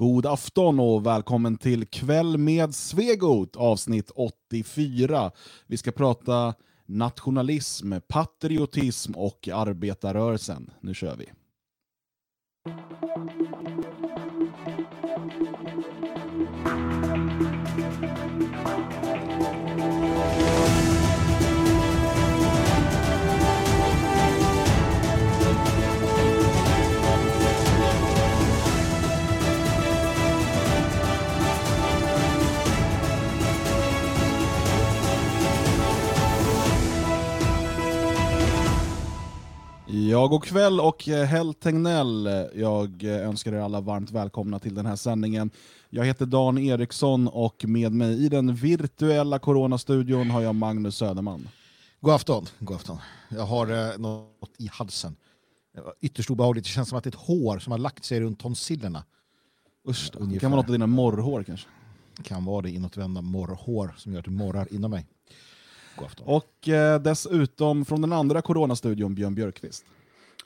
God afton och välkommen till Kväll med Svegot avsnitt 84. Vi ska prata nationalism, patriotism och arbetarrörelsen. Nu kör vi. Ja, god kväll och eh, Hell Tegnell. Jag eh, önskar er alla varmt välkomna till den här sändningen. Jag heter Dan Eriksson och med mig i den virtuella coronastudion har jag Magnus Söderman. God afton. God afton. Jag har eh, något i halsen. Ytterst obehagligt. Det känns som att det är ett hår som har lagt sig runt tonsillerna. Usch, det kan vara något av dina morrhår kanske? Kan vara det inåtvända morrhår som gör att det morrar inom mig. Och eh, dessutom från den andra coronastudion, Björn Björkqvist.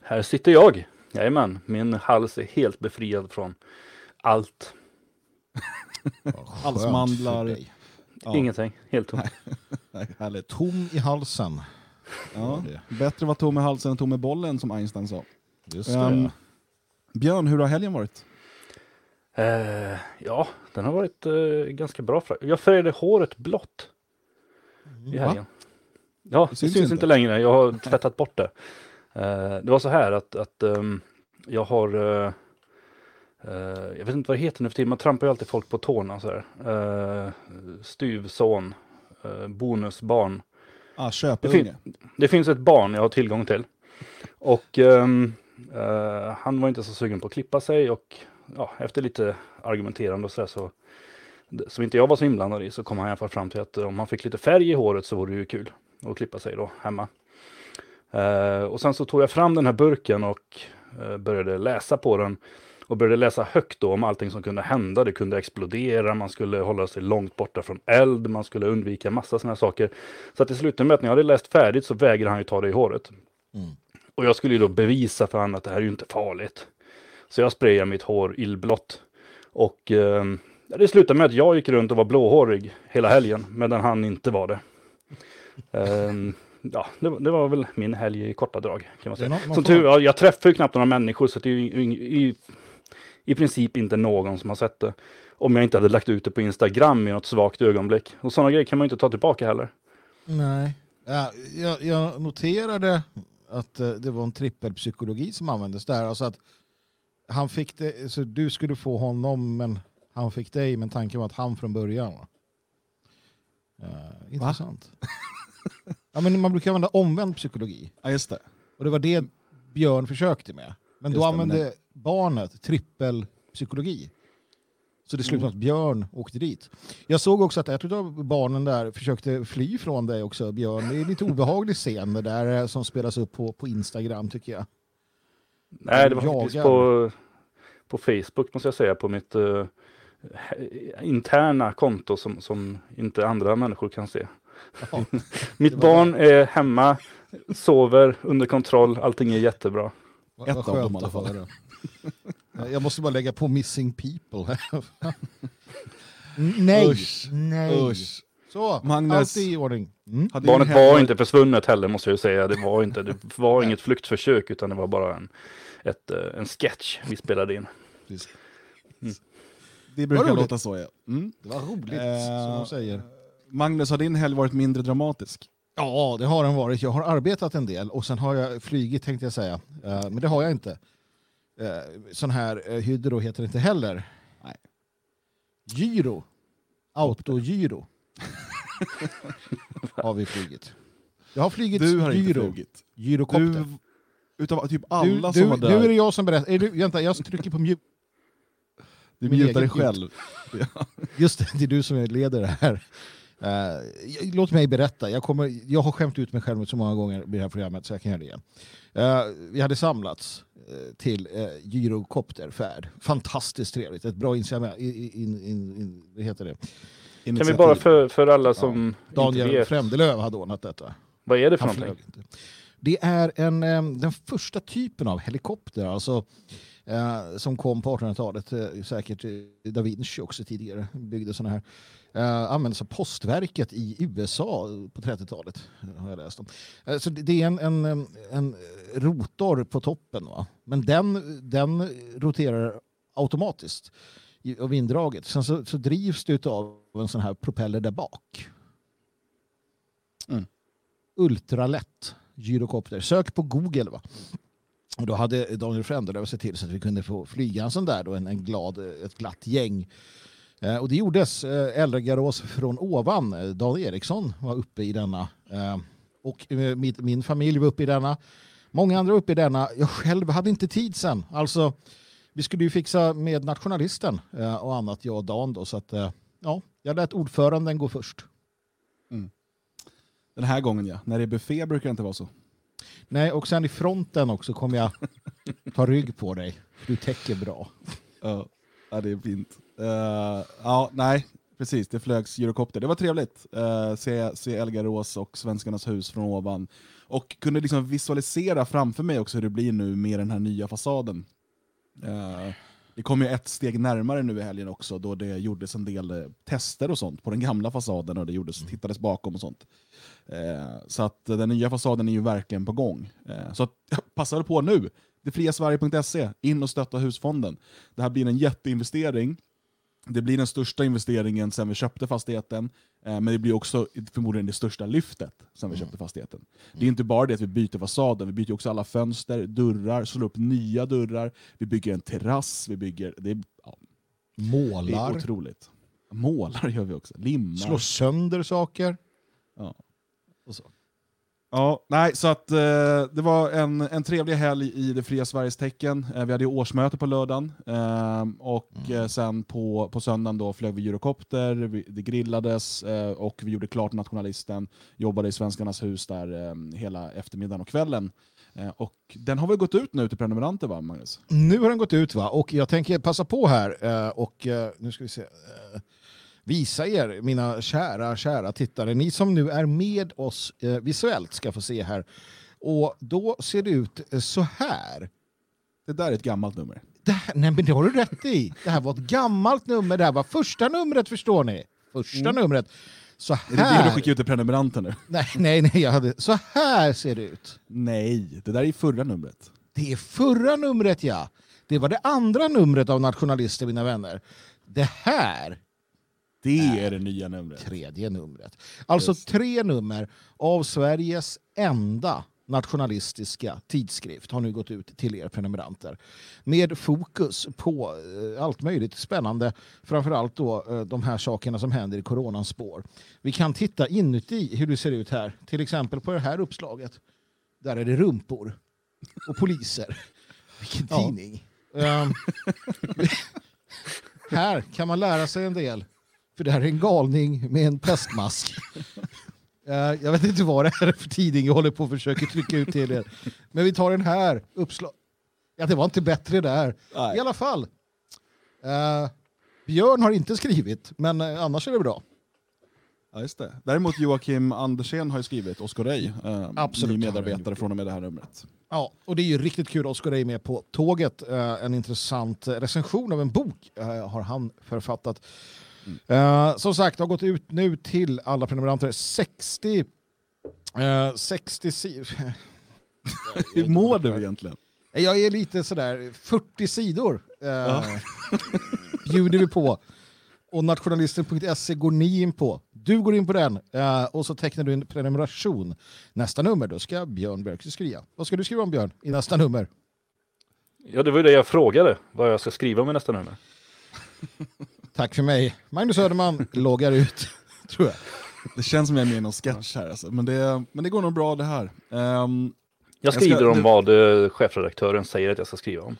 Här sitter jag. Jajamän, min hals är helt befriad från allt. Halsmandlar. Ja. Ingenting, helt tom. Härligt. Tom i halsen. Ja, bättre vara tom i halsen än tom i bollen som Einstein sa. Just det. Um, Björn, hur har helgen varit? Uh, ja, den har varit uh, ganska bra. Jag färgade håret blått i helgen. Va? Ja, det syns, det syns inte. längre. Jag har tvättat bort det. Uh, det var så här att, att um, jag har uh, uh, jag vet inte vad det heter nu för tiden, man trampar ju alltid folk på tårna så här. Uh, styvson, bonusbarn. Ah, det, fin det finns ett barn jag har tillgång till. Och um, han var inte så sugen på att klippa sig och ja, efter lite argumenterande och så, där, så som inte jag var så inblandad i, så kom han i alla fall fram till att om han fick lite färg i håret så vore det ju kul att klippa sig då hemma. Uh, och sen så tog jag fram den här burken och uh, började läsa på den. Och började läsa högt då om allting som kunde hända. Det kunde explodera, man skulle hålla sig långt borta från eld, man skulle undvika massa sådana saker. Så att i slutet med att när jag hade läst färdigt så vägrade han ju ta det i håret. Mm. Och jag skulle ju då bevisa för honom att det här är ju inte farligt. Så jag sprayade mitt hår illblått. Och uh, det slutade med att jag gick runt och var blåhårig hela helgen, medan han inte var det. Um, ja, det, det, var väl min helg i korta drag. Kan man säga. Någon, Som tur ja, jag träffar ju knappt några människor, så det är ju i, i, i princip inte någon som har sett det. Om jag inte hade lagt ut det på Instagram i något svagt ögonblick. Och sådana grejer kan man inte ta tillbaka heller. Nej, ja, jag, jag noterade att uh, det var en trippelpsykologi som användes där. Alltså att han fick det, så du skulle få honom men han fick dig, men tanken var att han från början. Uh, intressant. ja, men man brukar använda omvänd psykologi. Ja, just det. Och det var det Björn försökte med. Men just då det, använde men barnet trippelpsykologi. Så det slutade mm. att Björn åkte dit. Jag såg också att ett av barnen där försökte fly från dig också, Björn. Det är lite obehaglig scen det där eh, som spelas upp på, på Instagram tycker jag. Nej, det var jagar. faktiskt på, på Facebook måste jag säga, på mitt uh, interna konto som, som inte andra människor kan se. Ja, Mitt barn är hemma, sover under kontroll, allting är jättebra. Ett av dem i alla fall. Jag måste bara lägga på missing people. nej, Usch. nej. Usch. Så, Magnus, allt i ordning. Mm. Barnet var inte försvunnet heller måste jag säga. Det var, inte, det var inget flyktförsök utan det var bara en, ett, eh, en sketch vi spelade in. Mm. Det brukar låta så ja. Mm. Det var roligt, eh, som de säger. Magnus, har din helg varit mindre dramatisk? Ja, det har den varit. Jag har arbetat en del och sen har jag flygit tänkte jag säga. Uh, men det har jag inte. Uh, sån här uh, hydro heter det inte heller. Nej. Gyro. Autogyro. har vi flygit. Jag har flugit Du har gyro. inte flugit. Gyrokopter. Du, utav typ alla du, som var där. Nu är det jag som berättar. Är du, vänta, jag trycker på mute. Du mutar dig själv. Just det, det är du som leder det här. Uh, låt mig berätta. Jag, kommer, jag har skämt ut mig själv så många gånger i det här programmet så jag kan göra det igen. Uh, vi hade samlats uh, till uh, gyrokopterfärd. Fantastiskt trevligt. Ett bra initiativ. In, in, in, vad heter det? Initiativ. Kan vi bara för, för alla som ja. Daniel inte vet. Frändelöv hade ordnat detta. Vad är det för någonting? Det är en, um, den första typen av helikopter. Alltså eh, som kom på 1800-talet. Eh, säkert eh, da Vinci också tidigare byggde sådana här. Eh, användes av postverket i USA på 30-talet. har jag läst om. Eh, så det är en, en, en- rotor på toppen. Va? Men den, den roterar automatiskt av vinddraget. Sen så, så drivs det av en sån här propeller där bak. Mm. Ultralätt gyrokopter. Sök på Google. va. Och då hade Daniel Frändelöv sett till så att vi kunde få flyga en sån där, då, en, en glad, ett glatt gäng. Eh, och det gjordes. Eh, Elgarås från ovan, eh, Dan Eriksson var uppe i denna. Eh, och eh, min familj var uppe i denna. Många andra var uppe i denna. Jag själv hade inte tid sen. Alltså, vi skulle ju fixa med nationalisten eh, och annat, jag och Dan. Då, så att, eh, ja, jag lät ordföranden gå först. Den här gången ja. När det är buffé brukar det inte vara så. Nej, och sen i fronten också kommer jag ta rygg på dig. Du täcker bra. Ja, det är fint. Eh, ja, nej, precis. Det flögs gyrokopter. Det var trevligt. Uh, se, se Elgarås och Svenskarnas hus från ovan. Och kunde liksom visualisera framför mig också hur det blir nu med den här nya fasaden. Eh, det kom ju ett steg närmare nu i helgen också, då det gjordes en del tester och sånt på den gamla fasaden och det gjordes, tittades bakom och sånt. Eh, så att den nya fasaden är ju verkligen på gång. Eh, så att, passa väl på nu! Detfriasverige.se, in och stötta husfonden. Det här blir en jätteinvestering. Det blir den största investeringen sen vi köpte fastigheten, eh, men det blir också förmodligen det största lyftet sen vi köpte fastigheten. Det är inte bara det att vi byter fasaden, vi byter också alla fönster, dörrar, slår upp nya dörrar, vi bygger en terrass, vi bygger... Det är, ja, det är Målar, otroligt. Målar gör vi också, limmar. slår sönder saker. Ja. Och så. Ja, nej, så att eh, det var en, en trevlig helg i det fria Sveriges tecken. Eh, vi hade årsmöte på lördagen eh, och eh, sen på, på söndagen då flög vi gyrokopter, vi, det grillades eh, och vi gjorde klart Nationalisten, jobbade i Svenskarnas hus där eh, hela eftermiddagen och kvällen. Och den har väl gått ut nu till prenumeranter va, Magnus? Nu har den gått ut va? och jag tänker passa på här och nu ska vi se. Visa er, mina kära, kära tittare, ni som nu är med oss eh, visuellt ska få se här. Och då ser det ut eh, så här. Det där är ett gammalt nummer. Det här, nej men det har du rätt i. Det här var ett gammalt nummer. Det här var första numret förstår ni. Första numret. Så Är det det du här. skickar ut till prenumeranter nu? Nej, nej, nej. Jag hade... Så här ser det ut. Nej, det där är förra numret. Det är förra numret ja. Det var det andra numret av Nationalister mina vänner. Det här Det är det nya numret. tredje numret. Alltså Just. tre nummer av Sveriges enda nationalistiska tidskrift har nu gått ut till er prenumeranter. Med fokus på eh, allt möjligt spännande. Framförallt då eh, de här sakerna som händer i coronans spår. Vi kan titta inuti hur det ser ut här. Till exempel på det här uppslaget. Där är det rumpor och poliser. Vilken Ja. tidning. Ehm, här kan man lära sig en del. För det här är en galning med en pestmask. Eh, jag vet inte vad det här är för tidning jag håller på att försöka trycka ut till er. Men vi tar den här. Uppslag. Ja, det var inte bättre där. Nej. I alla fall. Eh, Björn har inte skrivit, men eh, annars är det bra. Ja, just det. Däremot Joakim Andersén har ju skrivit Oskar Rey, eh, Absolut. ny medarbetare från och med det här numret. Ja, och det är ju riktigt kul att Oskar Rey med på tåget. Eh, en intressant recension av en bok eh, har han författat. Eh, som sagt, har gått ut nu till alla prenumeranter. 60... Eh, 60 sidor. Hur mår du egentligen? Jag är lite sådär 40 sidor eh, bjuder vi på. Och nationalisten.se går ni in på. Du går in på den eh, och så tecknar du en prenumeration. Nästa nummer då ska Björn Björk skriva. Vad ska du skriva om Björn i nästa nummer? Ja, det var ju det jag frågade, vad jag ska skriva om i nästa nummer. Tack för mig. Magnus Söderman loggar ut, tror jag. Det känns som jag är med i någon sketch här, alltså. men, det, men det går nog bra det här. Ehm, Jag ska- skriver om du- vad eh, chefredaktören säger att jag ska skriva om.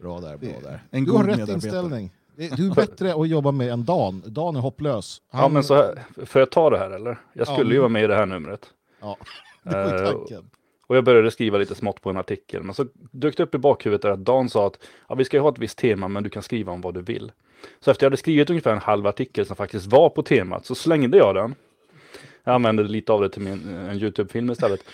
Bra där, bra där. en Du god har rätt medarbetare. inställning. Du är bättre att jobba med än Dan. Dan är hopplös. Ja, men så här, får jag ta det här eller? Jag Ja. skulle ju vara med i det här numret. Ja, det var ju Eh, tanken. Och jag började skriva lite smått på en artikel. Men så dök det upp i bakhuvudet där att Dan sa att ja, vi ska ju ha ett visst tema men du kan skriva om vad du vill. Så efter jag hade skrivit ungefär en halv artikel som faktiskt var på temat så slängde jag den. Jag använde lite av det till min, en YouTube-film istället.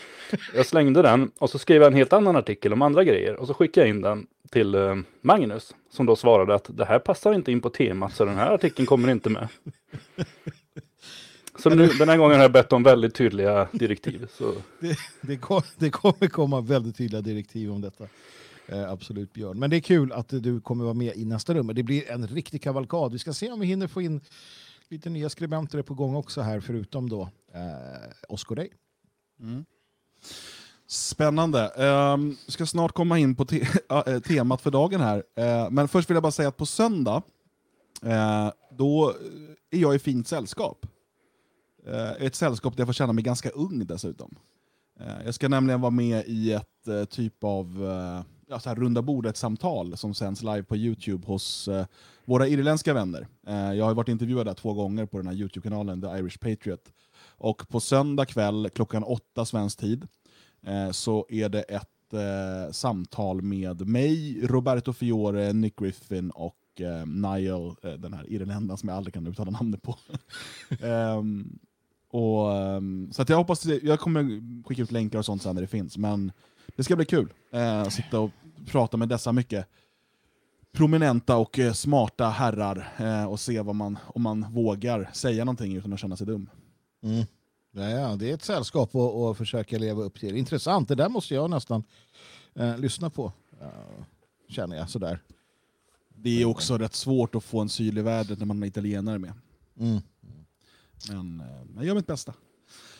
Jag slängde den och så skrev jag en helt annan artikel om andra grejer och så skickade jag in den till eh, Magnus som då svarade att det här passar inte in på temat så den här artikeln kommer inte med. Så nu, den här gången har jag bett om väldigt tydliga direktiv. Så. Det, det, kom, det kommer komma väldigt tydliga direktiv om detta. Eh, absolut Björn. Men det är kul att du kommer vara med i nästa nummer. Det blir en riktig kavalkad. Vi ska se om vi hinner få in lite nya skribenter på gång också här förutom då eh, Oscar Day. Mm. Spännande. Um, ska snart komma in på te äh, temat för dagen här. Uh, men först vill jag bara säga att på söndag, uh, då är jag i fint sällskap. Eh, ett sällskap där jag får känna mig ganska ung dessutom. Eh, jag ska nämligen vara med i ett eh, typ av ja, så här runda bordet-samtal som sänds live på Youtube hos våra irländska vänner. jag har varit intervjuad där två gånger på den här Youtube-kanalen, The Irish Patriot. Och på söndag kväll klockan åtta svensk tid så är det ett samtal med mig, Roberto Fiore, Nick Griffin och Niall, den här irländaren som jag aldrig kan uttala namnet på. Ehm, och, um, så att jag hoppas, jag kommer skicka ut länkar och sånt sen när det finns, men det ska bli kul eh, att sitta och prata med dessa mycket prominenta och eh, smarta herrar eh, och se vad man, om man vågar säga någonting utan att känna sig dum. Mm. Ja, det är ett sällskap att, att försöka leva upp till. Intressant, det där måste jag nästan eh, lyssna på. Uh, känner jag sådär. Det är också rätt svårt att få en syl i vädret när man är italienare med. Mm. Men eh, jag gör mitt bästa.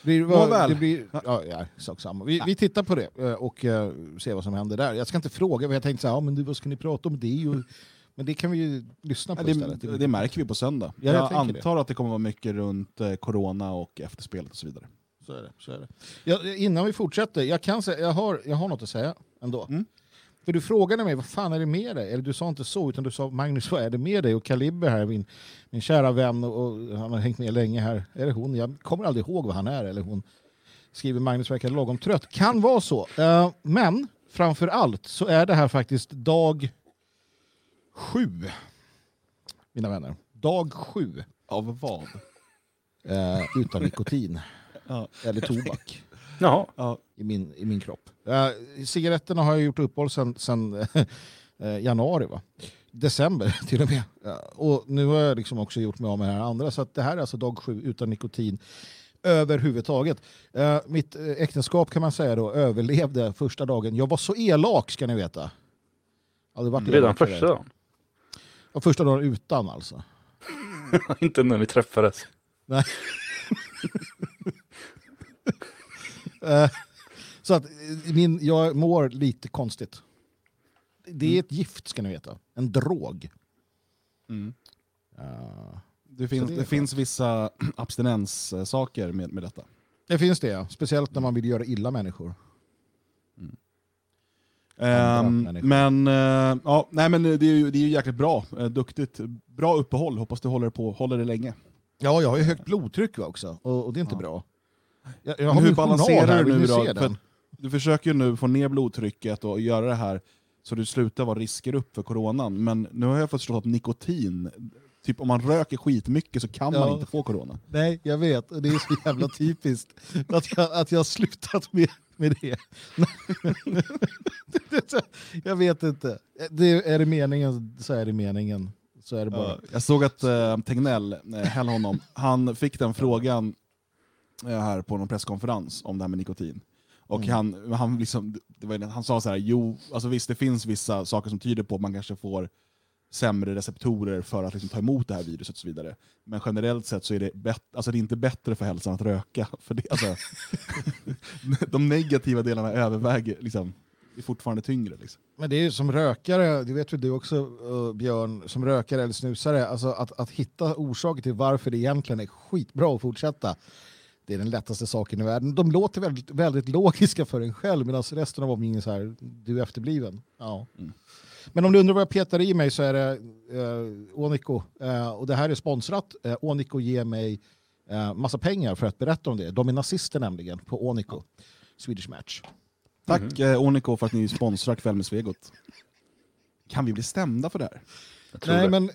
Blir, vad, det blir, ja, ja, sak samma. Vi, vi tittar på det eh, och uh, ser vad som händer där. Jag ska inte fråga, jag tänkte så här, ja, men du, vad ska ni prata om? Det ju men det kan vi ju lyssna på ja, det, istället. Det märker vi på söndag. Ja, jag, jag antar det. att det kommer vara mycket runt eh, corona och efterspelet och så vidare. Så är det. Så är det. Ja, innan vi fortsätter, jag, kan säga, jag, har, jag har något att säga ändå. Mm. För du frågade mig, vad fan är det med dig? Eller du sa inte så, utan du sa, Magnus, vad är det med dig? Och Kaliber här, min, min kära vän, och, och, han har hängt med länge här. Är det hon? Jag kommer aldrig ihåg vad han är, eller hon. Skriver Magnus verkar lagom trött. Kan vara så. Uh, men framför allt så är det här faktiskt dag sju, mina vänner. Dag sju. Av vad? Eh, utan nikotin. ja. Eller tobak. Jaha. I, min, I min kropp. Eh, cigaretterna har jag gjort uppehåll sedan eh, januari. Va? December till och med. och nu har jag liksom också gjort mig av med det här andra. Så det här är alltså dag sju utan nikotin överhuvudtaget. Uh, mitt uh, äktenskap kan man säga då överlevde första dagen. Jag var så elak ska ni veta. Redan första dagen? Och första dagen utan alltså? Inte när vi träffades. Nej. Uh, så att min, jag mår lite konstigt. Det är ett gift ska ni veta. En drog. Mm. Uh, det, finns, det, det finns vissa abstinenssaker med, med detta. Det finns det, ja. speciellt när man vill göra illa människor. Mm. Um, men, uh, ja, nej, men det är ju, det är ju jäkligt bra. Duktigt. Bra uppehåll. Hoppas du håller på håller det länge. Ja, jag har ju högt blodtryck också och, och det är inte ja. bra. Jag, jag hur balanserar du nu då? du försöker ju nu få ner blodtrycket och göra det här så du slutar vara risker upp för coronan. Men nu har jag förstått att nikotin, typ om man röker skitmycket så kan ja. man inte få corona. Nej, jag vet. Det är så jävla typiskt att jag, att jag har slutat med med det. jag vet inte. Det, är det meningen så är det meningen. Så är det bara. jag såg att uh, Tegnell, uh, häll honom, han fick den frågan här på någon presskonferens om det här med nikotin. Och mm. han, han, liksom, var, han sa så här, jo, alltså visst det finns vissa saker som tyder på att man kanske får sämre receptorer för att liksom ta emot det här viruset och så vidare. Men generellt sett så är det, alltså det är inte bättre för hälsan att röka. För det, alltså, de negativa delarna överväger liksom, är fortfarande tyngre. Liksom. Men det är ju som rökare, det vet väl du också uh, Björn, som rökare eller snusare, alltså att, att hitta orsaker till varför det egentligen är skitbra att fortsätta. Det är den lättaste saken i världen. De låter väldigt, väldigt logiska för en själv medan resten av omgivningen så här, du är efterbliven. Ja. Mm. Men om du undrar vad jag petar i mig så är det eh, Onico. Eh, och det här är sponsrat. Eh, Onico ger mig eh, massa pengar för att berätta om det. De är nazister nämligen på Onico. Swedish Match. Tack mm -hmm. eh, Onico för att ni sponsrar Kväll med Svegot. Kan vi bli stämda för det här? Nej, det. men...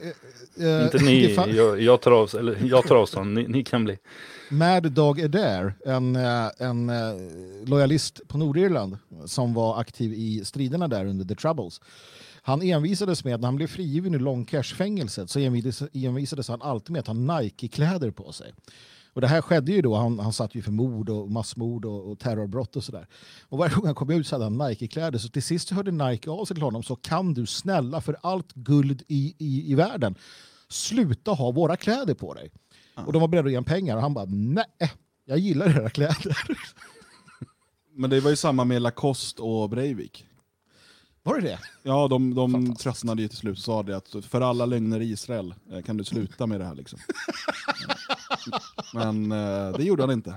Eh Inte ni, jag, jag, tar av, eller jag tar avstånd, ni, ni, kan bli. Mad Dog Adair, en, eh, en lojalist på Nordirland som var aktiv i striderna där under The Troubles. Han envisades med, när han blev frigiven ur Longcash-fängelset, så envisades, envisades han alltid med att ha Nike-kläder på sig. Och det här skedde ju då, han, han satt ju för mord och massmord och, och terrorbrott och sådär. Och varje gång han kom ut så hade han Nike-kläder. Så till sist hörde Nike av sig till honom, så kan du snälla för allt guld i, i, i världen sluta ha våra kläder på dig. Och de var beredda att ge honom pengar och han bara nej, jag gillar era kläder. Men det var ju samma med Lacoste och Breivik. Var det det? Ja, de, de tröttnade ju till slut och sa det att för alla lögner i Israel eh, kan du sluta med det här liksom. Men eh, det gjorde han inte.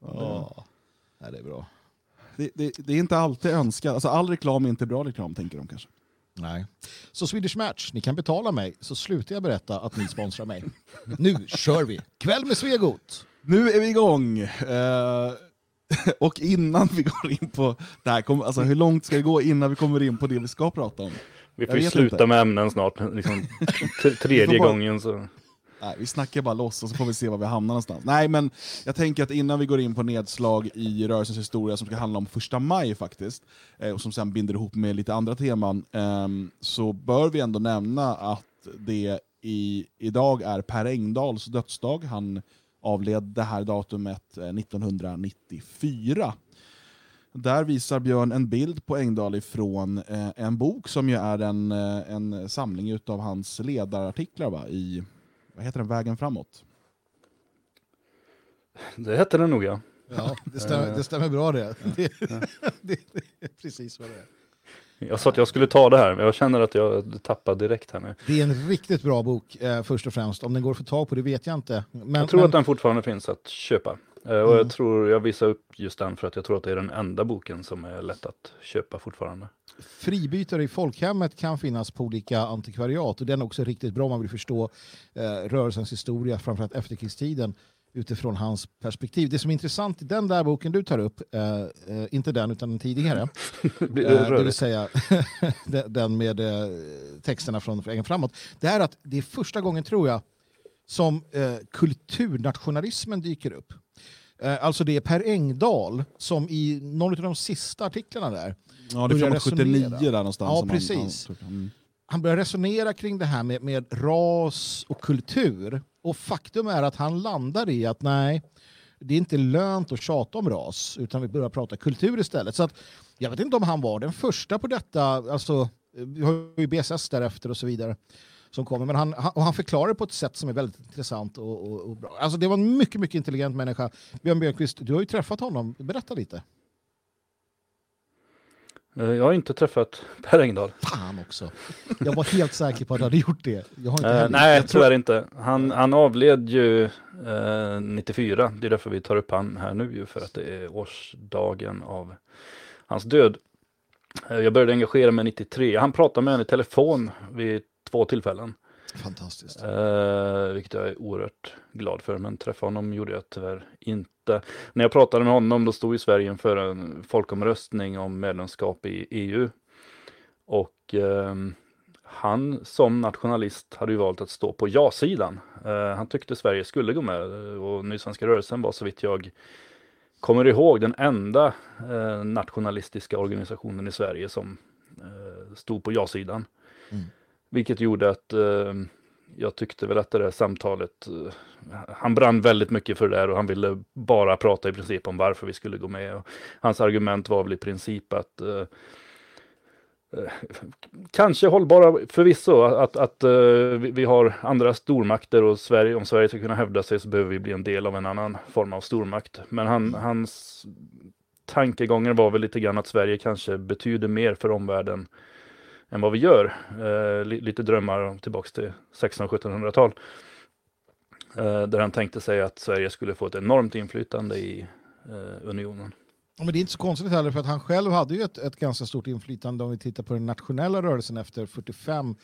Ja, det är bra. Det, det, det är inte alltid önskat, alltså all reklam är inte bra reklam tänker de kanske. Nej. Så Swedish Match, ni kan betala mig så slutar jag berätta att ni sponsrar mig. Nu kör vi! Kväll med Svegot! Nu är vi igång! Eh, och innan vi går in på det här, kom, alltså hur långt ska det gå innan vi kommer in på det vi ska prata om? Vi får ju sluta inte. med ämnen snart. Liksom, tredje bara- gången så. Nej, vi snackar bara loss och så får vi se var vi hamnar någonstans. Nej, men jag tänker att innan vi går in på nedslag i rörelsens historia som ska handla om första maj faktiskt, eh, och som sen binder ihop med lite andra teman, ehm, så bör vi ändå nämna att det i, idag är Per Engdahls dödsdag. Han avled det här datumet eh, 1994. Där visar Björn en bild på Engdahl ifrån eh, en bok som ju är en, eh, en samling av hans ledarartiklar va? i vad heter den, Vägen framåt? Det hette den nog ja. Ja, det stämmer, det stämmer bra det. Det, det. det är precis vad det är. Jag sa att jag skulle ta det här, men jag känner att jag tappar direkt här nu. Det är en riktigt bra bok eh, först och främst. Om den går att få tag på det vet jag inte. Men, jag tror men, att den fortfarande finns att köpa. Eh, Och Mm. jag tror jag visar upp just den för att jag tror att det är den enda boken som är lätt att köpa fortfarande. fribytare i folkhemmet kan finnas på olika antikvariat och den är också riktigt bra om man vill förstå eh, rörelsens historia, framförallt efterkrigstiden utifrån hans perspektiv. Det som är intressant i den där boken du tar upp, eh, eh, inte den utan den tidigare, Det Eh, det vill säga den- med eh, texterna från Vägen framåt. Det är att det är första gången, tror jag, som eh, kulturnationalismen dyker upp. Eh, alltså det är Per Engdahl som i någon av de sista artiklarna där, Ja, det är Börja framåt 79 resonera. där någonstans. Ja, precis. Han, mm han börjar resonera kring det här med, med ras och kultur. Och faktum är att han landar i att nej, det är inte lönt att tjata om ras, utan vi börjar prata kultur istället. Så att, jag vet inte om han var den första på detta, alltså, vi har ju BSS därefter och så vidare som kommer. Men han, han, och han förklarar det på ett sätt som är väldigt intressant och, och, och bra. Alltså det var en mycket, mycket intelligent människa. Björn Björkqvist, du har ju träffat honom. Berätta lite. Eh, Jag har inte träffat Per Engdahl. Fan också. Jag var helt säker på att du hade gjort det. Jag har inte heller- nej, jag tror- tyvärr inte. Han, han avled ju eh, 94. Det är därför vi tar upp han här nu ju, för att det är årsdagen av hans död. Eh, jag började engagera mig 93. Han pratade med henne i telefon vid två tillfällen. Fantastiskt. Eh, vilket jag är oerhört glad för. Men träffa honom gjorde jag tyvärr inte. När jag pratade med honom då stod ju Sverige inför en folkomröstning om medlemskap i EU. Och ehm, han som nationalist hade ju valt att stå på ja-sidan. Eh, han tyckte Sverige skulle gå med och Nysvenska rörelsen var så vitt jag kommer ihåg den enda eh, nationalistiska organisationen i Sverige som eh, stod på ja-sidan. Mm. Vilket gjorde att eh, jag tyckte väl att det där samtalet, eh, han brann väldigt mycket för det där och han ville bara prata i princip om varför vi skulle gå med. Och hans argument var väl i princip att eh, eh Kanske hållbara förvisso att, att eh, vi, vi har andra stormakter och Sverige, om Sverige ska kunna hävda sig så behöver vi bli en del av en annan form av stormakt. Men han, hans tankegångar var väl lite grann att Sverige kanske betyder mer för omvärlden än vad vi gör. Eh, li, lite drömmar om tillbaks till 1600-1700-tal. Eh, där han tänkte sig att Sverige skulle få ett enormt inflytande i eh, unionen. Ja, men det är inte så konstigt heller för att han själv hade ju ett, ett ganska stort inflytande om vi tittar på den nationella rörelsen efter 45,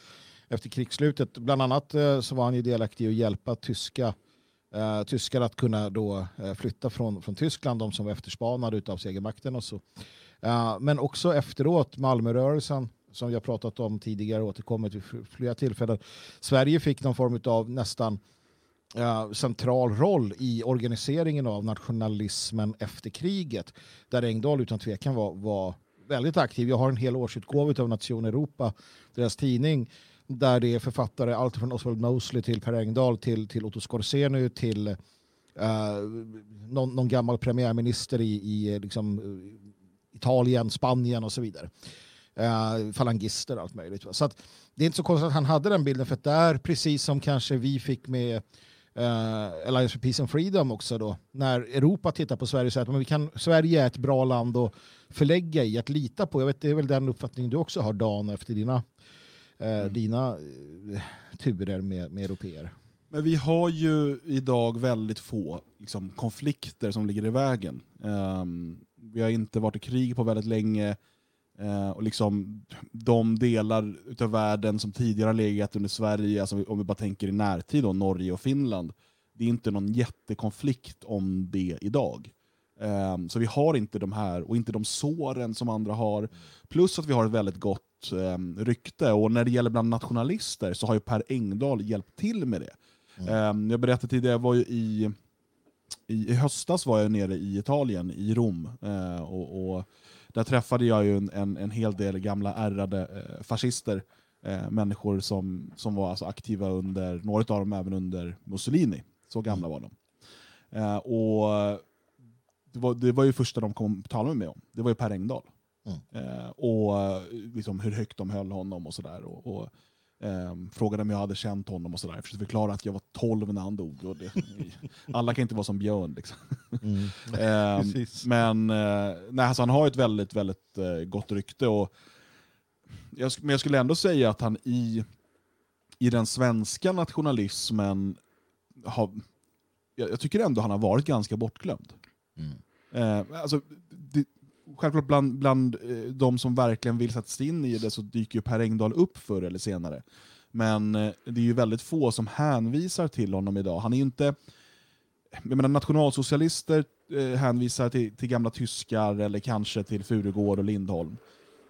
efter krigsslutet. Bland annat eh, så var han ju delaktig i att hjälpa tyska, eh, tyskar att kunna då, eh, flytta från, från Tyskland, de som var efterspanade av segermakten och så. Eh, men också efteråt, Malmörörelsen som jag pratat om tidigare och återkommit vid flera tillfällen. Sverige fick någon form av nästan central roll i organiseringen av nationalismen efter kriget. Där Engdahl utan tvekan var, var väldigt aktiv. Jag har en hel årsutgåva av Nation Europa, deras tidning, där det är författare allt från Oswald Mosley till Per Engdahl till, till Otto Skorseny till uh, någon, någon, gammal premiärminister i, i liksom, eh, Italien, Spanien och så vidare. Uh, falangister och allt möjligt. Så att, det är inte så konstigt att han hade den bilden för att det är precis som kanske vi fick med uh, Alliance for Peace and Freedom också då. När Europa tittar på Sverige och säger att men vi kan, Sverige är ett bra land att förlägga i, att lita på. Jag vet, det är väl den uppfattning du också har Dan efter dina, uh, mm. dina uh, turer med, med europeer. Men vi har ju idag väldigt få liksom, konflikter som ligger i vägen. Um, vi har inte varit i krig på väldigt länge. Uh, och liksom de delar av världen som tidigare har legat under Sverige, alltså om vi bara tänker i närtid, då, Norge och Finland, det är inte någon jättekonflikt om det idag. Um, så vi har inte de här, och inte de såren som andra har. Plus att vi har ett väldigt gott um, rykte. Och när det gäller bland nationalister så har ju Per Engdahl hjälpt till med det. Mm. Um, jag berättade tidigare, jag var ju i, i, i, höstas var jag nere i Italien, i Rom. Uh, och, och där träffade jag ju en, en, en hel del gamla ärrade eh, fascister, eh, människor som, som var alltså aktiva under, några av dem även under Mussolini. Så gamla var de. Eh, och det var, det var ju första de kom tala med mig om. Det var ju Per Engdahl. Mm. Eh, och liksom hur högt de höll honom och sådär. Och, och Um, frågade om jag hade känt honom och sådär. Jag försökte förklara att jag var 12 när han dog. Och det, alla kan inte vara som Björn. Liksom. Mm. um, men uh, nej, alltså han har ett väldigt, väldigt uh, gott rykte. Och jag, men jag skulle ändå säga att han i, i den svenska nationalismen har, jag, jag tycker ändå han har varit ganska bortglömd. Mm. Uh, alltså, självklart bland, bland eh, de som verkligen vill sätta sig in i det så dyker ju Per Engdahl upp förr eller senare. Men eh, det är ju väldigt få som hänvisar till honom idag. Han är ju inte... Jag menar, nationalsocialister eh, hänvisar till, till gamla tyskar eller kanske till Furugård och Lindholm.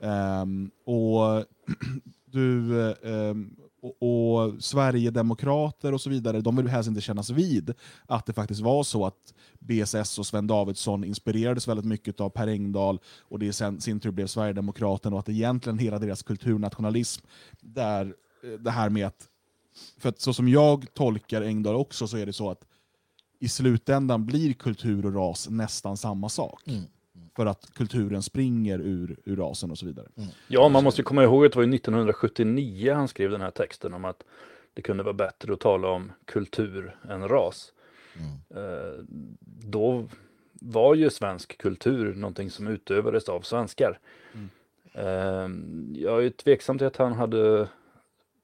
Um, och du, um, och, och Sverigedemokrater och så vidare, de vill helst inte kännas vid att det faktiskt var så att BSS och Sven Davidsson inspirerades väldigt mycket av Per Engdahl och det i sin tur blev Sverigedemokraterna och att egentligen hela deras kulturnationalism, där eh, det här med att, för att så som jag tolkar Engdahl också så är det så att i slutändan blir kultur och ras nästan samma sak. Mm för att kulturen springer ur, ur rasen och så vidare. Mm. Ja, man måste komma ihåg att det var 1979 han skrev den här texten om att det kunde vara bättre att tala om kultur än ras. Mm. Eh, då var ju svensk kultur någonting som utövades av svenskar. Mm. Eh, jag är tveksam till att han hade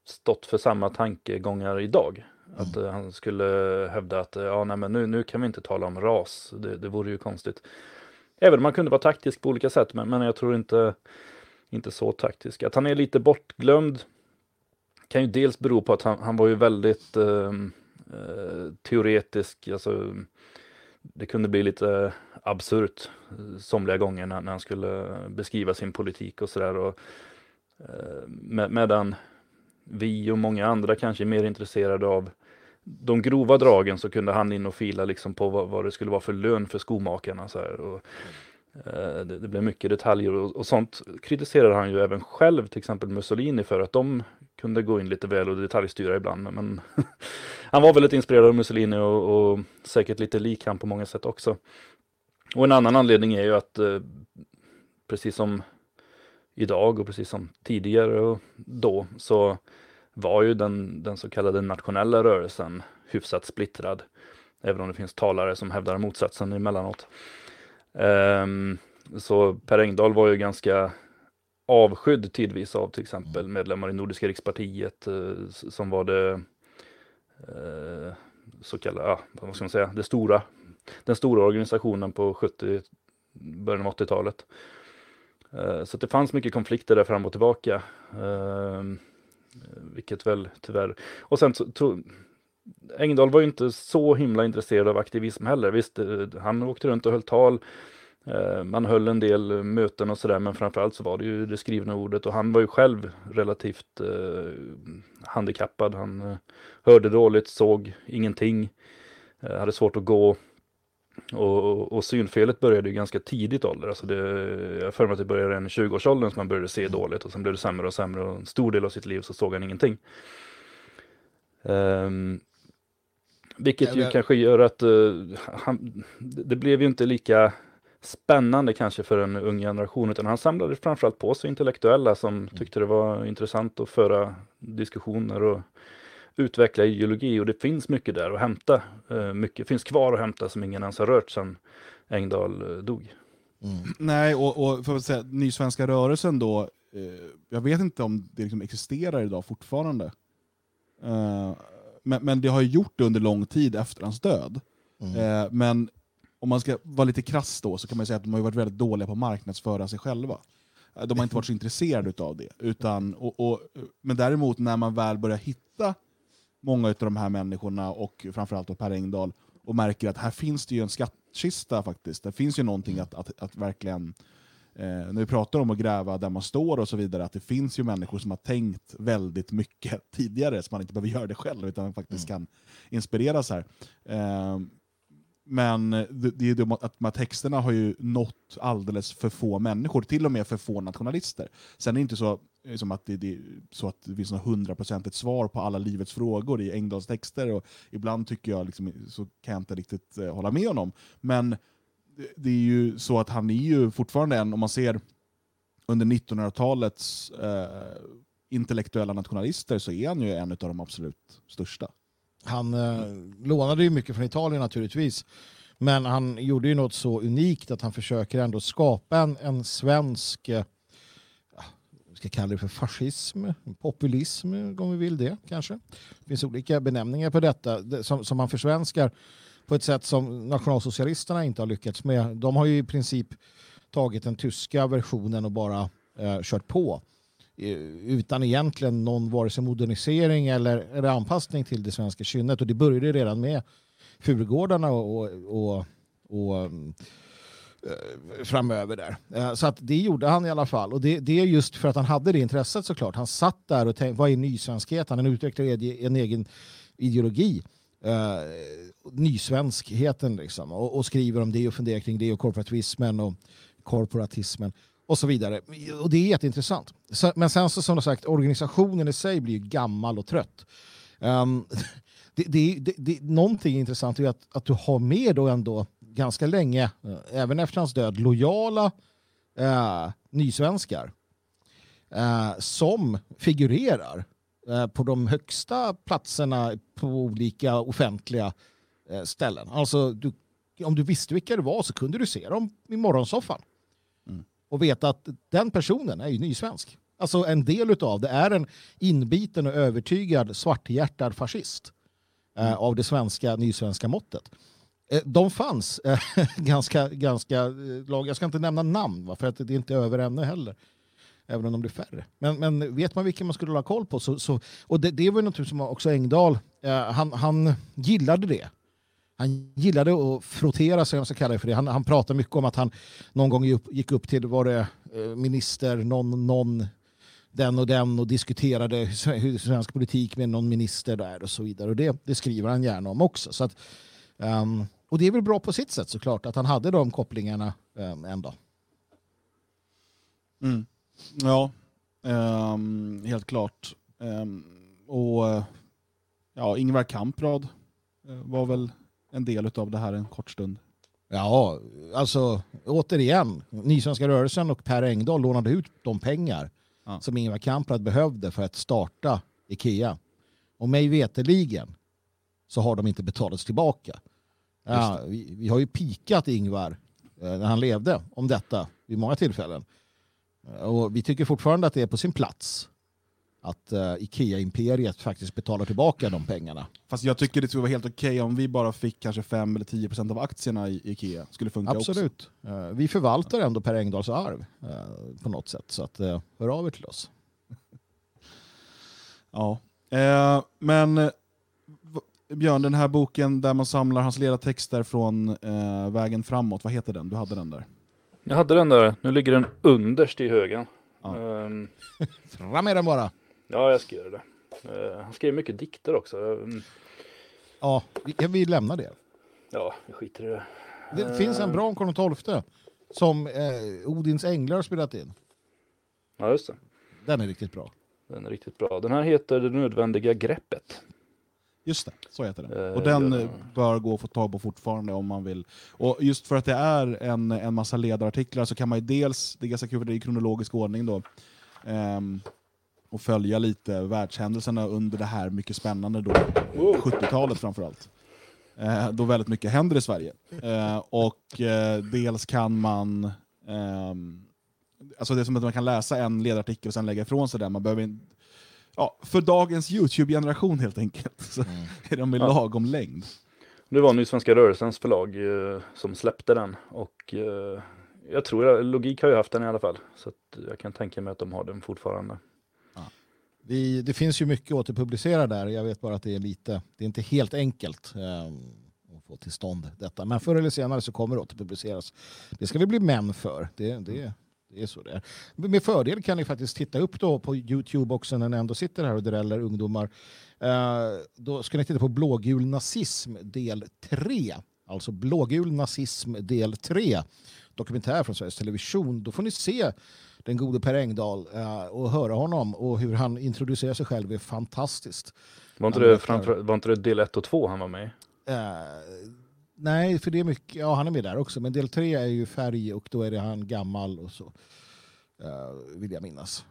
stått för samma tankegångar idag. Att mm. han skulle hävda att ja, nej, men nu, nu kan vi inte tala om ras, det, det vore ju konstigt. Även om man kunde vara taktisk på olika sätt, men, men jag tror inte, inte så taktisk. Att han är lite bortglömd kan ju dels bero på att han, han var ju väldigt ehm, eh, teoretisk, alltså det kunde bli lite absurt eh, somliga gånger när, när han skulle beskriva sin politik och sådär. Eh, med, medan vi och många andra kanske är mer intresserade av de grova dragen så kunde han in och fila liksom på vad, vad det skulle vara för lön för skomakarna. Så här, och, eh, det, det, blev mycket detaljer och, och, sånt kritiserade han ju även själv, till exempel Mussolini, för att de kunde gå in lite väl och detaljstyra ibland. Men han var väldigt inspirerad av Mussolini och, och säkert lite lik han på många sätt också. Och en annan anledning är ju att eh, precis som idag och precis som tidigare och då så var ju den, den så kallade nationella rörelsen hyfsat splittrad. Även om det finns talare som hävdar motsatsen emellanåt. Um, så Per Engdahl var ju ganska avskydd tidvis av till exempel medlemmar i Nordiska rikspartiet uh, som var det uh, så kallade, ja, vad ska man säga, det stora, den stora organisationen på 70, början av 80-talet. Uh, eh, så det fanns mycket konflikter där fram och tillbaka. Eh, Eh, vilket väl tyvärr... Och sen så, tog, Engdahl var ju inte så himla intresserad av aktivism heller. Visst, eh, han åkte runt och höll tal. Eh, man höll en del möten och sådär, men framförallt så var det ju det skrivna ordet och han var ju själv relativt eh, handikappad. Han eh, hörde dåligt, såg ingenting, eh, hade svårt att gå. Och, och synfelet började ju ganska tidigt ålder. Alltså det, jag för mig att det började redan i 20-årsåldern som man började se dåligt och sen blev det sämre och sämre och en stor del av sitt liv så såg han ingenting. Um, vilket ju kanske gör att uh, han, det blev ju inte lika spännande kanske för en ung generation utan han samlade framförallt på sig intellektuella som mm. tyckte det var intressant att föra diskussioner och utveckla ideologi och det finns mycket där att hämta. Uh, mycket finns kvar att hämta som ingen ens har rört sedan Engdahl uh, dog. Mm. Nej, och, och för att säga, Nysvenska rörelsen då, eh, jag vet inte om det liksom existerar idag fortfarande. Men, men det har ju gjort det under lång tid efter hans död. Mm. Eh, men om man ska vara lite krass då så kan man säga att de har varit väldigt dåliga på att marknadsföra sig själva. Eh, de har inte varit så intresserade av det. Utan, och, och, men däremot när man väl börjar hitta många av de här människorna och framförallt då Per Engdahl och märker att här finns det ju en skattkista faktiskt. Det finns ju någonting att, att, att verkligen eh, när vi pratar om att gräva där man står och så vidare, att det finns ju människor som har tänkt väldigt mycket tidigare, så man inte behöver göra det själv, utan faktiskt mm. kan inspireras här. Eh, men det, det är det att de här texterna har ju nått alldeles för få människor, till och med för få nationalister. Sen är det inte så som att det, det, så att det finns något hundraprocentigt svar på alla livets frågor i Engdahls texter. Och ibland tycker jag liksom, så kan jag inte riktigt eh, hålla med honom. Men det är ju så att han är ju fortfarande en, om man ser under 1900-talets eh, intellektuella nationalister, så är han ju en av de absolut största. Han eh, lånade ju mycket från Italien naturligtvis. Men han gjorde ju något så unikt att han försöker ändå skapa en, en svensk eh, ska kalla det för fascism, populism om vi vill det kanske. Det finns olika benämningar på detta som, som man försvenskar på ett sätt som nationalsocialisterna inte har lyckats med. De har ju i princip tagit den tyska versionen och bara eh, kört på utan egentligen någon vare sig modernisering eller, eller anpassning till det svenska kynnet. Och det började redan med Furugårdarna och, och, och, och Eh, framöver där. Eh, så att det gjorde han i alla fall. Och det, det, är just för att han hade det intresset såklart. Han satt där och tänkte, vad är nysvenskhet? Han utvecklade en egen ideologi uh, nysvenskheten liksom, och, och, skriver om det och funderar kring det och korporativismen och korporatismen och så vidare. Och det är jätteintressant. Så, men sen så som sagt, organisationen i sig blir ju gammal och trött. Um, det, det, det, det, någonting intressant är att, att du har med då ändå ganska länge, uh, även efter hans död, lojala uh, nysvenskar uh, som figurerar Eh, på de högsta platserna på olika offentliga eh, ställen. Alltså, du, om du visste vilka det var så kunde du se dem i morgonsoffan. Mm. Och veta att den personen är ju nysvensk. Alltså en del av det är en inbiten och övertygad svarthjärtad fascist eh, mm. av det svenska nysvenska måttet. Eh, de fanns eh, ganska, ganska, eh, jag ska inte nämna namn för att det är inte över ännu heller även om de blir färre. Men, men vet man vilka man skulle ha koll på så, så och det, det var något som också Engdahl, eh, han, han gillade det. Han gillade att frottera sig, om jag ska kalla det för det. Han, han pratade mycket om att han någon gång gick upp, gick upp till var det, minister, någon, någon, den och den och diskuterade hur svensk politik med någon minister där och så vidare. Och det, det skriver han gärna om också. Så att, um, och det är väl bra på sitt sätt såklart att han hade de kopplingarna um, ändå. Mm. Ja, um, helt klart. Um, och ja, Ingvar Kamprad uh, var väl en del av det här en kort stund. Ja, alltså återigen, Nysvenska rörelsen och Per Engdahl lånade ut de pengar ja. som Ingvar Kamprad behövde för att starta Ikea. Och mig veteligen så har de inte betalats tillbaka. Ja, vi, vi, har ju pikat Ingvar eh, när han levde om detta vid många tillfällen. Och vi tycker fortfarande att det är på sin plats att uh, Ikea-imperiet faktiskt betalar tillbaka de pengarna. Fast jag tycker det skulle vara helt okej okay om vi bara fick kanske 5 eller 10 procent av aktierna i Ikea. skulle funka Absolut. Uh, vi förvaltar ändå Per Engdahls arv uh, på något sätt. Så att, hör av er till oss. ja, men Björn, den här boken där man samlar hans ledartexter från vägen framåt, vad heter den? Du hade den där. Jag hade den där. Nu ligger den underst i högen. Ja. Um, Fram med den bara. Ja, jag ska göra det. Uh, han skrev mycket dikter också. Um, ja, vi, vi lämnar det. Ja, vi skiter i det. Det finns en bra om Karl XII som eh, Odins änglar har spelat in. Ja, just det. Den är riktigt bra. Den är riktigt bra. Den här heter Det nödvändiga greppet. Just det, så heter den. Eh, Och den eh, bör gå att få tag på fortfarande om man vill. Och just för att det är en, en massa ledarartiklar så kan man ju dels, det är ganska kul för det är i kronologisk ordning då, ehm, och följa lite världshändelserna under det här mycket spännande då, 70-talet framförallt. Eh, då väldigt mycket händer i Sverige. Eh, och eh, dels kan man ehm, Alltså det är som att man kan läsa en ledarartikel och sen lägga ifrån sig den. Man behöver ja, för dagens YouTube-generation helt enkelt, så är de i Ja. lagom längd. Det var nu Svenska rörelsens förlag eh, som släppte den. Och eh, jag tror, Logik har ju haft den i alla fall. Så att jag kan tänka mig att de har den fortfarande. Vi, det finns ju mycket återpublicera där. Jag vet bara att det är lite, det är inte helt enkelt eh, att få till stånd detta. Men förr eller senare så kommer det återpubliceras. Det ska vi bli män för. Det, det, det är så det är. Med fördel kan ni faktiskt titta upp då på Youtube också när ni ändå sitter här och dräller ungdomar. Eh, då ska ni titta på blågul nazism del 3. Alltså blågul nazism del 3. Dokumentär från Sveriges Television. Då får ni se den gode Per Engdahl eh, och höra honom och hur han introducerar sig själv är fantastiskt. Var inte, det, framför, var inte det del 1 och 2 han var med i? Nej, för det är mycket, ja han är med där också, men del tre är ju färg och då är det han gammal och så. eh, vill jag minnas.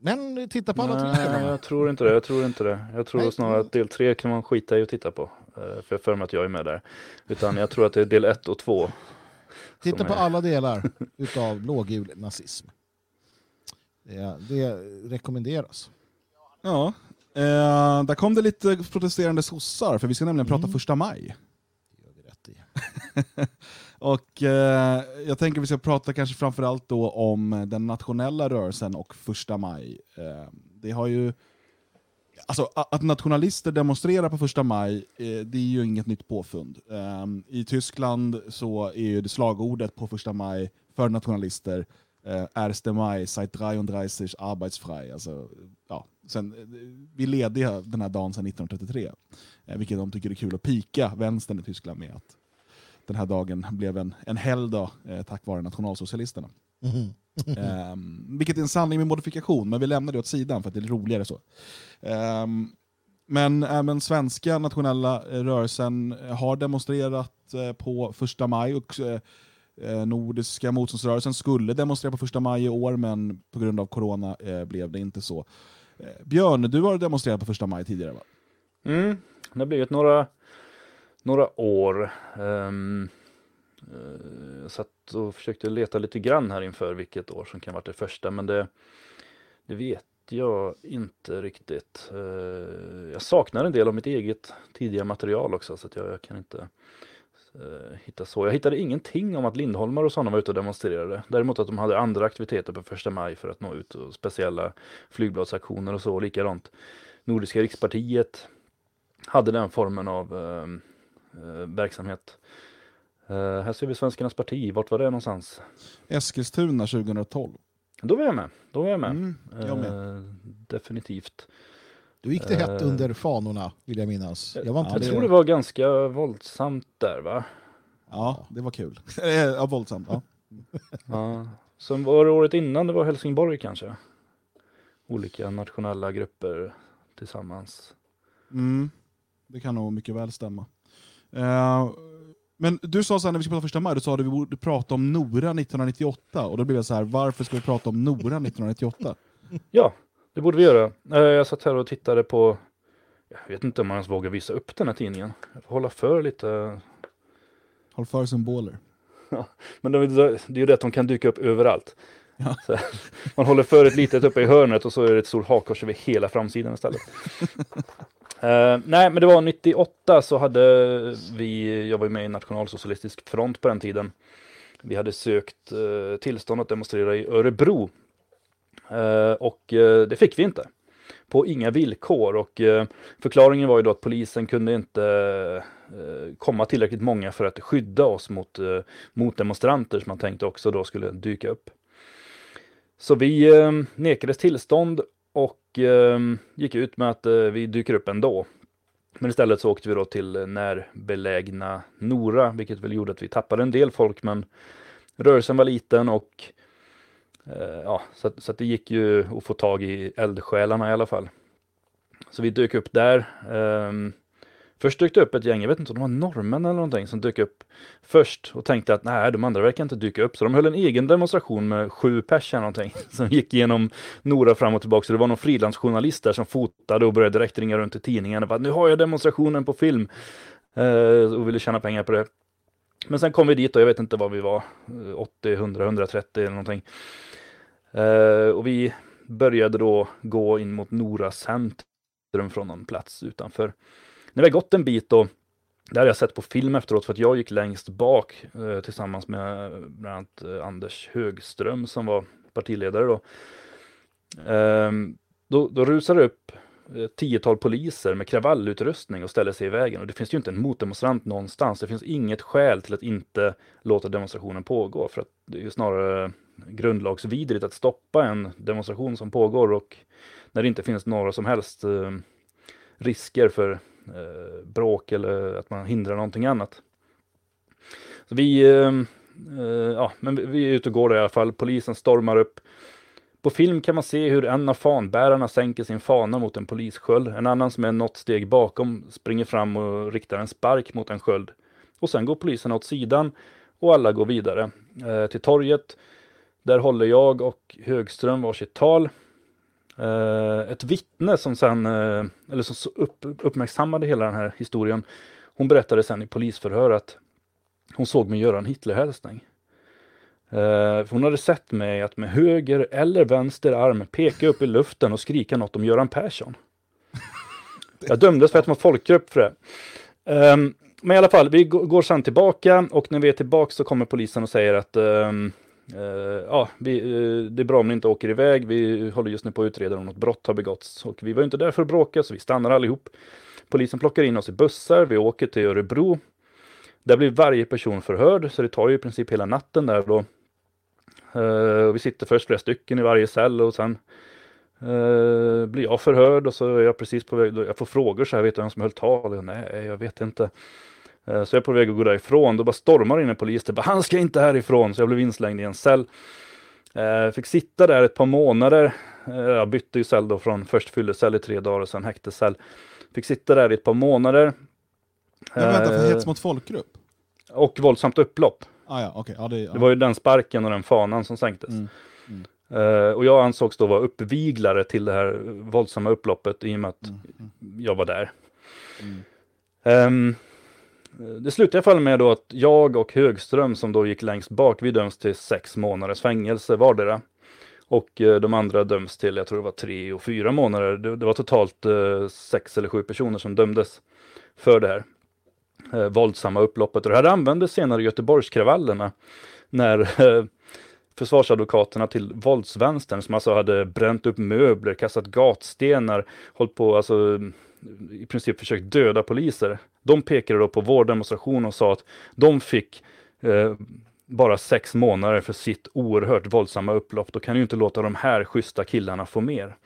Men titta på alla tre Nej, jag tror inte det. Jag tror inte det. Jag tror Nej. snarare att del 3 kan man skita i att titta på. Eh, För jag för mig att jag är med där. Utan jag tror att det är del 1 och 2. Titta på är- alla delar utav blågul nazism. Det, det rekommenderas. Ja. Eh, där kom det lite protesterande sossar, för vi ska nämligen prata Mm. första maj. Det gör vi rätt i. Och eh, jag tänker vi ska prata kanske framförallt då om den nationella rörelsen och första maj. Eh, det har ju... Alltså att nationalister demonstrerar på första maj, eh, det är ju inget nytt påfund. Eh, I Tyskland så är ju det slagordet på första maj för nationalister eh, Erste Mai, seit 33 Arbeitsfrei. Alltså, ja, sen, eh, vi är lediga den här dagen sedan 1933. Eh, vilket de tycker är kul att pika vänstern i Tyskland med. Att den här dagen blev en, en helgdag eh, tack vare nationalsocialisterna. Mhm. Ehm, vilket är en sanning med modifikation, men vi lämnar det åt sidan för att det är roligare så. Ehm, men även svenska nationella eh, rörelsen eh, har demonstrerat eh, på första maj och Nordiska motståndsrörelsen skulle demonstrera på första maj i år, men på grund av corona eh, blev det inte så. Eh, Björn, du har demonstrerat på första maj tidigare va? Mm, det har blivit några, några år. Um, jag satt och försökte leta lite grann här inför vilket år som kan vara det första, men det, det vet jag inte riktigt. Eh, jag saknar en del av mitt eget tidiga material också, så att jag, jag kan inte eh, hitta så. Jag hittade ingenting om att Lindholmar och sådana var ute och demonstrerade. Däremot att de hade andra aktiviteter på första maj för att nå ut och speciella flygbladsaktioner och så. Likadant Nordiska rikspartiet hade den formen av ehm, verksamhet. Eh, här ser vi Svenskarnas parti, vart var det någonstans? Eskilstuna 2012. Då var jag med, då var jag med. Mm, jag med. Eh, definitivt. Då gick det hett Eh. under fanorna, vill jag minnas. Jag var inte Jag tror det var ganska våldsamt där va? Ja, det var kul. Eh, ja, våldsamt. Ja. Ja. Sen var det året innan, det var Helsingborg kanske? Olika nationella grupper tillsammans. Mm, det kan nog mycket väl stämma. Eh, men du sa så här när vi skulle prata första maj, du sa att vi borde prata om Nora 1998, och då blev jag så här, varför ska vi prata om Nora 1998? Ja, det borde vi göra. Eh, Jag satt här och tittade på, jag vet inte om man ens vågar visa upp den här tidningen. Jag får hålla för lite. Håll för symboler. Men det det är ju det att de kan dyka upp överallt. Ja. Så, man håller för ett litet uppe i hörnet och så är det ett stort hakkors över hela framsidan istället. Eh, nej, men det var 98 så hade vi, jag var ju med i Nationalsocialistisk front på den tiden. Vi hade sökt eh, tillstånd att demonstrera i Örebro. Eh, och eh, det fick vi inte. På inga villkor och eh, förklaringen var ju då att polisen kunde inte eh, komma tillräckligt många för att skydda oss mot, eh, mot demonstranter som man tänkte också då skulle dyka upp. Så vi eh, nekades tillstånd och eh, gick ut med att eh, vi dyker upp ändå. Men istället så åkte vi då till eh, närbelägna Nora, vilket väl gjorde att vi tappade en del folk, men rörelsen var liten och eh, ja, så, att, så att det gick ju att få tag i eldsjälarna i alla fall. Så vi dök upp där. Ehm, Först dök det upp ett gäng, jag vet inte om de var norrmän eller någonting, som dök upp först och tänkte att nej, de andra verkar inte dyka upp. Så de höll en egen demonstration med sju pers eller någonting som gick genom Nora fram och tillbaka. Så det var någon frilansjournalist där som fotade och började direkt ringa runt i tidningen och bara nu har jag demonstrationen på film eh, och ville tjäna pengar på det. Men sen kom vi dit och jag vet inte vad vi var, 80, 100, 130 eller någonting. Eh, och vi började då gå in mot Nora centrum från någon plats utanför när vi har gått en bit då, det har jag sett på film efteråt för att jag gick längst bak eh, tillsammans med eh, bland annat eh, Anders Högström som var partiledare då. Ehm, då, då rusar det upp ett tiotal poliser med kravallutrustning och ställer sig i vägen. Och det finns ju inte en motdemonstrant någonstans. Det finns inget skäl till att inte låta demonstrationen pågå. För att det är ju snarare grundlagsvidrigt att stoppa en demonstration som pågår och när det inte finns några som helst eh, risker för eh, bråk eller att man hindrar någonting annat. Så vi, eh, eh, ja, men vi är ute och går i alla fall. Polisen stormar upp. På film kan man se hur en av fanbärarna sänker sin fana mot en polissköld. En annan som är något steg bakom springer fram och riktar en spark mot en sköld. Och sen går polisen åt sidan och alla går vidare eh, till torget. Där håller jag och Högström varsitt tal. Eh, ett vittne som sen, eh, eller som upp, uppmärksammade hela den här historien, hon berättade sen i polisförhör att hon såg mig göra en Hitlerhälsning. Uh, hon hade sett mig att med höger eller vänster arm peka upp i luften och skrika något om Göran Persson. Jag dömdes för att vara folkgrupp för det. Um, men i alla fall, vi går sen tillbaka och när vi är tillbaka så kommer polisen och säger att Uh, Eh, ja, vi, uh, det är bra om ni inte åker iväg. Vi håller just nu på att utreda om något brott har begåtts. Och vi var inte där för att bråka, så vi stannar allihop. Polisen plockar in oss i bussar. Vi åker till Örebro. Där blir varje person förhörd, så det tar ju i princip hela natten där då. Uh, vi sitter först flera stycken i varje cell och sen blir jag förhörd och så är jag precis på väg. Jag får frågor så här, vet du vem som höll tal? Nej, jag vet inte. Eh, så jag är på väg att gå därifrån, då bara stormar in en polis. Bara, han ska inte härifrån, så jag blev inslängd i en cell. Eh, fick sitta där ett par månader. Eh, jag bytte ju cell då från först fyllecell i tre dagar och sen häktescell. Fick sitta där i ett par månader. Men vänta, för hets mot folkgrupp? Och våldsamt upplopp. Ah, ja, okay. ja, det, ja. det var ju den sparken och den fanan som sänktes. Mm. Mm. Uh, och jag ansågs då vara uppviglare till det här våldsamma upploppet i och med att mm. mm. jag var där. Um, det slutade i alla fall med då att jag och Högström som då gick längst bak, vi döms till sex månaders fängelse vardera. Och eh, de andra döms till, jag tror det var tre och fyra månader. Det, det var totalt eh, sex eller sju personer som dömdes för det här eh, våldsamma upploppet. Och det här användes senare i Göteborgskravallerna när eh, försvarsadvokaterna till våldsvänstern som alltså hade bränt upp möbler, kastat gatstenar, hållit på, alltså i princip försökt döda poliser. De pekade då på vår demonstration och sa att de fick eh, bara sex månader för sitt oerhört våldsamma upplopp. Då kan ju inte låta de här schyssta killarna få mer.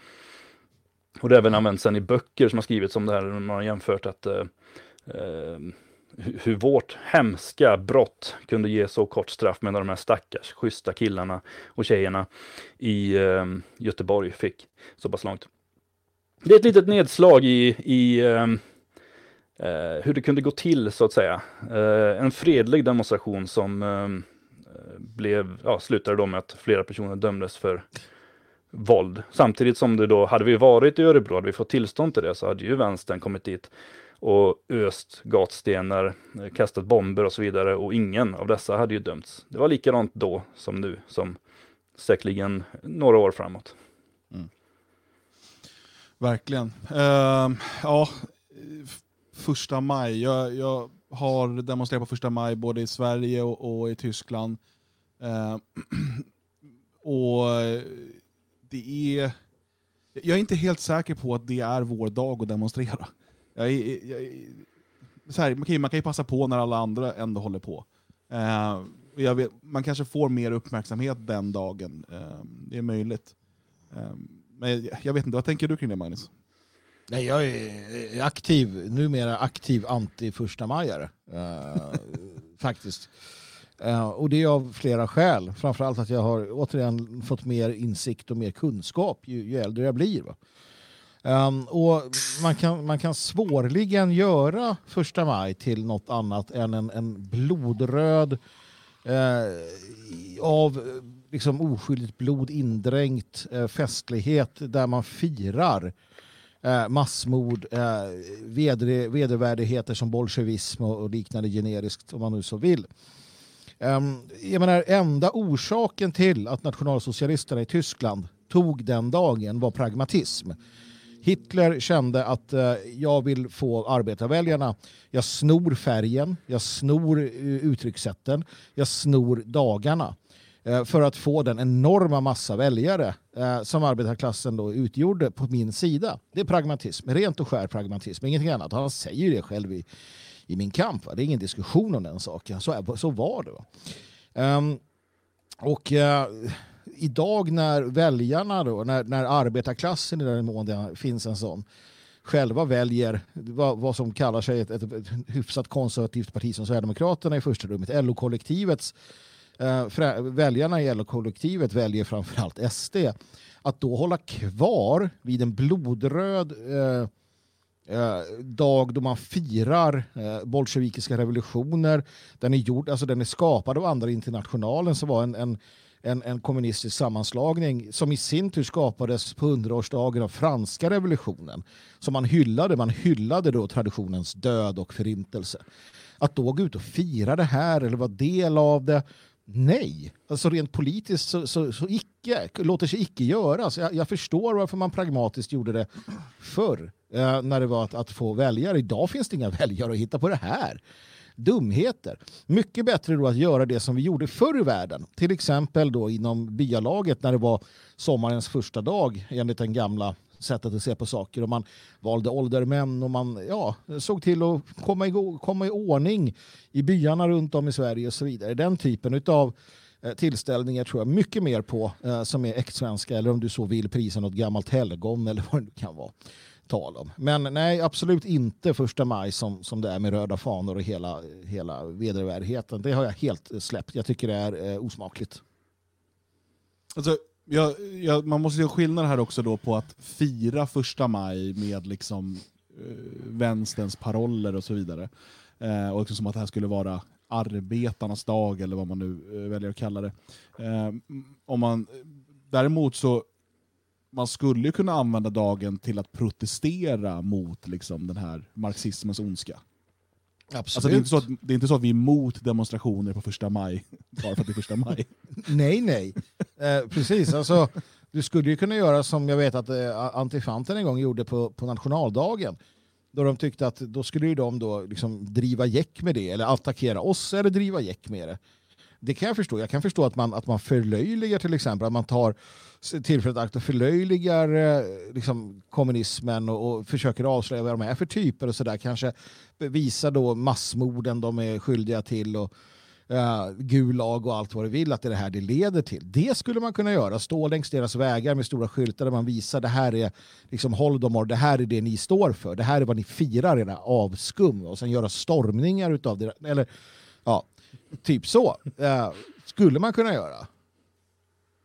Och det har även använts sen i böcker som har skrivits om det här, man har jämfört att eh, eh, hur vårt hemska brott kunde ge så kort straff medan de här stackars schyssta killarna och tjejerna i eh, Göteborg fick så pass långt. Det är ett litet nedslag i, i eh, eh, hur det kunde gå till så att säga. Eh, en fredlig demonstration som eh, blev, ja, slutade då med att flera personer dömdes för våld. Samtidigt som det då, hade vi varit i Örebro, hade vi fått tillstånd till det, så hade ju vänstern kommit dit och öst gatstenar, eh, kastat bomber och så vidare och ingen av dessa hade ju dömts. Det var likadant då som nu, som säkerligen några år framåt. Mm. Verkligen. Uh, ja, första maj. Jag, jag, har demonstrerat på första maj både i Sverige och, och i Tyskland. Eh, och eh, det är... Jag är inte helt säker på att det är vår dag att demonstrera. Jag, jag, så här, man, kan, man kan ju passa på när alla andra ändå håller på. Uh, vet, man kanske får mer uppmärksamhet den dagen. Eh, det är möjligt. Um, men jag vet inte, vad tänker du kring det Magnus? Nej, jag är aktiv, numera aktiv anti-första majare. Uh, faktiskt. Uh, och det är av flera skäl. Framförallt att jag har återigen fått mer insikt och mer kunskap ju, ju äldre jag blir. Um, och man kan, man kan svårligen göra första maj till något annat än en, en blodröd uh, av liksom oskyldigt blod indränkt uh, festlighet där man firar eh, massmord, eh, veder, vedervärdigheter som bolsjevism och, och liknande generiskt om man nu så vill. Um, jag menar, enda orsaken till att nationalsocialisterna i Tyskland tog den dagen var pragmatism. Hitler kände att eh, jag vill få arbetarväljarna. Jag snor färgen, jag snor eh, uttryckssätten, jag snor dagarna Eh, för att få den enorma massa väljare eh, som arbetarklassen då utgjorde på min sida. Det är pragmatism, rent och skär pragmatism, ingenting annat. Han säger det själv i, i min kamp. Va? Det är ingen diskussion om den saken. Så, så var det. Um, och uh, idag när väljarna, då, när, när arbetarklassen i den mån det finns en sån, själva väljer vad, vad som kallar sig ett, ett, ett hyfsat konservativt parti som Sverigedemokraterna i första rummet, LO-kollektivets Eh, väljarna i LO-kollektivet väljer framförallt SD. Att då hålla kvar vid en blodröd eh, eh, dag då man firar eh, bolsjevikiska revolutioner. Den är, gjord, alltså den är skapad av andra internationalen som var en, en, en, en kommunistisk sammanslagning som i sin tur skapades på hundraårsdagen av franska revolutionen. Som man hyllade. Man hyllade då traditionens död och förintelse. Att då gå ut och fira det här eller vara del av det Nej, alltså rent politiskt så, så, så icke, låter sig icke göras. Jag, jag förstår varför man pragmatiskt gjorde det förr eh, när det var att, att, få väljare. Idag finns det inga väljare att hitta på det här. Dumheter. Mycket bättre då att göra det som vi gjorde förr i världen. Till exempel då inom byalaget när det var sommarens första dag enligt den gamla sättet att se på saker och man valde åldermän och man ja, såg till att komma i, komma i ordning i byarna runt om i Sverige och så vidare. Den typen av eh, tillställningar tror jag mycket mer på eh, som är äktsvenska eller om du så vill prisa något gammalt helgon eller vad det kan vara tal om. Men nej, absolut inte första maj som, som det är med röda fanor och hela, hela vedervärdigheten. Det har jag helt släppt. Jag tycker det är eh, osmakligt. Alltså, jag, jag, man måste göra skillnad här också då på att fira första maj med liksom eh, vänsterns paroller och så vidare. Eh, och liksom som att det här skulle vara arbetarnas dag eller vad man nu eh, väljer att kalla det. Eh, om man, däremot så man skulle kunna använda dagen till att protestera mot liksom, den här marxismens ondska. Absolut. Alltså, det, är inte så att, det är inte så att vi är emot demonstrationer på första maj, bara för att det är första maj. nej, nej. Eh, precis. Alltså, du skulle ju kunna göra som jag vet att eh, Antifanten en gång gjorde på, på nationaldagen. Då de tyckte att då skulle ju de då liksom driva gäck med det, eller attackera oss eller driva gäck med det. Det kan jag förstå. Jag kan förstå att man, att man förlöjligar till exempel, att man tar tillfället akt och förlöjligar eh, liksom, kommunismen och, och, försöker avslöja vad de är för typer och sådär. Kanske visa då massmorden de är skyldiga till och uh, Gulag och allt vad du vill att det är det här det leder till. Det skulle man kunna göra. Stå längs deras vägar med stora skyltar där man visar det här är liksom Holodomor, det här är det ni står för. Det här är vad ni firar, era avskum. Och sen göra stormningar utav det. Eller ja, typ så. Uh, skulle man kunna göra.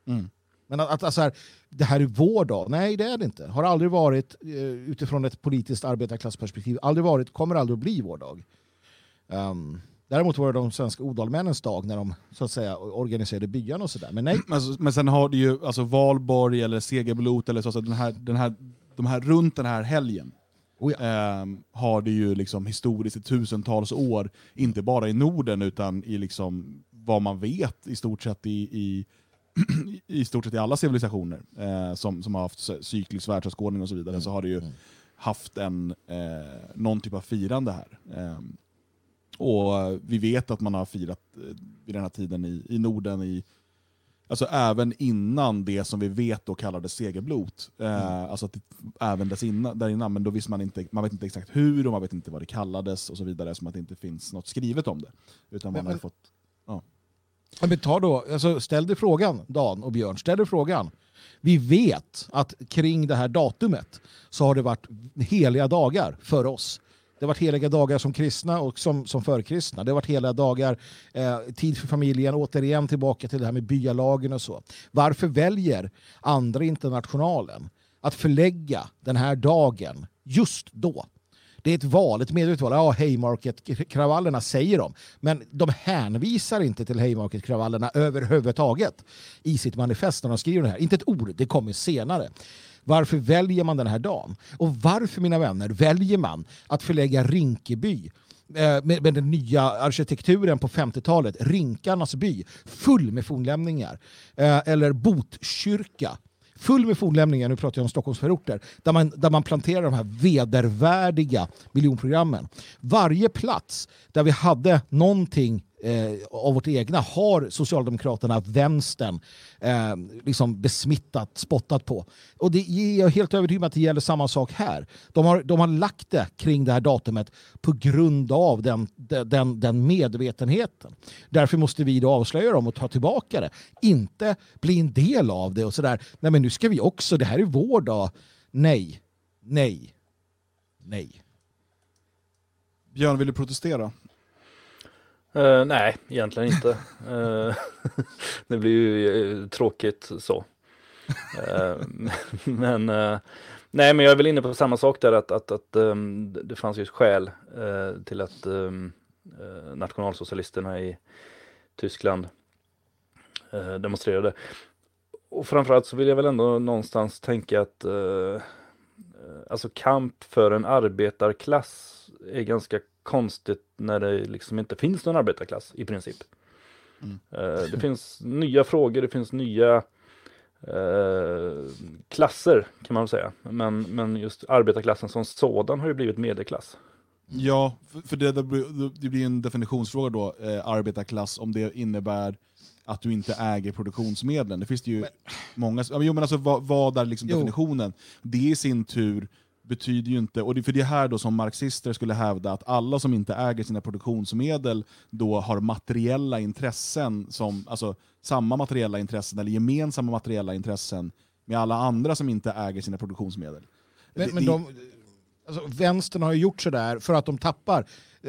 Mm. Men att, att alltså här, det här är vår dag, nej det är det inte. Har aldrig varit uh, utifrån ett politiskt arbetarklassperspektiv, aldrig varit, kommer aldrig att bli vår dag. Um, Däremot var det de svenska odalmännens dag när de så att säga organiserade byarna och sådär. Men nej. Men, men sen har du ju alltså Valborg eller Segerblot eller så, alltså den här, den här, de här, runt den här helgen. Oh ja. eh, har det ju liksom historiskt i tusentals år, inte bara i Norden utan i liksom vad man vet i stort sett i, i, i stort sett i alla civilisationer eh, som, som har haft cyklisk världsåskådning och så vidare, mm. så har det ju mm. haft en, eh, någon typ av firande här. Ehm, och vi vet att man har firat eh, vid den här tiden i, i Norden, i, alltså även innan det som vi vet då kallades segerblot. Eh, mm. alltså att det, även dess innan, där innan, men då visste man inte, man vet inte exakt hur och man vet inte vad det kallades och så vidare, som att det inte finns något skrivet om det. Utan man men, har fått, ja. Ja, Men ta då, alltså ställ dig frågan, Dan och Björn, ställ dig frågan. Vi vet att kring det här datumet så har det varit heliga dagar för oss. Det har varit heliga dagar som kristna och som, som förkristna. Det har varit heliga dagar, eh, tid för familjen, återigen tillbaka till det här med byalagen och så. Varför väljer andra internationalen att förlägga den här dagen just då? Det är ett val, ett medvetet val. Ja, Haymarket-kravallerna säger de. Men de hänvisar inte till Haymarket-kravallerna överhuvudtaget i sitt manifest när de skriver det här. Inte ett ord, det kommer senare. Varför väljer man den här dagen? Och varför, mina vänner, väljer man att förlägga Rinkeby eh, med, med den nya arkitekturen på 50-talet, Rinkarnas by, full med fornlämningar. Eh, eller Botkyrka, full med fornlämningar, nu pratar jag om Stockholmsförorter, där man, där man planterar de här vedervärdiga miljonprogrammen. Varje plats där vi hade någonting eh, av vårt egna har Socialdemokraterna, vänstern, eh, liksom besmittat, spottat på. Och det är jag helt övertygad om att det gäller samma sak här. De har, de har lagt det kring det här datumet på grund av den, den, den medvetenheten. Därför måste vi då avslöja dem och ta tillbaka det. Inte bli en del av det och sådär. Nej men nu ska vi också, det här är vår dag. Nej, nej, nej. Björn, vill du protestera? Uh, nej, egentligen inte. Uh, det blir ju eh, tråkigt så. Uh, men nej, men jag är väl inne på samma sak där att, att, att um, det fanns ju ett skäl till att um, nationalsocialisterna i Tyskland demonstrerade. Och framförallt så vill jag väl ändå någonstans tänka att alltså kamp för en arbetarklass är ganska konstigt när det liksom inte finns någon arbetarklass i princip. Mm. Eh, det finns nya frågor, det finns nya eh, klasser kan man väl säga. Men, men just arbetarklassen som sådan har ju blivit medelklass. Ja, för, det, det, blir, en definitionsfråga då, eh, arbetarklass, om det innebär att du inte äger produktionsmedlen. Det finns det ju många... ja, men Jo, men alltså, vad, vad är liksom Jo. definitionen? Det i sin tur betyder ju inte, och det, för det är här då som marxister skulle hävda att alla som inte äger sina produktionsmedel då har materiella intressen, som, alltså samma materiella intressen eller gemensamma materiella intressen med alla andra som inte äger sina produktionsmedel. Men, Det- men de, alltså, vänstern har ju gjort sådär för att de tappar.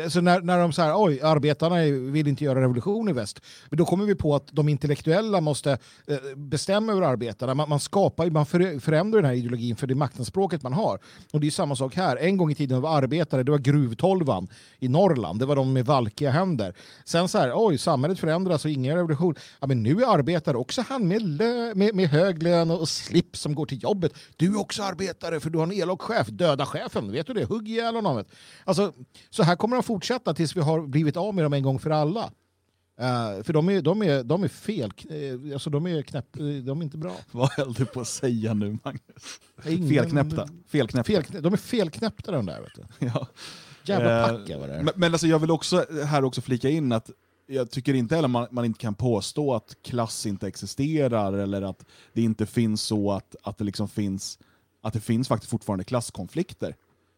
Så när, när de säger oj, arbetarna vill inte göra revolution i väst, men då kommer vi på att de intellektuella måste eh, bestämma över arbetarna. Man, man skapar, man förändrar den här ideologin för det maktanspråket man har. Och det är samma sak här. En gång i tiden var arbetare, det var gruvtolvan i Norrland, det var de med valkiga händer. Sen så här, oj, samhället förändras och ingen revolution. Ja, men nu är arbetare också han med, lö, med, med hög lön och slips som går till jobbet. Du är också arbetare för du har en elak chef, döda chefen, vet du det? Hugg ihjäl honom. Alltså, så här kommer de fortsätta tills vi har blivit av med dem en gång för alla. Eh, för de är, de är, de är fel, eh, alltså de är knäpp, eh, de är inte bra. Vad höll du på att säga nu Magnus? Ingen- Felknäppta. Felknäppta. Fel, de är felknäppta de där. Vet du. Ja. Jävla packa vad det. Men, men alltså jag vill också här också flika in att jag tycker inte heller man, man inte kan påstå att klass inte existerar eller att det inte finns så att, att det liksom finns att det finns faktiskt fortfarande klasskonflikter.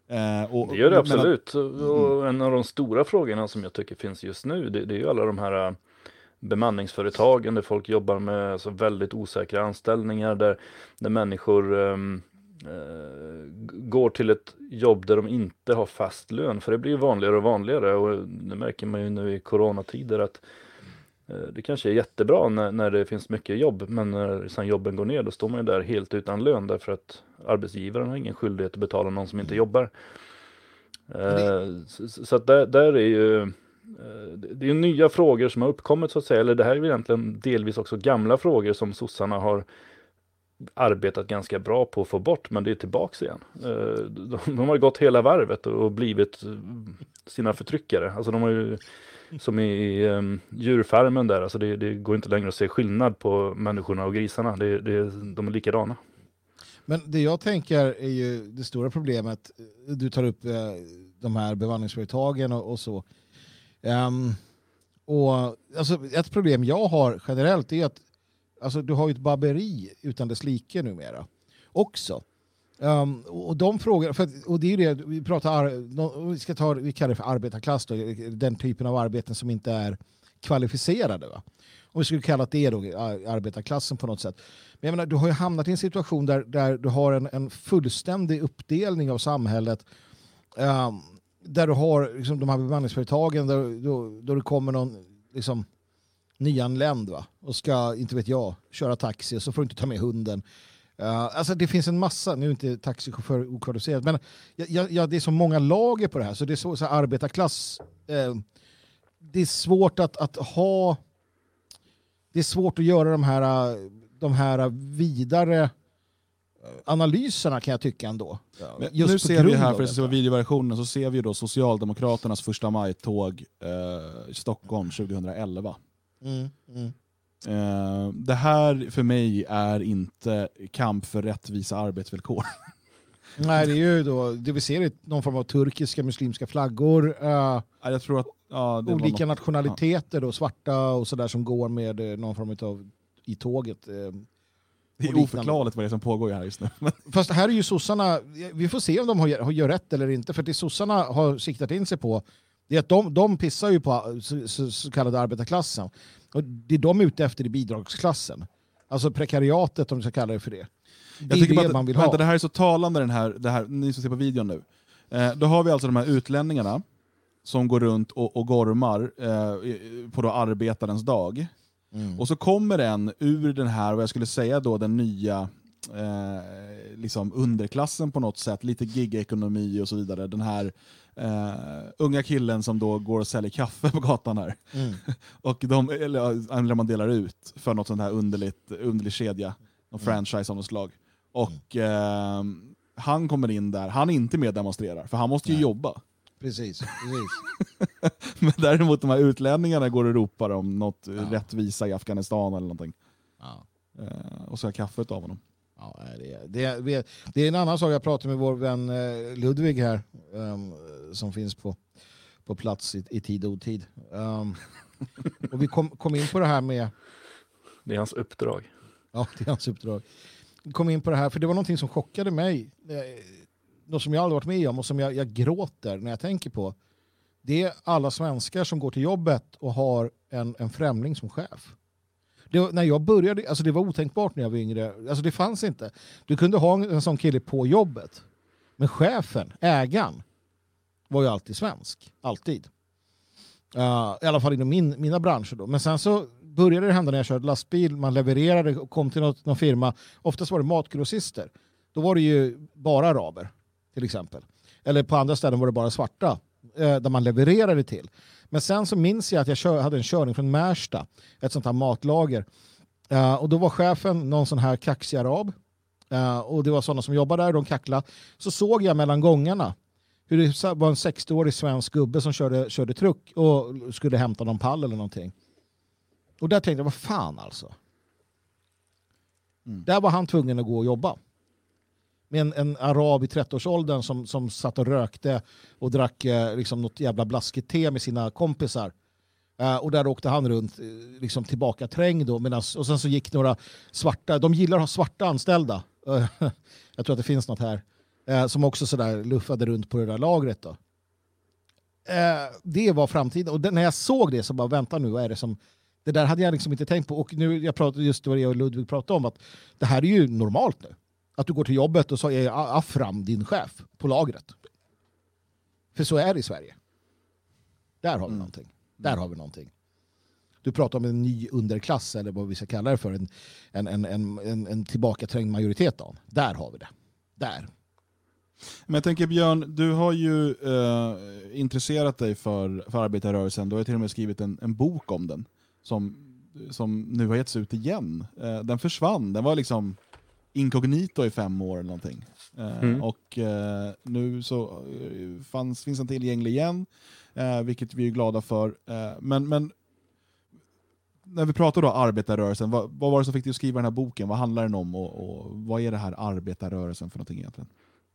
Eh, och, Det gör det men absolut. Och en av de stora frågorna som jag tycker finns just nu, det, det är ju alla de här äh, bemanningsföretagen där folk jobbar med alltså, väldigt osäkra anställningar, där, där människor eh, g- går till ett jobb där de inte har fast lön, för det blir vanligare och vanligare. Och det märker man ju nu i coronatider att eh, det kanske är jättebra när, när det finns mycket jobb, men när sen jobben går ner då står man ju där helt utan lön därför att arbetsgivaren har ingen skyldighet att betala någon som inte jobbar. Eh, Så, att där, där är ju eh, det det är nya frågor som har uppkommit så att säga, eller det här är egentligen delvis också gamla frågor som sossarna har arbetat ganska bra på att få bort, men det är tillbaks igen. Eh, De, har gått hela varvet och blivit eh, sina förtryckare. Alltså de har ju, som i um, djurfarmen där, alltså det, det går inte längre att se skillnad på människorna och grisarna. Det, det, de är likadana. Men det jag tänker är ju det stora problemet. Eh, du tar upp eh, de här bemanningsföretagen och, och så. Um, och alltså, ett problem jag har generellt är att alltså, du har ju ett baberi utan dess like numera också. Um, och de frågorna... för, att- och det är ju det, vi pratar, vi ska ta, vi kallar det för arbetarklass då, den typen av arbeten som inte är kvalificerade. Va? Om vi skulle kalla det då, arbetarklassen på något sätt. Men jag menar, du har ju hamnat i en situation där, där du har en, en fullständig uppdelning av samhället. Um, där du har liksom, de här bemanningsföretagen där då, då det kommer någon liksom, nyanländ va? och ska, inte vet jag, köra taxi och så får du inte ta med hunden. Uh, alltså det finns en massa, nu är inte taxichaufför okvalificerad, men ja, ja, det är så många lager på det här så det är så, så här, arbetarklass. Uh, det är svårt att, att ha, det är svårt att göra de här, de här vidare analyserna kan jag tycka ändå. Just nu ser vi här, för att se videoversionen, så ser vi då Socialdemokraternas första maj-tåg eh, Stockholm 2011. Mm, mm. Eh, det här för mig är inte kamp för rättvisa arbetsvillkor. Nej, det är ju då, det vi ser är någon form av turkiska muslimska flaggor. Uh, jag tror att, ja, olika något, nationaliteter, då, svarta och sådär som går med eh, någon form av i tåget. Uh, det är oförklarligt vad det är som pågår här just nu. Fast här är ju sossarna, vi får se om de har, har gör rätt eller inte, för det sossarna har siktat in sig på det är att de, de pissar ju på så, så, så kallade arbetarklassen. Och det är de ute efter i bidragsklassen. Alltså prekariatet om vi ska kalla det för det. Det är det man vill vänta, ha. Det här är så talande, den här, det här, ni som ser på videon nu. Eh, då har vi alltså de här utlänningarna som går runt och, och gormar eh, på då arbetarens dag. Mm. Och så kommer en ur den här, vad jag skulle säga då, den nya eh, liksom underklassen på något sätt, lite gigekonomi och så vidare. Den här eh, unga killen som då går och säljer kaffe på gatan här. Mm. och de, eller, eller man delar ut för något sånt här underligt, underlig kedja, någon mm. franchise av något slag. Och eh, han kommer in där, han är inte med och demonstrerar, för han måste ju Nej. jobba. Precis. precis. Men däremot de här utlänningarna går och ropar om något ja. rättvisa i Afghanistan eller någonting. Ja. Eh, och så har kaffet av honom. Ja, det, det, det, är en annan sak jag pratade med vår vän eh, Ludvig här, um, som finns på, på plats i, i tid och otid. Um, och vi kom, kom in på det här med... Det är hans uppdrag. Ja, det är hans uppdrag. Vi kom in på det här, för det var någonting som chockade mig. Eh, något som jag aldrig varit med om och som jag, jag gråter när jag tänker på. Det är alla svenskar som går till jobbet och har en, en främling som chef. Det, när jag började, alltså det var otänkbart när jag var yngre. Alltså det fanns inte. Du kunde ha en, en sån kille på jobbet. Men chefen, ägaren, var ju alltid svensk. Alltid. Uh, I alla fall inom min, mina branscher. Då. Men sen så började det hända när jag körde lastbil. Man levererade och kom till något, någon firma. Oftast var det matgrossister. Då var det ju bara araber, till exempel. Eller på andra ställen var det bara svarta, uh, där man levererade till. Men sen så minns jag att jag kör, hade en körning från Märsta, ett sånt här matlager. Uh, och då var chefen någon sån här kaxig arab. Uh, och det var sådana som jobbade där, de kacklade. Så såg jag mellan gångarna hur det var en 60-årig svensk gubbe som körde, körde truck och skulle hämta någon pall eller någonting. Och där tänkte jag, vad fan alltså. Mm. Där var han tvungen att gå och jobba med en, en arab i 30-årsåldern som, som satt och rökte och drack eh, liksom något jävla blaskigt te med sina kompisar. Uh, och där åkte han runt uh, liksom tillbaka träng då, medans, och sen så gick några svarta, de gillar att ha svarta anställda. Uh, jag tror att det finns något här. Uh, som också sådär luffade runt på det där lagret då. det var framtiden. Och det, när jag såg det så bara, vänta nu, vad är det som... Det där hade jag liksom inte tänkt på. Och nu, jag pratade just det jag och Ludvig pratade om, att det här är ju normalt nu. Att du går till jobbet och så är Afram din chef på lagret. För så är det i Sverige. Där har vi mm. någonting. Där har vi någonting. Du pratar om en ny underklass eller vad vi ska kalla det för. En, en, en, en, en, en tillbakaträngd majoritet av. Där har vi det. Där. Men jag tänker Björn, du har ju eh, intresserat dig för, för arbetarrörelsen. Du har till och med skrivit en, en bok om den. Som, som nu har getts ut igen. Eh, den försvann. Den var liksom inkognito i fem år eller någonting. Eh, mm. och eh, nu så eh, fanns, finns den tillgänglig igen, vilket vi är glada för. men, men när vi pratar då arbetarrörelsen, vad, vad, var det som fick dig att skriva den här boken? Vad handlar den om och, och vad är det här arbetarrörelsen för någonting egentligen?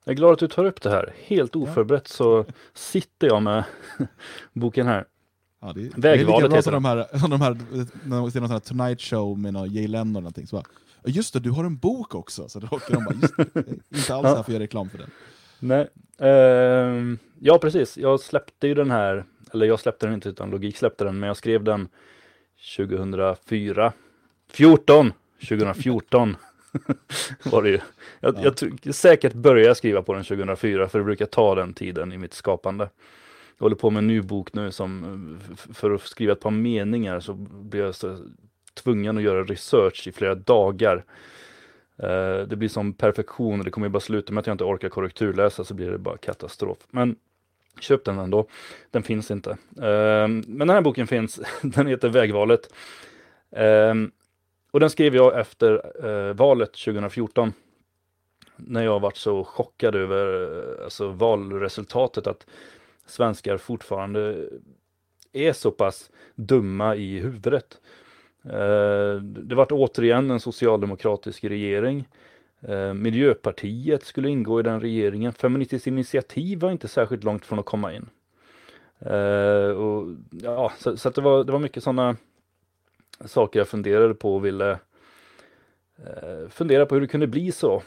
Jag är glad att du tar upp det här. Helt oförberett så sitter jag med boken här. Ja, det, Vägvalet det är lika bra som de här, de här, när man ser någon här Tonight Show med någon Jay Leno eller någonting. Så bara, just det, du har en bok också. Så då åker de bara, just det, inte alls här för att göra reklam för den. Nej, uh, ja precis. Jag släppte ju den här, eller jag släppte den inte utan Logik släppte den, men jag skrev den 2004. 14! 2014 var det ju. Jag, Ja. jag säkert började skriva på den 2004 för det brukar ta den tiden i mitt skapande. Jag håller på med en ny bok nu som eh, för att skriva ett par meningar så blir jag så tvungen att göra research i flera dagar. Eh, Det blir som perfektion det kommer ju bara sluta med att jag inte orkar korrekturläsa så blir det bara katastrof. Men köp den ändå. Den finns inte. Eh, Men den här boken finns. Den heter Vägvalet. Eh, Och den skrev jag efter eh, valet 2014. När jag varit så chockad över eh, alltså, valresultatet att svenskar fortfarande är så pass dumma i huvudet. Eh, det vart återigen en socialdemokratisk regering. Eh, Miljöpartiet skulle ingå i den regeringen. Feministiskt initiativ var inte särskilt långt från att komma in. Eh, och, ja, så så att det, var, det var mycket sådana saker jag funderade på och ville fundera på hur det kunde bli så.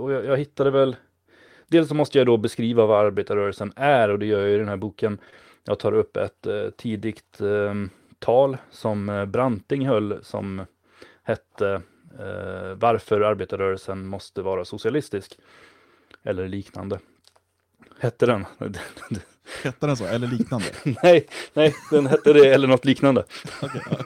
Och jag, jag hittade väl Dels så måste jag då beskriva vad arbetarrörelsen är och det gör jag i den här boken. Jag tar upp ett eh, tidigt eh, tal som eh, Branting höll som hette eh, Varför arbetarrörelsen måste vara socialistisk. Eller liknande. Hette den? Hette den så? Eller liknande? nej, nej, den hette det eller något liknande. Okej, ja.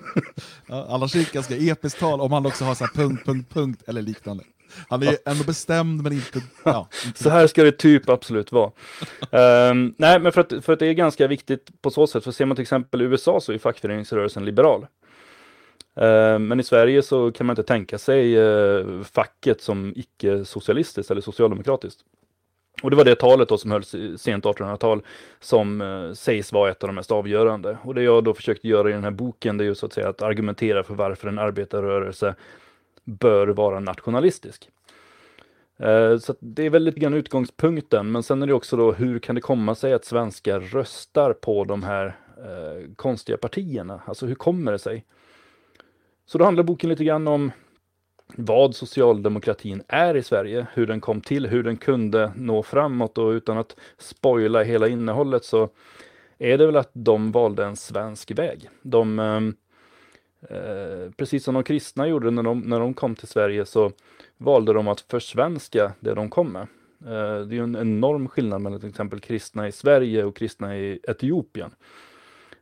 Ja, annars är det ett ganska episkt tal om han också har så här punkt, punkt, punkt eller liknande. Han är ändå bestämd men inte... Ja, inte Så här ska det typ absolut vara. Ehm, nej, men för att, för att det är ganska viktigt på så sätt. För ser man till exempel i USA så är fackföreningsrörelsen liberal. Ehm, men i Sverige så kan man inte tänka sig eh, facket som icke-socialistiskt eller socialdemokratiskt. Och det var det talet då som hölls sent 1800-tal som eh, sägs vara ett av de mest avgörande. Och det jag då försökte göra i den här boken det är ju så att säga att argumentera för varför en arbetarrörelse bör vara nationalistisk. Eh, så det är väl lite grann utgångspunkten, men sen är det också då hur kan det komma sig att svenskar röstar på de här eh, konstiga partierna? Alltså hur kommer det sig? Så då handlar boken lite grann om vad socialdemokratin är i Sverige, hur den kom till, hur den kunde nå framåt och utan att spoila hela innehållet så är det väl att de valde en svensk väg. De, eh, eh, precis som de kristna gjorde när de, när de kom till Sverige så valde de att försvenska det de kom med. Eh, det är ju en enorm skillnad mellan till exempel kristna i Sverige och kristna i Etiopien.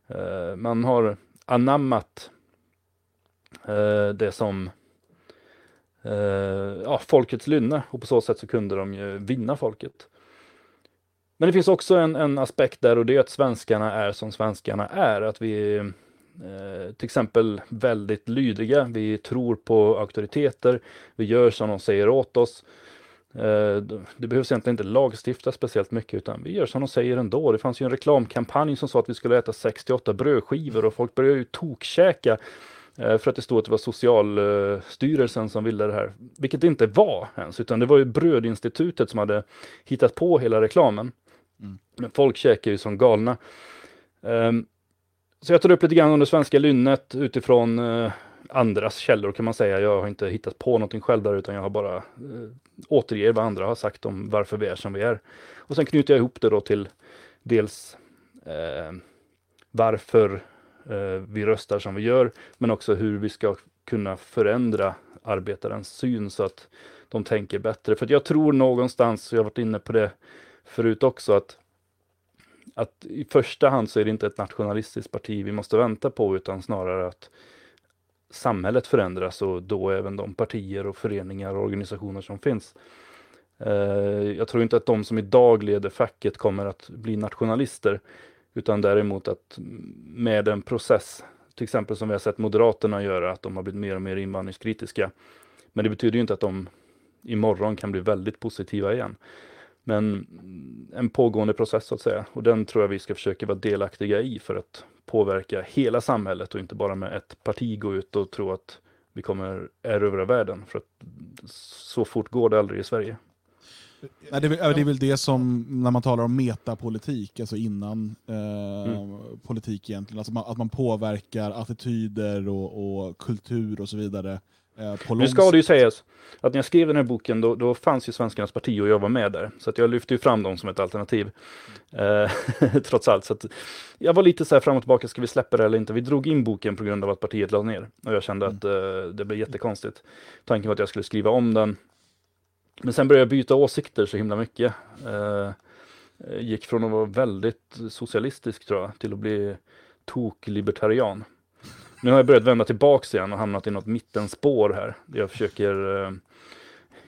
Eh, man har anammat eh, det som eh, ja, folkets lynne och på så sätt så kunde de ju vinna folket. Men det finns också en, en aspekt där och det är att svenskarna är som svenskarna är. Att vi till exempel väldigt lydiga. Vi tror på auktoriteter. Vi gör som de säger åt oss. Eh, det behövs egentligen inte lagstifta speciellt mycket utan vi gör som de säger ändå. Det fanns ju en reklamkampanj som sa att vi skulle äta 68 brödskivor och folk började ju tokkäka eh, för att det stod att det var Socialstyrelsen som ville det här. Vilket det inte var ens, utan det var ju Brödinstitutet som hade hittat på hela reklamen. Mm. Men folk käkar ju som galna. Ehm, så jag tar upp lite grann om det svenska lynnet utifrån eh, andras källor kan man säga. Jag har inte hittat på någonting själv där utan jag har bara eh, återger vad andra har sagt om varför vi är som vi är. Och sen knyter jag ihop det då till dels eh, varför eh, vi röstar som vi gör, men också hur vi ska kunna förändra arbetarens syn så att de tänker bättre. För att jag tror någonstans, jag har varit inne på det förut också, att att i första hand så är det inte ett nationalistiskt parti vi måste vänta på utan snarare att samhället förändras och då även de partier och föreningar och organisationer som finns. Eh, jag tror inte att de som idag leder facket kommer att bli nationalister utan däremot att med en process, till exempel som vi har sett Moderaterna göra, att de har blivit mer och mer invandringskritiska. Men det betyder ju inte att de imorgon kan bli väldigt positiva igen. Men en pågående process så att säga. Och den tror jag vi ska försöka vara delaktiga i för att påverka hela samhället och inte bara med ett parti gå ut och tro att vi kommer erövra världen. För att så fort går det aldrig i Sverige. Nej, det, är, väl- det är väl det som, när man talar om metapolitik, alltså innan eh, Mm. politik egentligen, alltså man, att man påverkar attityder och, och kultur och så vidare Eh, Nu ska det ju sägas att när jag skrev den här boken då, då fanns ju Svenskarnas parti och jag var med där. Så att jag lyfte ju fram dem som ett alternativ. Eh, trots allt. Så jag var lite så här fram och tillbaka, ska vi släppa det eller inte? Vi drog in boken på grund av att partiet lade ner. Och jag kände att eh, det blev jättekonstigt. Tanken var att jag skulle skriva om den. Men sen började jag byta åsikter så himla mycket. Eh, gick från att vara väldigt socialistisk tror jag, till att bli tok-libertarian. Nu har jag börjat vända tillbaks igen och hamnat i något mittenspår här. Jag försöker, eh,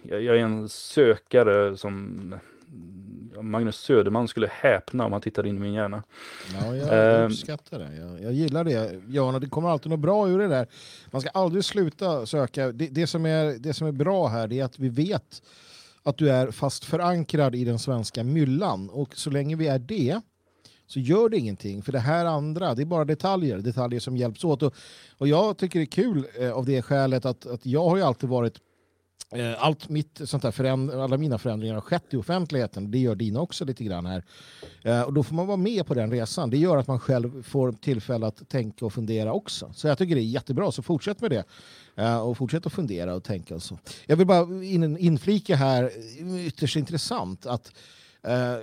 jag, jag är en sökare som Magnus Söderman skulle häpna om han tittade in i min hjärna. Ja, jag Ehm. uppskattar det. Jag, jag gillar det. Jan, det kommer alltid något bra ur det där. Man ska aldrig sluta söka. Det, det, som är, det som är bra här är att vi vet att du är fast förankrad i den svenska myllan. Och så länge vi är det så gör det ingenting. För det här andra, det är bara detaljer. Detaljer som hjälps åt. Och, och jag tycker det är kul eh, av det skälet att, att jag har ju alltid varit Eh, Allt mitt sånt här föränd- alla mina förändringar har skett i offentligheten. Det gör dina också lite grann här. Eh, Och då får man vara med på den resan. Det gör att man själv får tillfälle att tänka och fundera också. Så jag tycker det är jättebra, så fortsätt med det. Eh, Och fortsätt att fundera och tänka. Och så. Jag vill bara in, inflika här, ytterst intressant, att eh, Eh,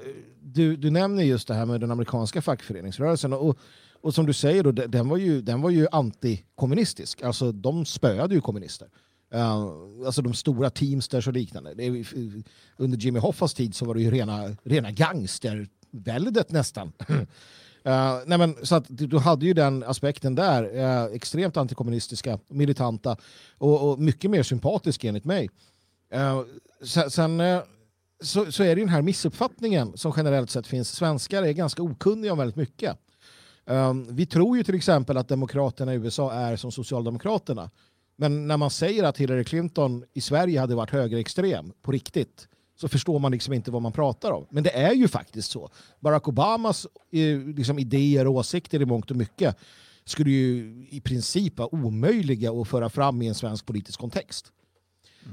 du, du nämner just det här med den amerikanska fackföreningsrörelsen. Och, och som du säger, då, den var ju, den var ju antikommunistisk. Alltså de spöade ju kommunister. Uh, alltså de stora Teamsters och liknande. Det eh, under Jimmy Hoffas tid så var det ju rena, rena gangsterväldet nästan. Uh, nej men, så att du, du hade ju den aspekten där, uh, extremt antikommunistiska, militanta och, och mycket mer sympatisk enligt mig. Uh, sen sen uh, så, så är det den här missuppfattningen som generellt sett finns. Svenskar är ganska okunniga om väldigt mycket. Um, vi tror ju till exempel att demokraterna i USA är som socialdemokraterna. Men när man säger att Hillary Clinton i Sverige hade varit högerextrem på riktigt så förstår man liksom inte vad man pratar om. Men det är ju faktiskt så. Barack Obamas eh, liksom, idéer och åsikter i mångt och mycket skulle ju i princip vara omöjliga att föra fram i en svensk politisk kontext.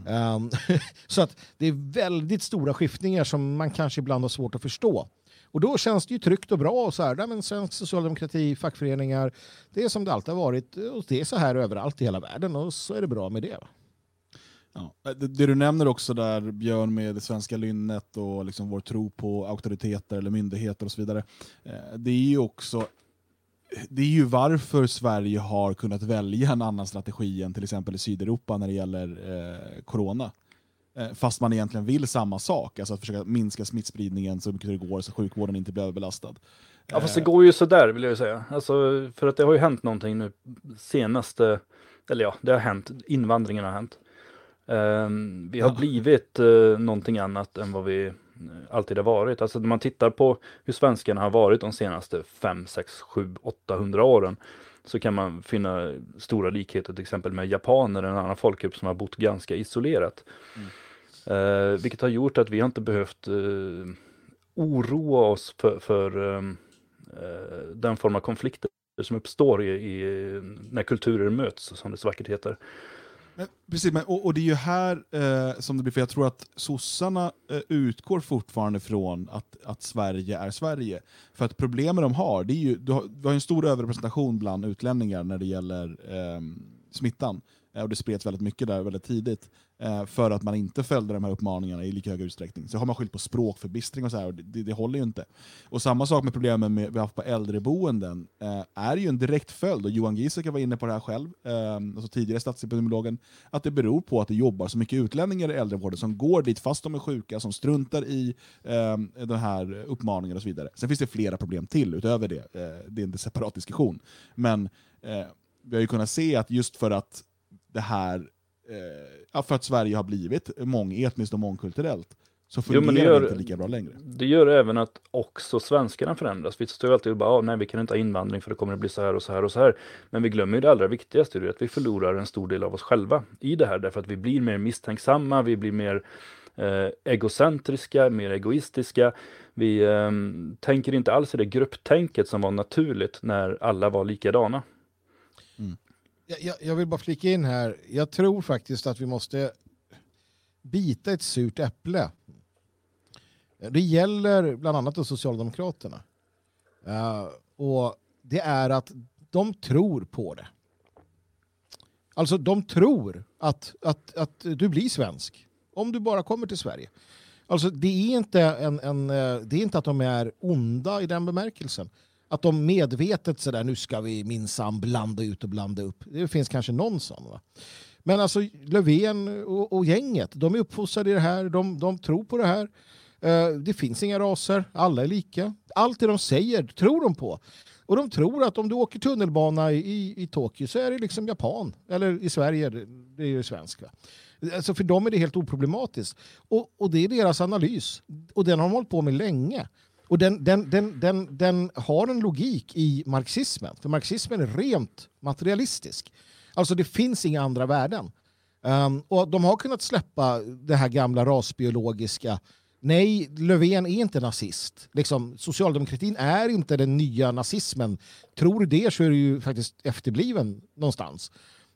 Um, så att det är väldigt stora skiftningar som man kanske ibland har svårt att förstå. Och då känns det ju tryggt och bra. Och så här, nej, men svensk socialdemokrati, fackföreningar, det är som det alltid har varit. Och det är så här överallt i hela världen och så är det bra med det. Ja. Eh, det, det du nämner också där, Björn, med det svenska lynnet och liksom vår tro på auktoriteter eller myndigheter och så vidare. Eh, det är ju också det är ju varför Sverige har kunnat välja en annan strategi än till exempel i Sydeuropa när det gäller eh, corona. Eh, fast man egentligen vill samma sak, alltså att försöka minska smittspridningen så mycket det går så sjukvården inte blir överbelastad. Ja fast det går ju sådär vill jag ju säga. Alltså, för att det har ju hänt någonting nu senaste, eller ja, det har hänt, invandringen har hänt. Ehm, vi har Ja. blivit uh, någonting annat än vad vi eh, alltid har varit. Alltså när man tittar på hur svenskarna har varit de senaste 5, 6, 7, 800 åren så kan man finna stora likheter till exempel med japaner, en annan folkgrupp som har bott ganska isolerat. Eh, vilket har gjort att vi har inte behövt eh, oroa oss för, för ehm, eh, den form av konflikter som uppstår i, i, när kulturer möts, som det så vackert heter. Men, precis, men, och, och det är ju här eh, som det blir, för jag tror att sossarna eh, utgår fortfarande från att, att Sverige är Sverige. För att problemet de har, det är ju, du har, du har en stor överrepresentation bland utlänningar när det gäller eh, smittan. Eh, och det spreds väldigt mycket där väldigt tidigt. Eh, för att man inte följde de här uppmaningarna i lika hög utsträckning. Så har man skyllt på språkförbistring och så här, och det, det, håller ju inte. Och samma sak med problemen med, vi har haft på äldreboenden, eh, är ju en direkt följd, och Johan Giesecke var inne på det här själv, eh, alltså tidigare statsepidemiologen, att det beror på att det jobbar så mycket utlänningar i äldrevården som går dit fast de är sjuka, som struntar i eh, den här uppmaningen och så vidare. Sen finns det flera problem till utöver det, eh, det är en separat diskussion. Men eh, vi har ju kunnat se att just för att det här, eh, för att Sverige har blivit mångetniskt och mångkulturellt, så Jo, fungerar det det, gör- inte lika bra längre. Det gör även att också svenskarna förändras. Vi står ju alltid och bara, "Ah, nej vi kan inte ha invandring för det kommer att bli så här och så här och så här. Men vi glömmer ju det allra viktigaste, det är att vi förlorar en stor del av oss själva i det här. Därför att vi blir mer misstänksamma, vi blir mer eh, egocentriska, mer egoistiska. Vi eh, tänker inte alls i det grupptänket som var naturligt när alla var likadana. Jag, jag, vill bara flika in här. Jag tror faktiskt att vi måste bita ett surt äpple. Det gäller bland annat Socialdemokraterna. Uh, och det är att de tror på det. Alltså de tror att, att, att du blir svensk om du bara kommer till Sverige. Alltså det är inte, en, en, eh, det är inte att de är onda i den bemärkelsen. Att de medvetet sådär, nu ska vi minsann blanda ut och blanda upp. Det finns kanske någon sån. Va? Men alltså Löfven och, och, gänget, de är uppfostrade i det här, de, de tror på det här. Uh, det finns inga raser, alla är lika. Allt det de säger tror de på. Och de tror att om du åker tunnelbana i, i Tokyo så är det liksom japan. Eller i Sverige, det är ju svenska. Alltså för dem är det helt oproblematiskt. Och, och det är deras analys. Och den har de hållit på med länge. Och den, den, den, den, den har en logik i marxismen. För marxismen är rent materialistisk. Alltså det finns inga andra värden. Um, och de har kunnat släppa det här gamla rasbiologiska. Nej, Löfven är inte nazist. Liksom, socialdemokratin är inte den nya nazismen. Tror du det så är du ju faktiskt efterbliven någonstans.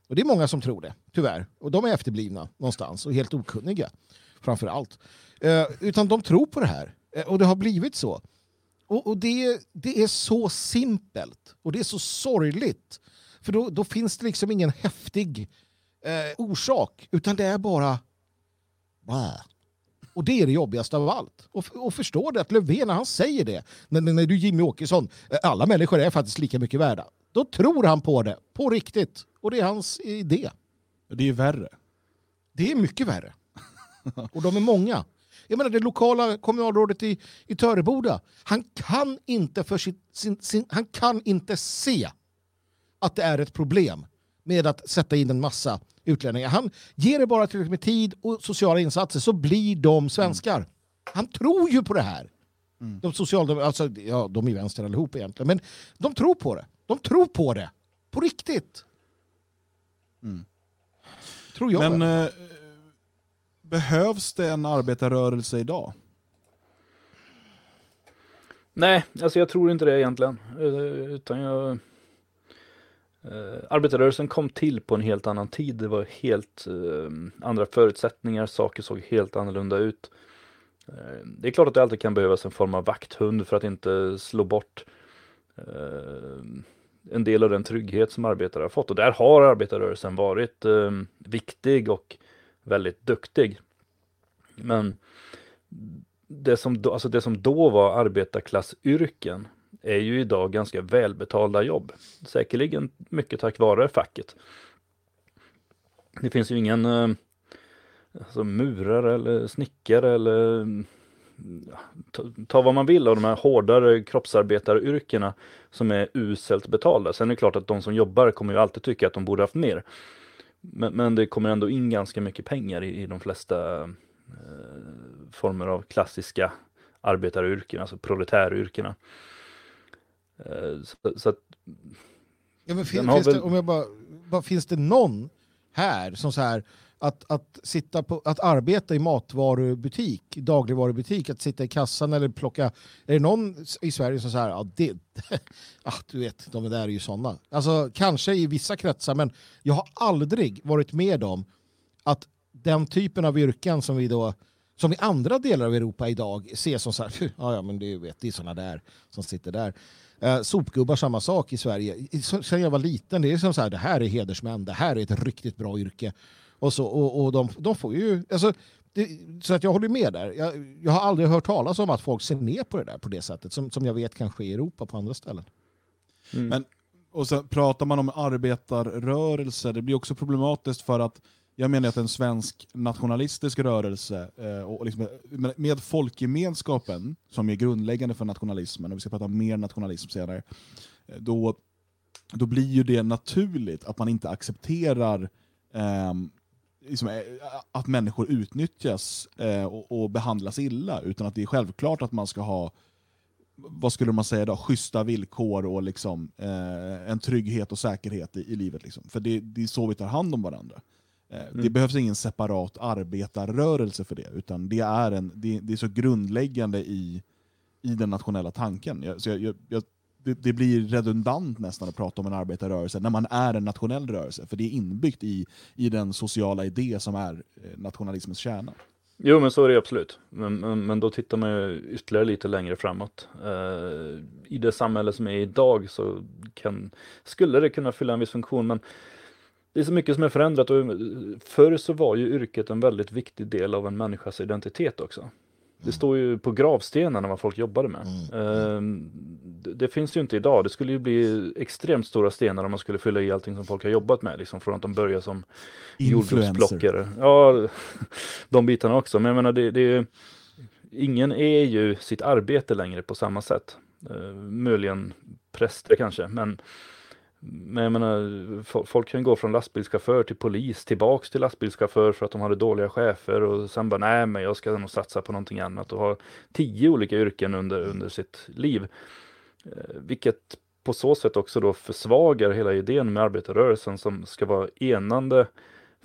Och det är många som tror det, tyvärr. Och de är efterblivna någonstans och helt okunniga framför allt. Uh, ehm, utan de tror på det här. Uh, och det har blivit så. Och, och det, det är så simpelt och det är så sorgligt för då, då finns det liksom ingen häftig eh, orsak, utan det är bara... Bah. Och det är det jobbigaste av allt. Och, och förstår det att Löfven, när han säger det, när, när du Jimmy Åkesson, eh, alla människor är faktiskt lika mycket värda. Då tror han på det, på riktigt. Och det är hans idé. Det är värre. Det är mycket värre. Och de är många. Jag menar det lokala kommunalrådet i, i Töreboda, han kan inte för sin, sin, sin, han kan inte se att det är ett problem med att sätta in en massa utlänningar. Han ger det bara tillräckligt med tid och sociala insatser så blir de svenskar. Mm. Han tror ju på det här. Mm. De sociala, alltså, ja, de är vänster allihop egentligen, men de tror på det. De tror på det. På riktigt. Mm. Tror jag. Men eh, behövs det en arbetarrörelse idag? Nej, alltså jag tror inte det egentligen. Eh, utan jag Eh, arbetarrörelsen kom till på en helt annan tid. Det var helt eh, andra förutsättningar, saker såg helt annorlunda ut. Eh, det är klart att det alltid kan behövas en form av vakthund för att inte slå bort eh, en del av den trygghet som arbetare har fått. Och där har arbetarrörelsen varit eh, viktig och väldigt duktig. Men det som, då, alltså det som då var arbetarklassyrken är ju idag ganska välbetalda jobb. Säkerligen mycket tack vare facket. Det finns ju ingen eh, alltså murare eller snickare eller ta, ta vad man vill av de här hårdare kroppsarbetaryrkena som är uselt betalda. Sen är det klart att de som jobbar kommer ju alltid tycka att de borde haft mer. Men, men det kommer ändå in ganska mycket pengar i, i de flesta eh, former av klassiska arbetaryrken, alltså proletäryrkena. Eh, så, så att, ja, men fin, finns, väl... det, om jag bara, bara, finns det någon här som så här att, att, sitta på, att arbeta i matvarubutik, dagligvarubutik, att sitta i kassan eller plocka... Är det någon i Sverige som säger ja, det, ah, du vet, de där är ju sådana. Alltså kanske i vissa kretsar, men jag har aldrig varit med om att den typen av yrken som vi då som i andra delar av Europa idag ses som så här, ja, ja men det, vet, det är sådana där som sitter där. Eh, sopgubbar samma sak i Sverige. Sen jag var liten, det är som så här, det här är hedersmän, det här är ett riktigt bra yrke. Och, så, och, och de, de får ju, alltså, det, så att jag håller med där. Jag, jag, har aldrig hört talas om att folk ser ner på det där på det sättet, som, som jag vet kan ske i Europa på andra ställen. Mm. Men, och så pratar man om arbetarrörelse, det blir också problematiskt för att jag menar att en svensk nationalistisk rörelse eh, och liksom, med folkgemenskapen som är grundläggande för nationalismen, och vi ska prata mer nationalism senare, eh, då, då blir ju det naturligt att man inte accepterar eh, liksom, eh, att människor utnyttjas eh, och, och, behandlas illa, utan att det är självklart att man ska ha vad skulle man säga då, schyssta villkor och liksom, eh, en trygghet och säkerhet i, i livet. Liksom. För det, det är så vi tar hand om varandra. Eh, mm. Det behövs ingen separat arbetarrörelse för det, utan det är, en, det, det är så grundläggande i, i den nationella tanken. Jag, så jag, jag, det, det, blir redundant nästan att prata om en arbetarrörelse när man är en nationell rörelse, för det är inbyggt i, i den sociala idé som är eh, nationalismens kärna. Jo, men så är det absolut. Men, men, men då tittar man ju ytterligare lite längre framåt. Eh, I det samhälle som är idag så kan, skulle det kunna fylla en viss funktion, men det är så mycket som är förändrat och eh, förr så var ju yrket en väldigt viktig del av en människas identitet också. Det står ju på gravstenarna vad folk jobbade med. Mm. Det, det, finns ju inte idag. Det skulle ju bli extremt stora stenar om man skulle fylla i allting som folk har jobbat med. Liksom från att de börjar som jordgubbsplockare. Ja, de bitarna också. Men jag menar, det, det, ingen är ju sitt arbete längre på samma sätt. Uh, möjligen präster kanske, men men jag menar, folk kan gå från lastbilschaufför till polis, tillbaks till lastbilschaufför för att de hade dåliga chefer och sen bara, nej men jag ska nog satsa på någonting annat och ha tio olika yrken under, under sitt liv. Eh, vilket på så sätt också då försvagar hela idén med arbetarrörelsen som ska vara enande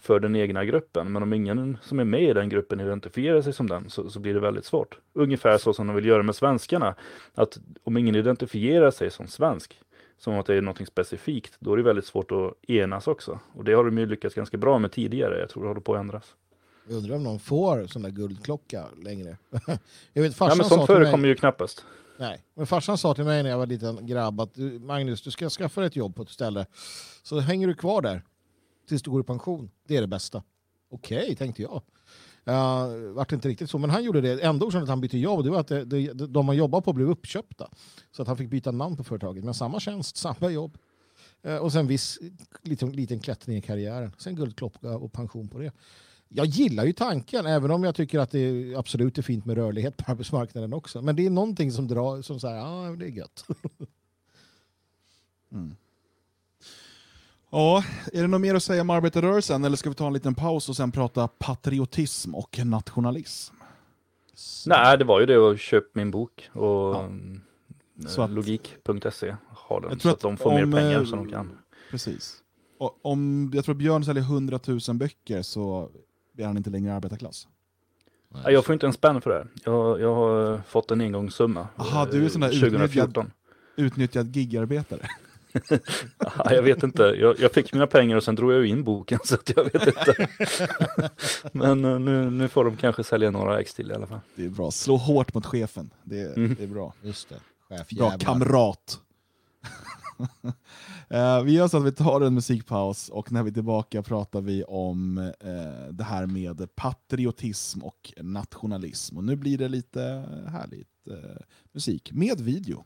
för den egna gruppen. Men om ingen som är med i den gruppen identifierar sig som den så, så, blir det väldigt svårt. Ungefär så som de vill göra med svenskarna. Att om ingen identifierar sig som svensk som att det är något specifikt, då är det väldigt svårt att enas också. Och det har de ju lyckats ganska bra med tidigare. Jag tror det håller på att ändras. Jag undrar om någon får sån där guldklocka längre. jag vet, ja, men sånt förekommer mig... ju knappast. Nej, men farsan sa till mig när jag var liten grabb att Magnus, du ska skaffa dig ett jobb på ett ställe. Så hänger du kvar där tills du går i pension. Det är det bästa. Okej, okay, tänkte jag. Uh, vart inte riktigt så, men han gjorde det. Enda orsaken att han bytte jobb det var att det, det, de han jobbade på blev uppköpta. Så att han fick byta namn på företaget. Men samma tjänst, samma jobb. Uh, och sen viss liten, liten klättring i karriären. Sen guldklocka och pension på det. Jag gillar ju tanken, även om jag tycker att det absolut är fint med rörlighet på arbetsmarknaden också. Men det är någonting som drar, som säger, ja ah, det är gött. mm. Ja, är det något mer att säga om arbetarrörelsen eller ska vi ta en liten paus och sen prata patriotism och nationalism? Nej, det var ju det att köpa min bok och ja. Mm, logik.se har den så att de får om, mer pengar som de kan. Precis. Och om jag tror Björn säljer 100 000 böcker så är han inte längre arbetarklass. Nej, jag får inte en spänn för det. Jag, jag har fått en engångssumma. Jaha, du är sån där utnyttjad, utnyttjad gigarbetare. Jag vet inte, jag, jag, fick mina pengar och sen drog jag in boken så att jag vet inte. Men uh, nu, nu får de kanske sälja några ex till i alla fall. Det är bra, slå hårt mot chefen. Det, mm. det är bra. Just det. Chef, bra kamrat. uh, vi gör så att vi tar en musikpaus och när vi är tillbaka pratar vi om uh, det här med patriotism och nationalism. Och nu blir det lite härligt musik med video.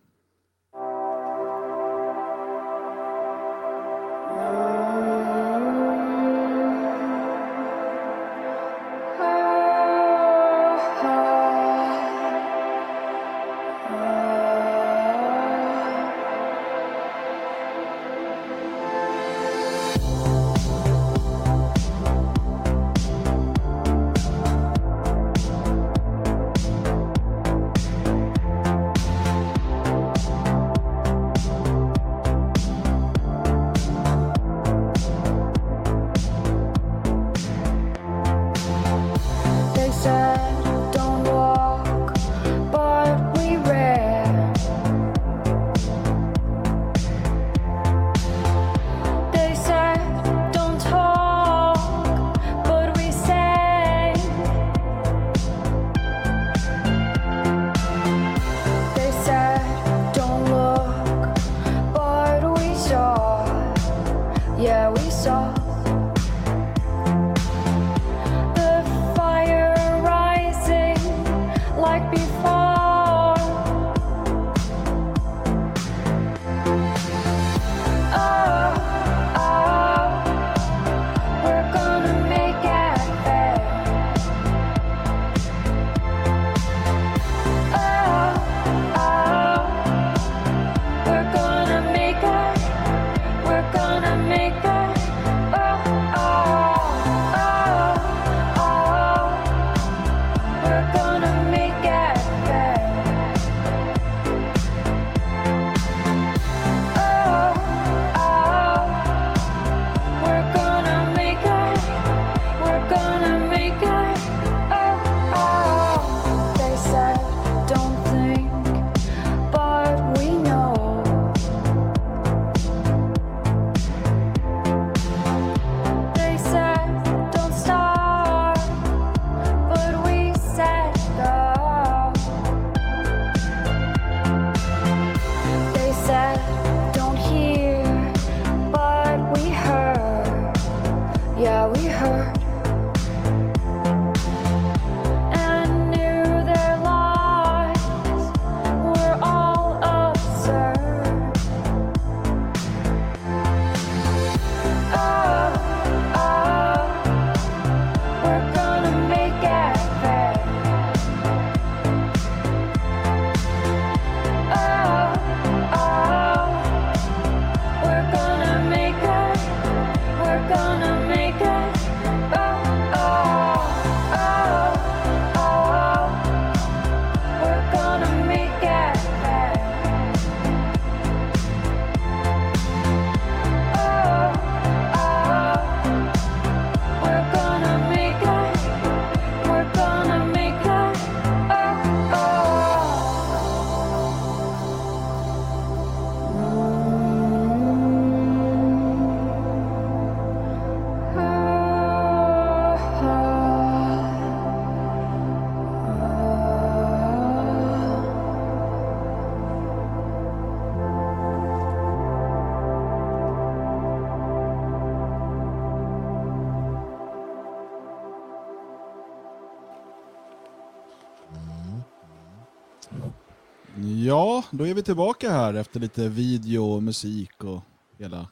Då är vi tillbaka här efter lite video och musik och hela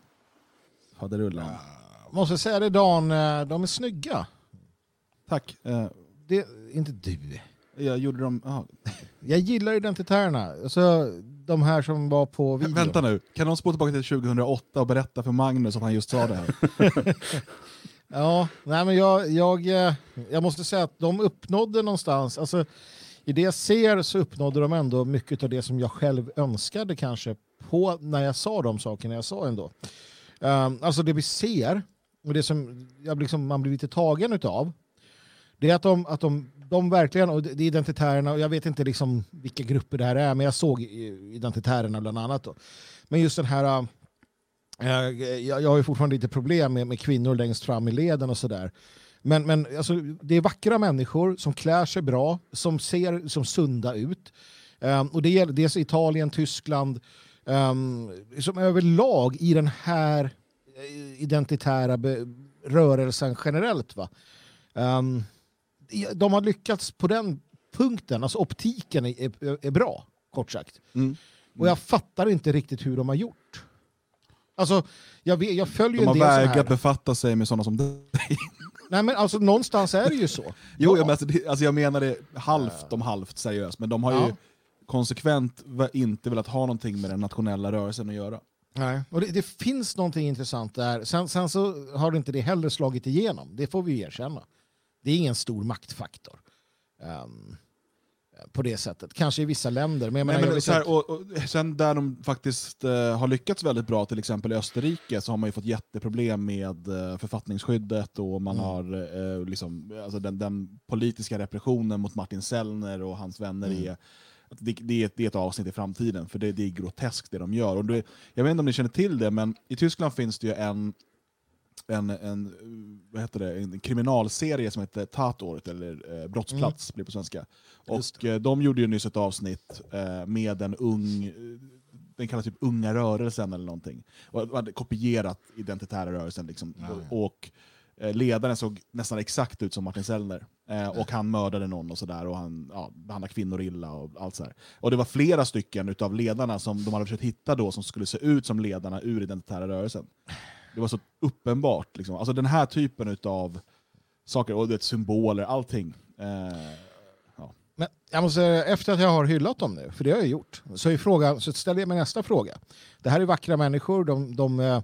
faderullan. Måste säga det Dan, eh, de är snygga. Tack. Eh, Det, inte du. jag gjorde dem... aha. Jag gillar identitärerna. Alltså, de här som var på video. Vänta nu, kan någon spå tillbaka till 2008 och berätta för Magnus att han just sa det här? Ja, nej men jag, jag, eh, jag måste säga att de uppnådde någonstans, alltså i det jag ser så uppnådde de ändå mycket av det som jag själv önskade kanske på när jag sa de sakerna jag sa ändå. Um, alltså det vi ser och det som jag liksom, man blir lite tagen utav det är att de, att de, de verkligen, och det är identitärerna, och jag vet inte liksom vilka grupper det här är, men jag såg identitärerna bland annat. Då. Men just den här, uh, jag, jag har ju fortfarande lite problem med, med kvinnor längst fram i leden och sådär. Men, men alltså, det är vackra människor som klär sig bra, som ser som sunda ut. Ehm, och det gäller dels Italien, Tyskland, um, som överlag i den här eh, identitära rörelsen generellt. Va? Ehm, de har lyckats på den punkten, alltså optiken är, är, är bra, kort sagt. Mm. Och jag fattar inte riktigt hur de har gjort. Alltså, jag, vet, jag följer De har vägrat befatta sig med sådana som dig. Nej, men alltså, någonstans är det ju så. Jo, Ja. jag, men alltså, det, alltså jag menar det halvt om halvt seriöst, men de har ju Ja. konsekvent va- inte velat ha någonting med den nationella rörelsen att göra. Nej. Och det, det finns någonting intressant där. Sen, sen så har inte det heller slagit igenom. Det får vi erkänna. Det är ingen stor maktfaktor. ehm, på det sättet. Kanske i vissa länder. Men, Nej, men så här, och, och, sen där de faktiskt eh, har lyckats väldigt bra, till exempel i Österrike, så har man ju fått jätteproblem med eh, författningsskyddet och man Mm. har eh, liksom, alltså den, den politiska repressionen mot Martin Sellner och hans vänner. Mm. Är, det, det, är, det är ett avsnitt i framtiden, för det, det är groteskt det de gör. Och det, jag vet inte om ni känner till det, men i Tyskland finns det ju en en, en, vad heter det, en kriminalserie som heter Tatort, eller eh, Brottsplats blir det på svenska. Och eh, de gjorde ju nyss ett avsnitt eh, med en ung, den kallas typ Unga rörelsen eller någonting. Och de hade kopierat identitära rörelsen. Liksom. Ja, Och, och eh, ledaren såg nästan exakt ut som Martin Sellner. Eh, och han mördade någon och sådär och han ja, behandlade kvinnor illa och allt sådär. Och det var flera stycken utav ledarna som de hade försökt hitta då som skulle se ut som ledarna ur identitära rörelsen. Det var så uppenbart. Liksom. Alltså den här typen utav saker, och det symboler, allting. Eh, Men jag måste, efter att jag har hyllat dem nu, för det har jag gjort, så, är frågan, så ställer jag mig nästa fråga. Det här är vackra människor, de, de, eh,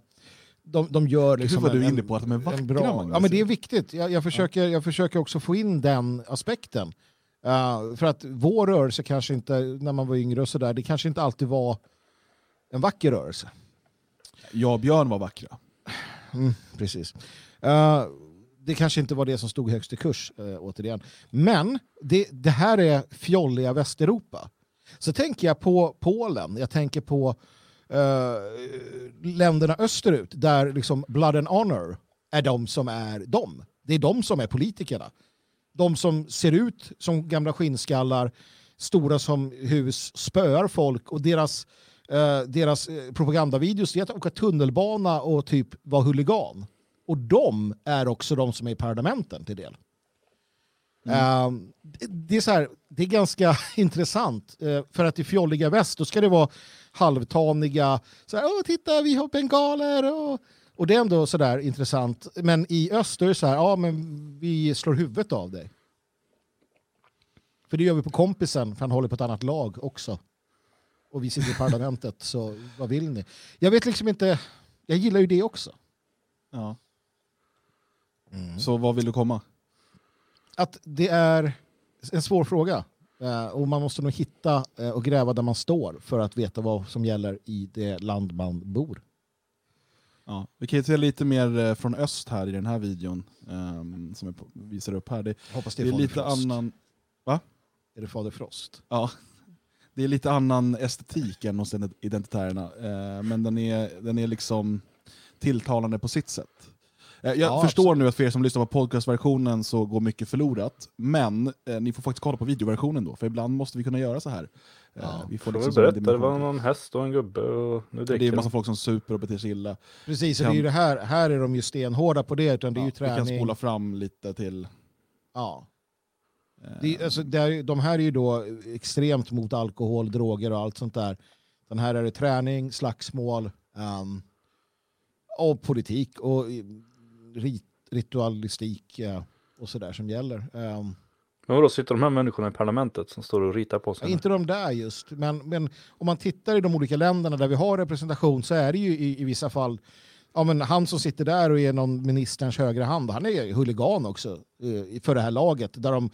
de, de gör liksom Gud vad du är inne på att de är vackra, bra. Ja men det är viktigt. Jag, jag, försöker, jag försöker också få in den aspekten. Eh, för att vår rörelse kanske inte, när man var yngre och sådär, det kanske inte alltid var en vacker rörelse. Jag och Björn var vackra. Mm, precis. Uh, det kanske inte var det som stod högst i kurs, uh, återigen. Men det, det här är fjolliga Västeuropa. Så tänker jag på Polen, jag tänker på uh, länderna österut, där liksom blood and honor är de som är de. Det är de som är politikerna. De som ser ut som gamla skinnskallar, stora som hus, spöar folk och deras, eh, deras eh, propagandavideos är att åka tunnelbana och typ vara huligan. Och de är också de som är i parlamenten till del. Eh, det, det, är så här, det är ganska intressant. eh, för att i fjolliga väst då ska det vara halvtaniga, så här, Åh, titta vi har bengaler. Och, och det är ändå sådär intressant. Men i öst då är det så här, ja men vi slår huvudet av dig. För det gör vi på kompisen, för han håller på ett annat lag också. Och vi sitter i parlamentet, så vad vill ni? Jag vet liksom inte, jag gillar ju det också. Ja. Så vad vill du komma? Att det är en svår fråga. Eh, och man måste nog hitta eh, och gräva där man står för att veta vad som gäller i det land man bor. Ja. Vi kan ju se lite mer eh, från öst här i den här videon ehm, som jag visar upp här. Det, Hoppas det det är, är Fader lite Frost. annan... Är det Fader Frost? Ja. Det är lite annan estetik än hos identitärerna, eh, men den är, den är liksom tilltalande på sitt sätt. Eh, jag Ja, förstår absolut. nu att för er som lyssnar på podcastversionen så går mycket förlorat, men eh, ni får faktiskt kolla på videoversionen då, för ibland måste vi kunna göra så här. Eh, Ja. vi får liksom berätta, det var någon häst och en gubbe och nu Det är dricker en massa folk som super och beter sig illa. Precis, Kan- det är det här, här är de ju stenhårda på det, utan det är Ja, ju vi kan träning. spola fram lite till... Ja. Det, är- alltså, det är, de här är ju då extremt mot alkohol, droger och allt sånt där. Den här är det träning, slagsmål ehm, och politik och rit, ritualistik eh, och sådär som gäller. Ehm, Men vadå, sitter de här människorna i parlamentet som står och ritar på sig? inte de där just, men, men om man tittar i de olika länderna där vi har representation så är det ju i, i vissa fall Ja, men han som sitter där och är någon ministerns högra hand, han är huligan också eh, för det här laget där de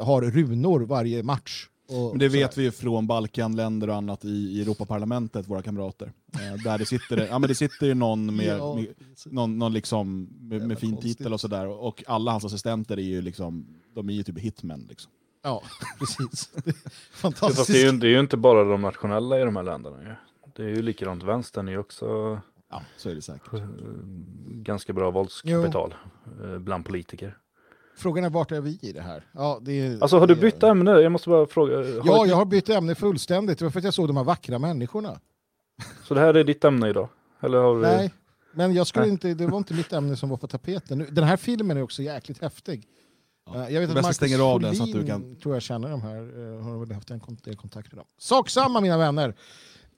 har runor varje match. Och Men det sådär. vet vi ju från Balkanländer och annat i, Europaparlamentet, våra kamrater. Eh, där det sitter, ja, men det sitter ju någon med, med, någon, någon liksom med, med fin konstigt. titel och sådär. Och alla hans assistenter är ju liksom, de är ju typ hitmen. Liksom. Ja, precis. Det Fantastiskt. det är, ju, det är ju inte bara de nationella i de här länderna. Ju. Det är ju likadant, vänstern är ju också Ja, så är det säkert. eh, ganska bra våldskapital eh, bland politiker. Frågan är vart är vi i det här? Ja, det är, Alltså har du bytt ämne? Jag måste bara fråga. Har Ja, du- jag har bytt ämne fullständigt. Det var för att jag såg de här vackra människorna. Så det här är ditt ämne idag? Eller har du... Nej, men jag skulle Nej. inte, det var inte mitt ämne som var på tapeten. Den här filmen är också jäkligt häftig. Ja. Eh, Jag vet att Marcus stänger av den så att du Folin kan- tror jag känner de här. eh, Har väl haft en del kontakt med dem. Sak samma mina vänner.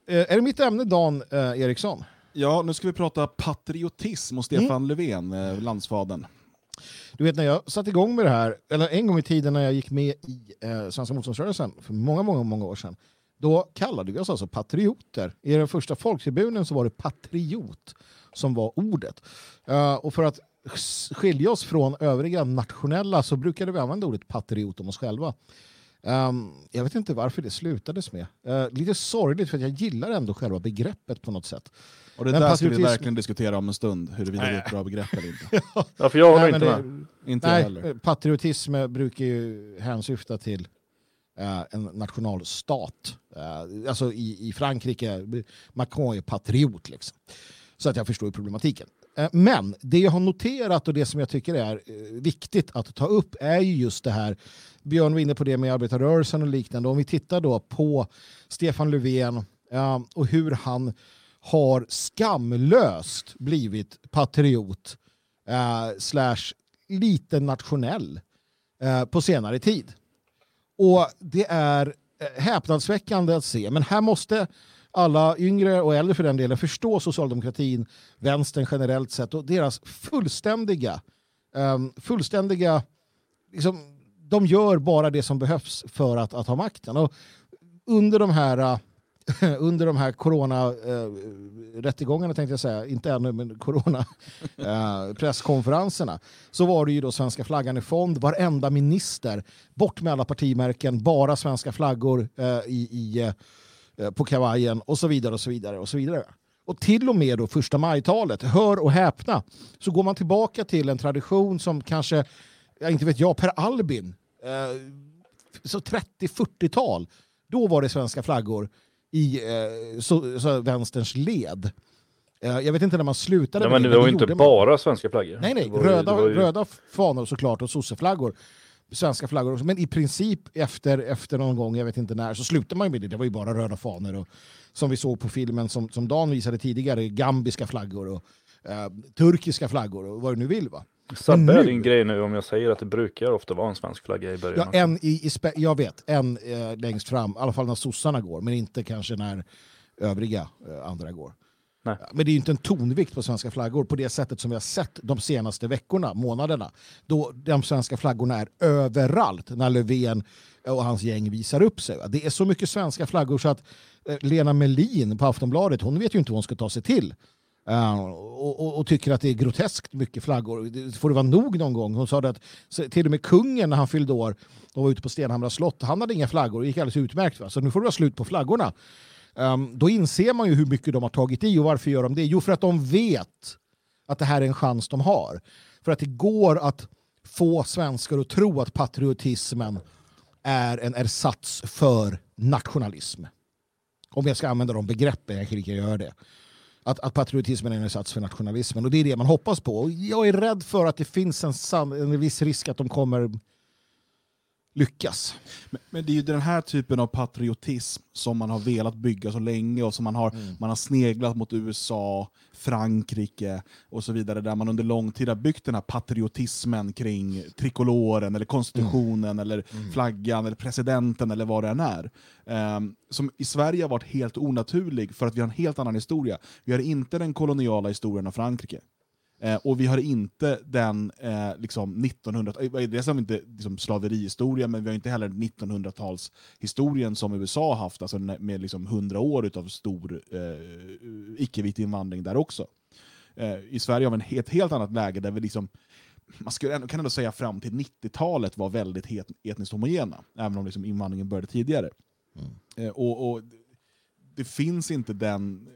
Eh, Är det mitt ämne Dan Eriksson? Ja, nu ska vi prata patriotism och Stefan Löfven, eh, landsfadern. Du vet när jag satte igång med det här, eller en gång i tiden när jag gick med i eh, Svenska motståndsrörelsen för många, många, många år sedan. Då kallade vi oss alltså patrioter. I den första folktribunen så var det patriot som var ordet. Eh, och för att skilja oss från övriga nationella så brukade vi använda ordet patriot om oss själva. Um, jag vet inte varför det slutades med. Uh, lite sorgligt för att jag gillar ändå själva begreppet på något sätt. Och det Men där ska vi patriotism- verkligen diskutera om en stund, huruvida det är ett bra begrepp eller inte. Ja, för jag håller Nej, inte med. det- inte Nej, heller. patriotism brukar ju hänsyfta till eh, en nationalstat. Eh, alltså i, i Frankrike, Macron är patriot liksom. Så att jag förstår problematiken. Eh, men det jag har noterat och det som jag tycker är viktigt att ta upp är ju just det här, Björn var inne på det med arbetarrörelsen och liknande, om vi tittar då på Stefan Löfven och hur han har skamlöst blivit patriot eh, slash lite nationell eh, på senare tid. Och det är eh, häpnadsväckande att se. Men här måste alla yngre och äldre för den delen förstå socialdemokratin, vänstern generellt sett och deras fullständiga, eh, fullständiga liksom, de gör bara det som behövs för att, att ha makten. Och under de här eh, under de här corona-rättegångarna tänkte jag säga, inte ännu men corona eh, presskonferenserna. Så var det ju då svenska flaggan i fond, varenda minister, bort med alla partimärken, bara svenska flaggor eh, i, i, eh, på kavajen och så vidare och så vidare och så vidare. Och till och med då första majtalet, hör och häpna, så går man tillbaka till en tradition som kanske, jag inte vet jag, Per Albin, eh, så 30-40-tal, då var det svenska flaggor i eh, så, så vänsterns led. Eh, jag vet inte när man slutade Nej, men det var ju inte man. bara svenska flaggor. Nej, nej. Ju- röda, ju- röda fanor såklart och sosseflaggor. Svenska flaggor också. Men i princip efter, efter någon gång, jag vet inte när, så slutade man med det. Det var ju bara röda fanor. Och, som vi såg på filmen som, som Dan visade tidigare, gambiska flaggor och eh, turkiska flaggor och vad du nu vill. va? Sabbe är din grej nu om jag säger att det brukar ofta vara en svensk flagga i början. Ja, en i, i jag vet, en eh, längst fram, i alla fall när sossarna går, men inte kanske när övriga eh, andra går. Nej. Men det är ju inte en tonvikt på svenska flaggor på det sättet som vi har sett de senaste veckorna, månaderna. Då de svenska flaggorna är överallt när Löfven och hans gäng visar upp sig. Det är så mycket svenska flaggor så att eh, Lena Melin på Aftonbladet, hon vet ju inte vad hon ska ta sig till. Ehm, och, och, och tycker att det är groteskt mycket flaggor. Det får det vara nog någon gång. Hon sa det att till och med kungen när han fyllde år och var ute på Stenhamra slott, han hade inga flaggor. Det gick alldeles utmärkt. Va? Så nu får det vara slut på flaggorna. Um, då inser man ju hur mycket de har tagit i och varför gör de det? Jo, för att de vet att det här är en chans de har. För att det går att få svenskar att tro att patriotismen är en ersats för nationalism. Om jag ska använda de begreppen, jag kan inte göra det. Att, att patriotismen är en sats för nationalismen och det är det man hoppas på. Och jag är rädd för att det finns en, en viss risk att de kommer lyckas. Men, men det är ju den här typen av patriotism som man har velat bygga så länge och som man har, Mm. man har sneglat mot USA, Frankrike och så vidare, där man under lång tid har byggt den här patriotismen kring trikoloren, eller konstitutionen, eller flaggan, eller presidenten, eller vad det än är. Ehm, som i Sverige har varit helt onaturlig för att vi har en helt annan historia. Vi har inte den koloniala historien av Frankrike. Eh, och vi har inte den eh, liksom 1900 eh, dels har vi inte liksom, slaverihistoria, men vi har inte heller 1900-talshistorien som USA har haft, alltså med liksom 100 år av stor eh, icke-vit invandring där också. Eh, I Sverige har vi en, ett helt annat läge där vi liksom man skulle ändå, kan ändå säga fram till 90-talet var väldigt het, etniskt homogena, även om liksom invandringen började tidigare. Eh, och, och det finns inte den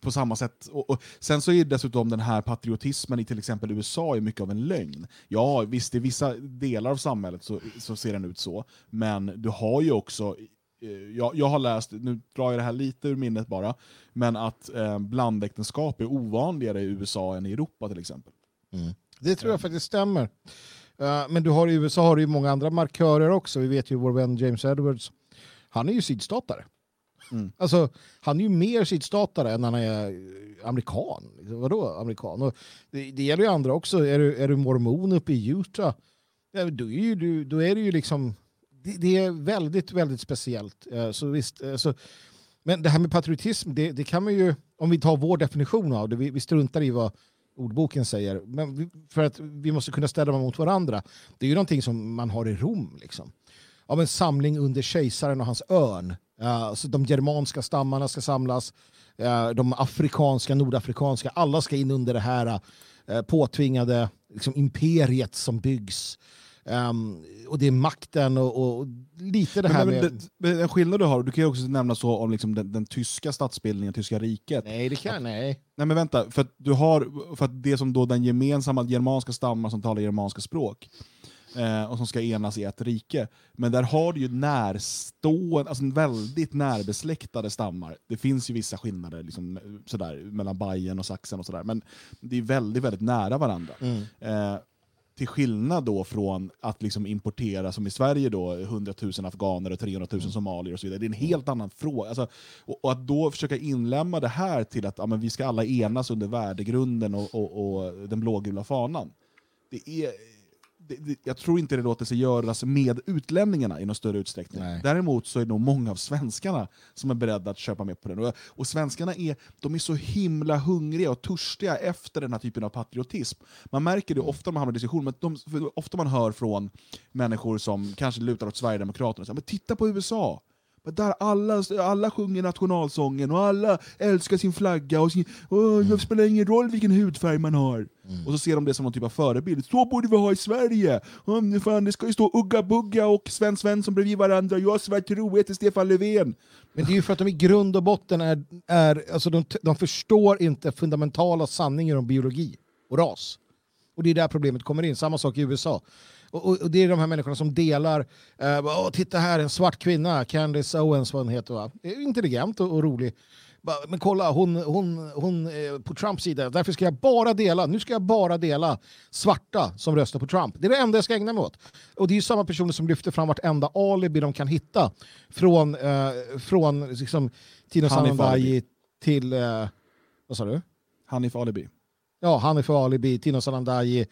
på samma sätt. Och, och, sen så är dessutom den här patriotismen i till exempel USA är mycket av en lögn. Ja, visst i vissa delar av samhället så, så ser den ut så, men du har ju också eh, jag, jag har läst, nu drar jag det här lite ur minnet bara, men att eh, blandäktenskap är ovanligare i USA än i Europa till exempel. Mm. Det tror jag faktiskt stämmer. Uh, men du har i USA har du ju många andra markörer också. Vi vet ju vår vän James Edwards. Han är ju sydstatare. Mm. Alltså, han är ju mer sydstatare än han är eh, amerikan. Liksom, vadå amerikan? Och det, det gäller ju andra också. Är du, är du mormon uppe i Utah, då, är ju, du, då är det ju liksom... Det, det är väldigt, väldigt speciellt. Eh, så visst, eh, så, men det här med patriotism, det, det kan man ju... Om vi tar vår definition av det, vi, vi struntar i vad ordboken säger, men vi, för att vi måste kunna ställa dem mot varandra. Det är ju någonting som man har i Rom. Liksom. Av en samling under kejsaren och hans örn. Uh, så de germanska stammarna ska samlas, eh, de afrikanska, nordafrikanska, alla ska in under det här uh, påtvingade liksom, imperiet som byggs. Um, och det är makten och, och lite det här Men, men, med... men en skillnad du har, du kan ju också nämna så om liksom den, den tyska statsbildningen, tyska riket. Nej, det kan nej. Nej men vänta, för att, du har, för att det som då den gemensamma germanska stammar som talar germanska språk eh, och som ska enas i ett rike. Men där har du ju närstående, alltså väldigt närbesläktade stammar. Det finns ju vissa skillnader liksom, sådär, mellan Bayern och Sachsen och sådär, men det är väldigt, väldigt nära varandra. Eh, till skillnad då från att liksom importera, som i Sverige, då, 100 000 afghaner och 300 000 somalier och så vidare. Det är en helt annan fråga. Alltså, och, och att då försöka inlämna det här till att ja, men vi ska alla enas under värdegrunden och, och, och den blågula fanan. Det är, det, jag tror inte det låter sig göras med utlänningarna i någon större utsträckning. Nej. Däremot så är det nog många av svenskarna som är beredda att köpa med på den. Och, och svenskarna är, de är så himla hungriga och törstiga efter den här typen av patriotism. Man märker det ofta när man hamnar i diskussion, men de, ofta man hör från människor som kanske lutar åt Sverigedemokraterna, så här, men titta på USA! Där alla, alla sjunger nationalsången och alla älskar sin flagga. Och sin, Åh, det spelar ingen roll vilken hudfärg man har. Och så ser de det som någon typ av förebild. Så borde vi ha i Sverige! Om, fan, det ska ju stå Ugga Bugga och Sven Svensson bredvid varandra. Jag svär trohet till Stefan Löfven. Men det är ju för att de i grund och botten är, är alltså de, de förstår inte fundamentala sanningar om biologi och ras. Och det är där problemet kommer in. Samma sak i USA. Och, och, det är de här människorna som delar, eh, bara, titta här, en svart kvinna, Candice Owens vad hon heter va? Är Intelligent och, och rolig. Bara, Men kolla, hon, hon, hon är på Trumps sida, därför ska jag bara dela, nu ska jag bara dela svarta som röstar på Trump. Det är det enda jag ska ägna mig åt. Och det är ju samma personer som lyfter fram vartenda alibi de kan hitta. Från, eh, från liksom, Tino Hanif Sanandaji till, eh, vad sa du? Hanif Alibi. Ja, Hanif Alibi, Tino Sanandaji,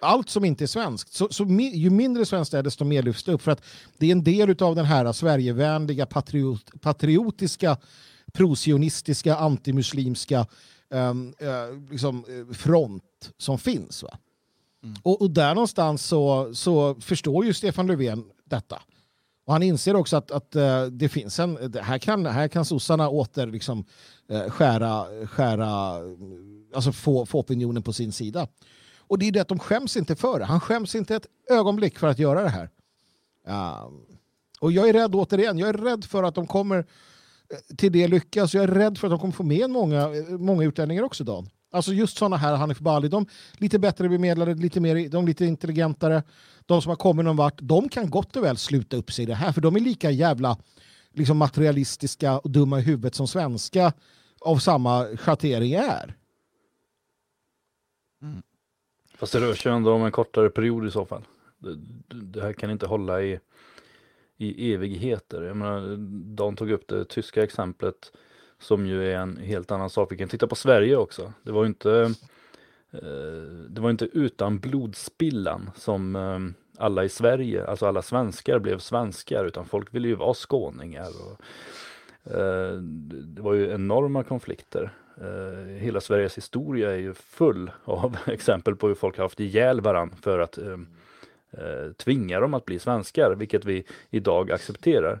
allt som inte är svenskt. Så, så mi, ju mindre svenskt det är, desto mer lyfts det upp. För att det är en del av den här Sverigevänliga, patriot, patriotiska, prosionistiska, antimuslimska ehm, eh, liksom, eh, front som finns. Va? Och, och där någonstans så, så förstår ju Stefan Löfven detta. Och han inser också att, att eh, det finns en, det här kan, här kan sossarna åter liksom, eh, skära, skära, alltså få, få opinionen på sin sida. Och det är det att de skäms inte för det. Han skäms inte ett ögonblick för att göra det här. Um, och jag är rädd återigen, jag är rädd för att de kommer eh, till det lyckas. Jag är rädd för att de kommer få med många, eh, många utlänningar också Dan. Alltså just sådana här Hanif Bali, de lite bättre bemedlade, lite mer, de lite intelligentare, de som har kommit någon vart, de kan gott och väl sluta upp sig i det här, för de är lika jävla liksom materialistiska och dumma i huvudet som svenska av samma schattering är. Fast det rör sig ändå om en kortare period i så fall. det, det här kan inte hålla i, i evigheter. Jag menar, de tog upp det tyska exemplet som ju är en helt annan sak. Vi kan titta på Sverige också. Det var ju inte, eh, det var inte utan blodspillan som eh, alla i Sverige, alltså alla svenskar blev svenskar, utan folk ville ju vara skåningar. Och, eh, det var ju enorma konflikter. Hela Sveriges historia är ju full av exempel på hur folk har haft ihjäl varandra för att tvinga dem att bli svenskar, vilket vi idag accepterar.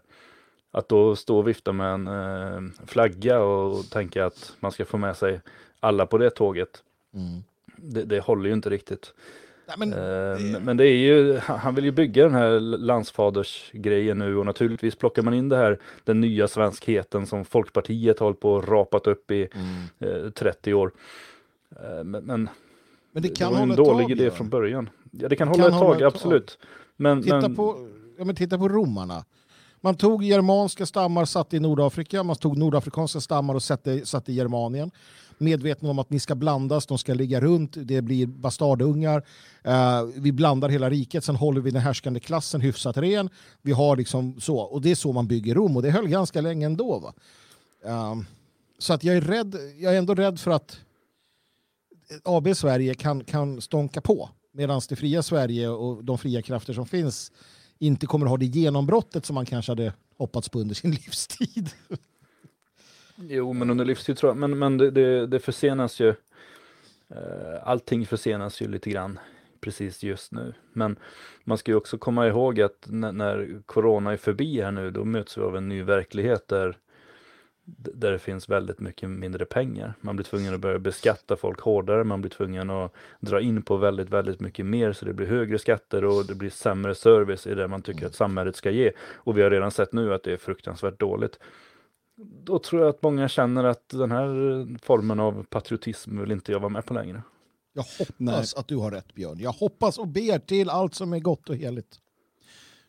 Att då stå och vifta med en eh, flagga och tänka att man ska få med sig alla på det tåget. Mm. Det, det, håller ju inte riktigt. Nej, men, eh, det... men det är ju, han vill ju bygga den här landsfadersgrejen nu och naturligtvis plockar man in det här, den nya svenskheten som Folkpartiet har hållit på och rapat upp i mm. eh, 30 år. Eh, men, men, men, det kan det var en dålig idé från början. Ja, det kan, det hålla kan ett tag, ett absolut. Tag. Men, titta, men... På, ja, men titta på romarna. Man tog germanska stammar, satte i Nordafrika. Man tog nordafrikanska stammar och satte, satte i Germanien medvetna om att ni ska blandas, de ska ligga runt, det blir bastardungar. Eh, vi blandar hela riket, sen håller vi den härskande klassen hyfsat ren. Vi har liksom så, och det är så man bygger Rom och det höll ganska länge ändå. Va? Eh, så att jag är rädd, jag är ändå rädd för att AB Sverige kan, kan stånka på medan det fria Sverige och de fria krafter som finns inte kommer att ha det genombrottet som man kanske hade hoppats på under sin livstid. Jo, men under livstid tror jag, men, men det, det, det försenas ju. Eh, allting försenas ju lite grann precis just nu. Men man ska ju också komma ihåg att när, när corona är förbi här nu, då möts vi av en ny verklighet där där det finns väldigt mycket mindre pengar. Man blir tvungen att börja beskatta folk hårdare, man blir tvungen att dra in på väldigt, väldigt mycket mer så det blir högre skatter och det blir sämre service i det man tycker att samhället ska ge. Och vi har redan sett nu att det är fruktansvärt dåligt. Då tror jag att många känner att den här formen av patriotism vill inte jag vara med på längre. Jag hoppas Nej. att du har rätt Björn. Jag hoppas och ber till allt som är gott och heligt.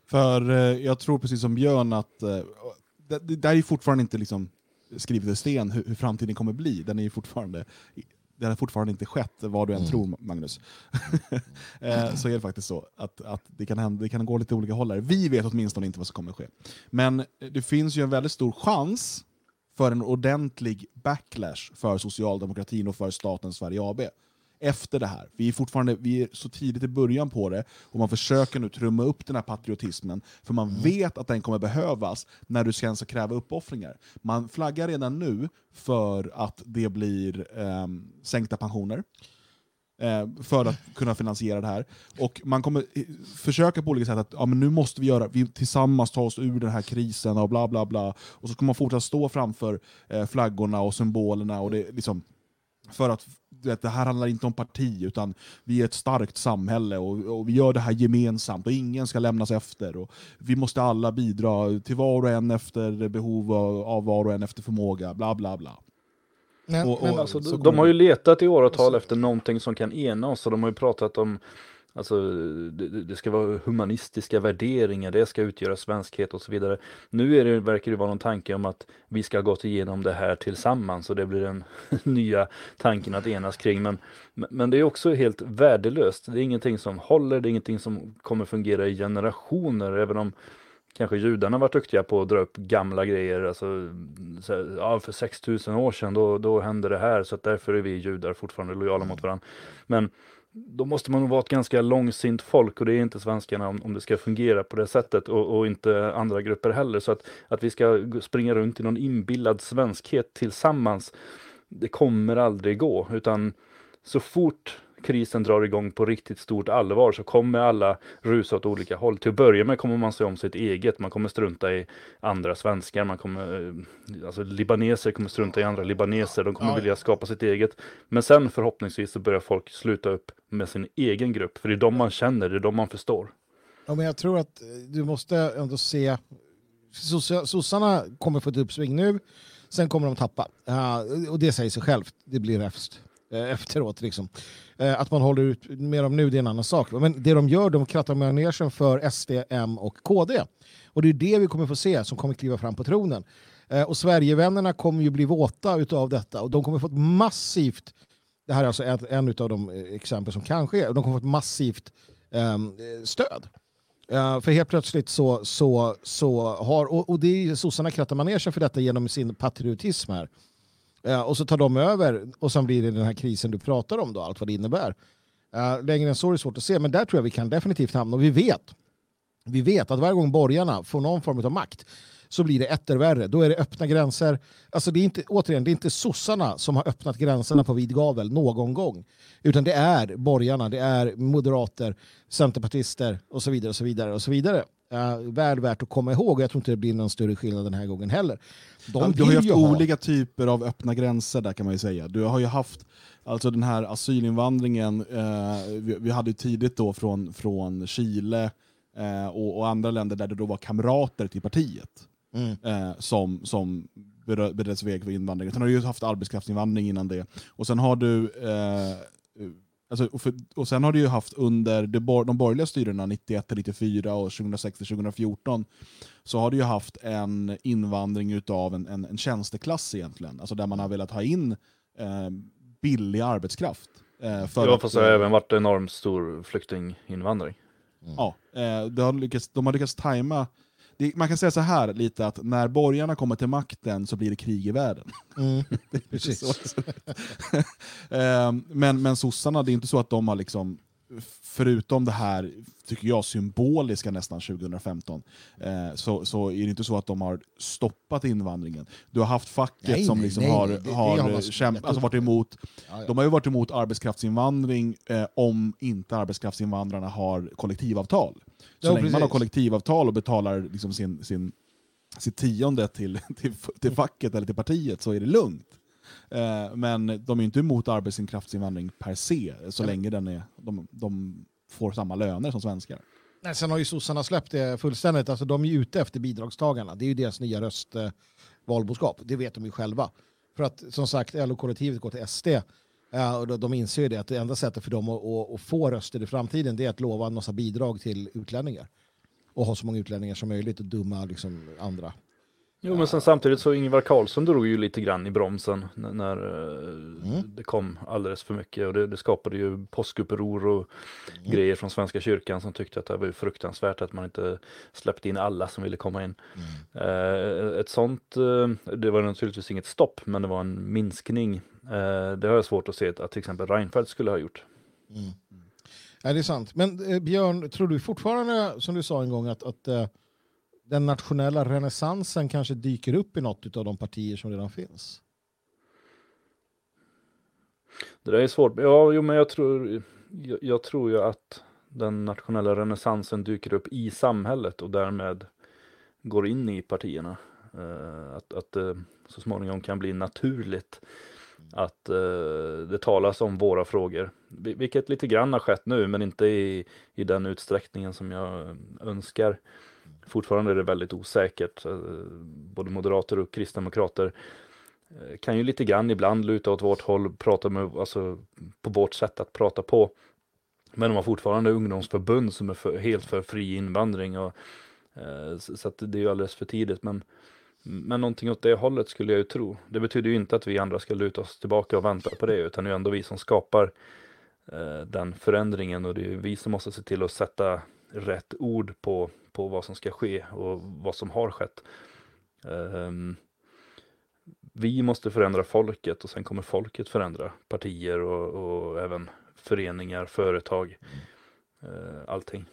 För eh, jag tror precis som Björn att eh, det, det där är fortfarande inte liksom skrivet i sten hur, hur, framtiden kommer bli. Den är fortfarande det har fortfarande inte skett, vad du än mm. tror Magnus. eh, så är det faktiskt så att, att det, kan hända, det kan gå lite olika håll här. Vi vet åtminstone inte vad som kommer ske. Men det finns ju en väldigt stor chans för en ordentlig backlash för socialdemokratin och för staten Sverige AB efter det här. Vi är fortfarande vi är så tidigt i början på det och man försöker nu trumma upp den här patriotismen för man mm. vet att den kommer behövas när du ska kräva uppoffringar. Man flaggar redan nu för att det blir eh, sänkta pensioner eh, för att kunna finansiera det här. Och man kommer försöka på olika sätt att ja, men nu måste vi göra, vi tillsammans ta oss ur den här krisen och bla bla bla. Och så kommer man fortsätta stå framför eh, flaggorna och symbolerna och det, liksom, för att vet, det här handlar inte om parti, utan vi är ett starkt samhälle och, och, vi gör det här gemensamt och ingen ska lämnas efter. Och vi måste alla bidra till var och en efter behov av var och en efter förmåga, bla bla bla. Men, och, och, alltså, de har ju letat i åratal efter någonting som kan ena oss och de har ju pratat om Alltså det, det, ska vara humanistiska värderingar, det ska utgöra svenskhet och så vidare. Nu är det, verkar det vara någon tanke om att vi ska ha gått igenom det här tillsammans och det blir den nya tanken att enas kring. Men, men det är också helt värdelöst. Det är ingenting som håller, det är ingenting som kommer fungera i generationer, även om kanske judarna varit duktiga på att dra upp gamla grejer. Alltså, ja, för 6000 år sedan då, då hände det här så att därför är vi judar fortfarande lojala mot varandra. Men då måste man nog vara ett ganska långsint folk och det är inte svenskarna om, om det ska fungera på det sättet och, och, inte andra grupper heller. Så att, att vi ska springa runt i någon inbillad svenskhet tillsammans, det kommer aldrig gå. Utan så fort krisen drar igång på riktigt stort allvar så kommer alla rusa åt olika håll. Till att börja med kommer man se om sitt eget. Man kommer strunta i andra svenskar. Man kommer, eh, alltså libaneser kommer strunta i andra libaneser. De kommer ja. vilja skapa sitt eget. Men sen förhoppningsvis så börjar folk sluta upp med sin egen grupp. För det är de man känner, det är de man förstår. Ja, men jag tror att du måste ändå se sossarna kommer få ett uppsving nu, sen kommer de tappa. Uh, och det säger sig självt, det blir räfst Eh, efteråt. Liksom. Eh, att man håller ut med dem nu det är en annan sak. Men det de gör, de krattar manegen för SD, M och KD. Och det är det vi kommer få se som kommer kliva fram på tronen. Eh, och Sverigevännerna kommer ju bli våta av detta och de kommer få ett massivt det här är alltså ett, en av de exempel som kan ske. De kommer få ett massivt ehm, stöd. Uh, för helt plötsligt så, så, så har, och, och det är sossarna krattar manegen för detta genom sin patriotism här. Eh, och så tar de över och sen blir det den här krisen du pratar om då, allt vad det innebär. Eh, längre än så är det svårt att se, men där tror jag vi kan definitivt hamna. Och vi vet, vi vet att varje gång borgarna får någon form av makt så blir det etter värre. Då är det öppna gränser. Alltså det är inte, återigen, det är inte sossarna som har öppnat gränserna på vid gavel någon gång. Utan det är borgarna, det är moderater, centerpartister och så vidare. och så vidare och så vidare. Uh, väl värt att komma ihåg. Jag tror inte det blir någon större skillnad den här gången heller. De du har ju haft ha... olika typer av öppna gränser där kan man ju säga. Du har ju haft alltså den här asylinvandringen, eh, vi, vi, hade ju tidigt då från, från Chile eh, och, och, andra länder där det då var kamrater till partiet mm. som, som bereddes väg för invandring. Sen har du ju haft arbetskraftsinvandring innan det. Och sen har du Alltså, och, för, och, sen har du ju haft under de, de borgerliga styrena 91-94 och 2006-2014 så har du ju haft en invandring av en, en, en tjänsteklass egentligen. Alltså där man har velat ha in eh, billig arbetskraft. Eh, för ja, fast det har även varit enormt stor flyktinginvandring. Mm. Ja, eh, de, har lyckats, de har lyckats tajma det, man kan säga så här lite att när borgarna kommer till makten så blir det krig i världen. Mm. Ehm, men, men sossarna, det är inte så att de har liksom förutom det här, tycker jag, symboliska nästan 2015, eh, så, så är det inte så att de har stoppat invandringen. Du har haft facket nej, som liksom nej, har, det, har, har kämp, alltså varit emot, ja, ja. de har ju varit emot arbetskraftsinvandring eh, om inte arbetskraftsinvandrarna har kollektivavtal. Så ja, länge man har kollektivavtal och betalar liksom sin, sin, sitt tionde till, till, till facket eller till partiet så är det lugnt. Eh, men de är inte emot arbetskraftsinvandring per se, så länge den är, de, de får samma löner som svenskar. Nej, sen har ju sossarna släppt det fullständigt. Alltså, de är ute efter bidragstagarna. Det är ju deras nya röstvalboskap. Det vet de ju själva. För att som sagt, LO-kollektivet går till SD. Uh, och de inser ju det att det enda sättet för dem att, att, att, få röster i framtiden det är att lova en massa bidrag till utlänningar. Och ha så många utlänningar som möjligt och dumma liksom, andra. Jo, men sen samtidigt så Ingvar Carlsson drog ju lite grann i bromsen när, eh, mm. det kom alldeles för mycket och det, det skapade ju påskuppror och mm. grejer från Svenska kyrkan som tyckte att det var fruktansvärt att man inte släppte in alla som ville komma in. Mm. Eh, ett sånt, eh, det var naturligtvis inget stopp, men det var en minskning. Det har jag svårt att se att, till exempel Reinfeldt skulle ha gjort. Mm. Ja, det är sant. Men Björn, tror du fortfarande, som du sa en gång, att, att den nationella renässansen kanske dyker upp i något av de partier som redan finns? Det där är svårt. Ja, jo, men jag tror, jag, jag tror ju att den nationella renässansen dyker upp i samhället och därmed går in i partierna. Eh, att, att det så småningom kan bli naturligt att eh, det talas om våra frågor. Vilket lite grann har skett nu, men inte i, i den utsträckningen som jag önskar. Fortfarande är det väldigt osäkert. Eh, både moderater och kristdemokrater eh, kan ju lite grann ibland luta åt vårt håll, prata med, alltså, på vårt sätt att prata på. Men de har fortfarande ungdomsförbund som är för, helt för fri invandring. Och, eh, så att det är ju alldeles för tidigt. Men, men någonting åt det hållet skulle jag ju tro. Det betyder ju inte att vi andra ska luta oss tillbaka och vänta på det, utan det är ändå vi som skapar eh, den förändringen och det är vi som måste se till att sätta rätt ord på på vad som ska ske och vad som har skett. Um, vi måste förändra folket och sen kommer folket förändra partier och, och även föreningar, företag, uh, allting.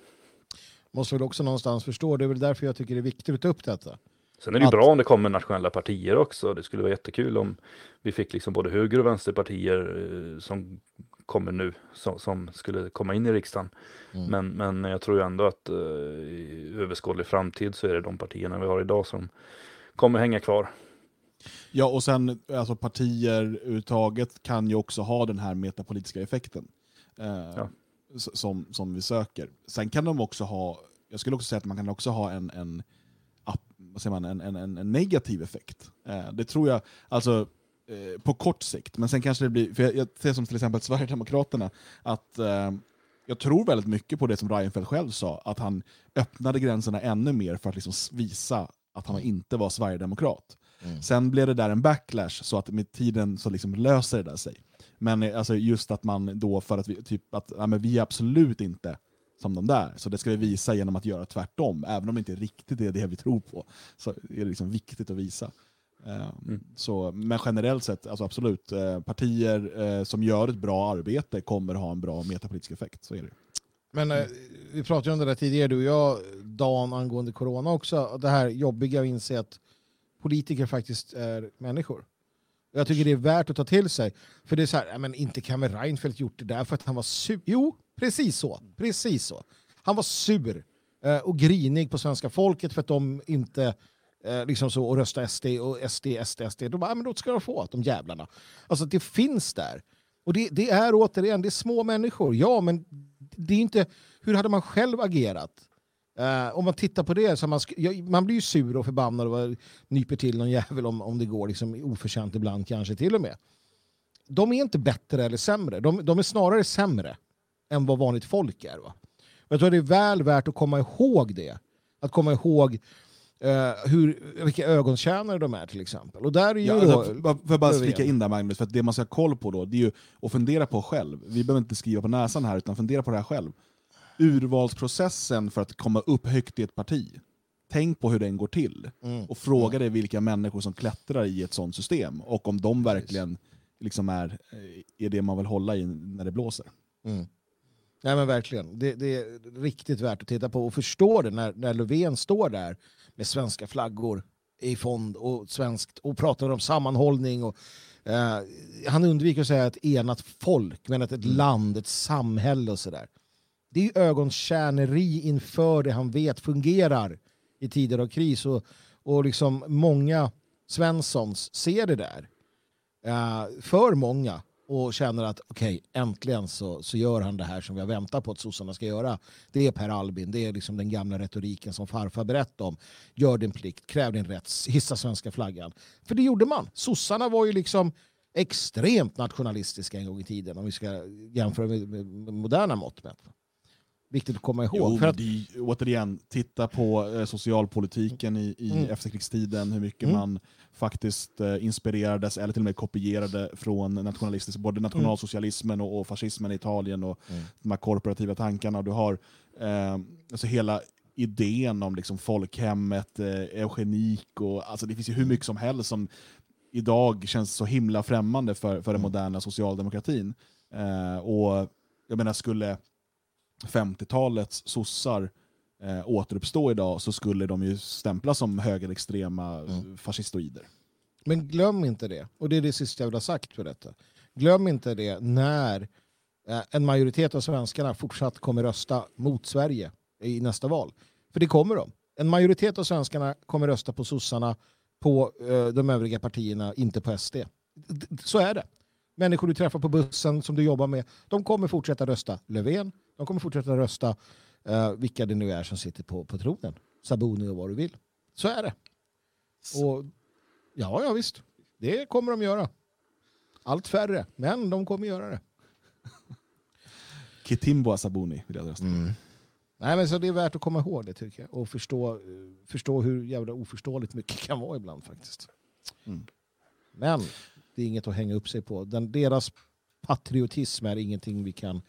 Måste väl också någonstans förstå, det är väl därför jag tycker det är viktigt att ta upp detta. Sen är det att... bra om det kommer nationella partier också. Det skulle vara jättekul om vi fick liksom både höger och vänsterpartier eh, som kommer nu som, som, skulle komma in i riksdagen. Mm. Men, men jag tror ändå att uh, i överskådlig framtid så är det de partierna vi har idag som kommer hänga kvar. Ja, och sen alltså partier överhuvudtaget kan ju också ha den här metapolitiska effekten eh, ja. som, som vi söker. Sen kan de också ha, jag skulle också säga att man kan också ha en, en, vad säger man, en, en, en negativ effekt. Eh, det tror jag, alltså Eh, på kort sikt. Men sen kanske det blir, för jag, jag ser som till exempel Sverigedemokraterna, att eh, jag tror väldigt mycket på det som Reinfeldt själv sa, att han öppnade gränserna ännu mer för att liksom visa att han inte var sverigedemokrat. Mm. Sen blev det där en backlash, så att med tiden så liksom löser det där sig. Men eh, alltså just att man då, för att vi, typ, att ja, men vi är absolut inte som de där. Så det ska vi visa genom att göra tvärtom. Även om det inte riktigt är det vi tror på, så är det liksom viktigt att visa. Eh, Mm. Så, men generellt sett, alltså absolut, eh, partier eh, som gör ett bra arbete kommer ha en bra metapolitisk effekt. Så är det. Men eh, vi pratade ju om det där tidigare, du och jag, Dan, angående corona också. Det här jobbiga att inse att politiker faktiskt är människor. Jag tycker det är värt att ta till sig. För det är så här, men inte kan väl Reinfeldt gjort det där för att han var sur? Jo, precis så. Precis så. Han var sur och grinig på svenska folket för att de inte eh, liksom så och rösta SD och SD, SD, SD. Då bara, ah, men då ska de få, de jävlarna. Alltså det finns där. Och det, det är återigen, det är små människor. Ja, men det är inte, hur hade man själv agerat? Eh, om man tittar på det, så man, ja, man blir ju sur och förbannad och nyper till någon jävel om, om det går liksom, oförtjänt ibland kanske till och med. De är inte bättre eller sämre, de, de är snarare sämre än vad vanligt folk är. Va? Jag tror det är väl värt att komma ihåg det. Att komma ihåg eh, hur, vilka ögontjänare de är till exempel. Och där är ju Ja, då, alltså, för- för bara flika in där Magnus, för att det man ska ha koll på då, det är ju att fundera på själv. Vi behöver inte skriva på näsan här, utan fundera på det här själv. Urvalsprocessen för att komma upp högt i ett parti. Tänk på hur den går till. Mm. Och fråga dig vilka människor som klättrar i ett sånt system. Och om de verkligen liksom är, är det man vill hålla i när det blåser. Mm. Nej men verkligen, det, det är riktigt värt att titta på och förstå det när, när Löfven står där med svenska flaggor i fond och svenskt och pratar om sammanhållning. Och, eh, han undviker att säga ett enat folk, men att ett land, ett samhälle och sådär. Det är ögontjäneri inför det han vet fungerar i tider av kris och, och liksom många Svenssons ser det där. Eh, för många och känner att okej, äntligen så, så gör han det här som vi har väntat på att sossarna ska göra. Det är Per Albin, det är liksom den gamla retoriken som farfar berättade om. Gör din plikt, kräv din rätt, hissa svenska flaggan. För det gjorde man. Sossarna var ju liksom extremt nationalistiska en gång i tiden om vi ska jämföra med, med, med moderna mått mätt. Viktigt att komma ihåg. Jo, för att, det återigen, titta på eh, socialpolitiken i, i Mm. efterkrigstiden, hur mycket Mm. man faktiskt eh, inspirerades eller till och med kopierade från nationalistisk, både nationalsocialismen och, och fascismen i Italien och Mm. de här korporativa tankarna. Du har eh, alltså hela idén om liksom folkhemmet, eh, eugenik och alltså det finns ju hur mycket som helst som idag känns så himla främmande för, för den Mm. moderna socialdemokratin. Eh, och jag menar, skulle 50-talets sossar eh, återuppstå idag så skulle de ju stämplas som högerextrema Mm. fascistoider. Men glöm inte det, och det är det sista jag vill ha sagt för detta. Glöm inte det när eh, en majoritet av svenskarna fortsatt kommer rösta mot Sverige i nästa val. För det kommer de. En majoritet av svenskarna kommer rösta på sossarna, på eh, de övriga partierna, inte på SD. D- d- Så är det. Människor du träffar på bussen som du jobbar med, de kommer fortsätta rösta Löfven, de kommer fortsätta rösta eh, vilka det nu är som sitter på, på tronen. Sabuni och vad du vill. Så är det. Och Ja, ja visst. Det kommer de göra. Allt färre, men de kommer göra det. Kitimbo Asabuni vill jag rösta på. Nej, men så det är värt att komma ihåg det tycker jag. Och förstå, förstå hur jävla oförståeligt mycket kan vara ibland faktiskt. Mm. Men det är inget att hänga upp sig på. Den, deras patriotism är ingenting vi kan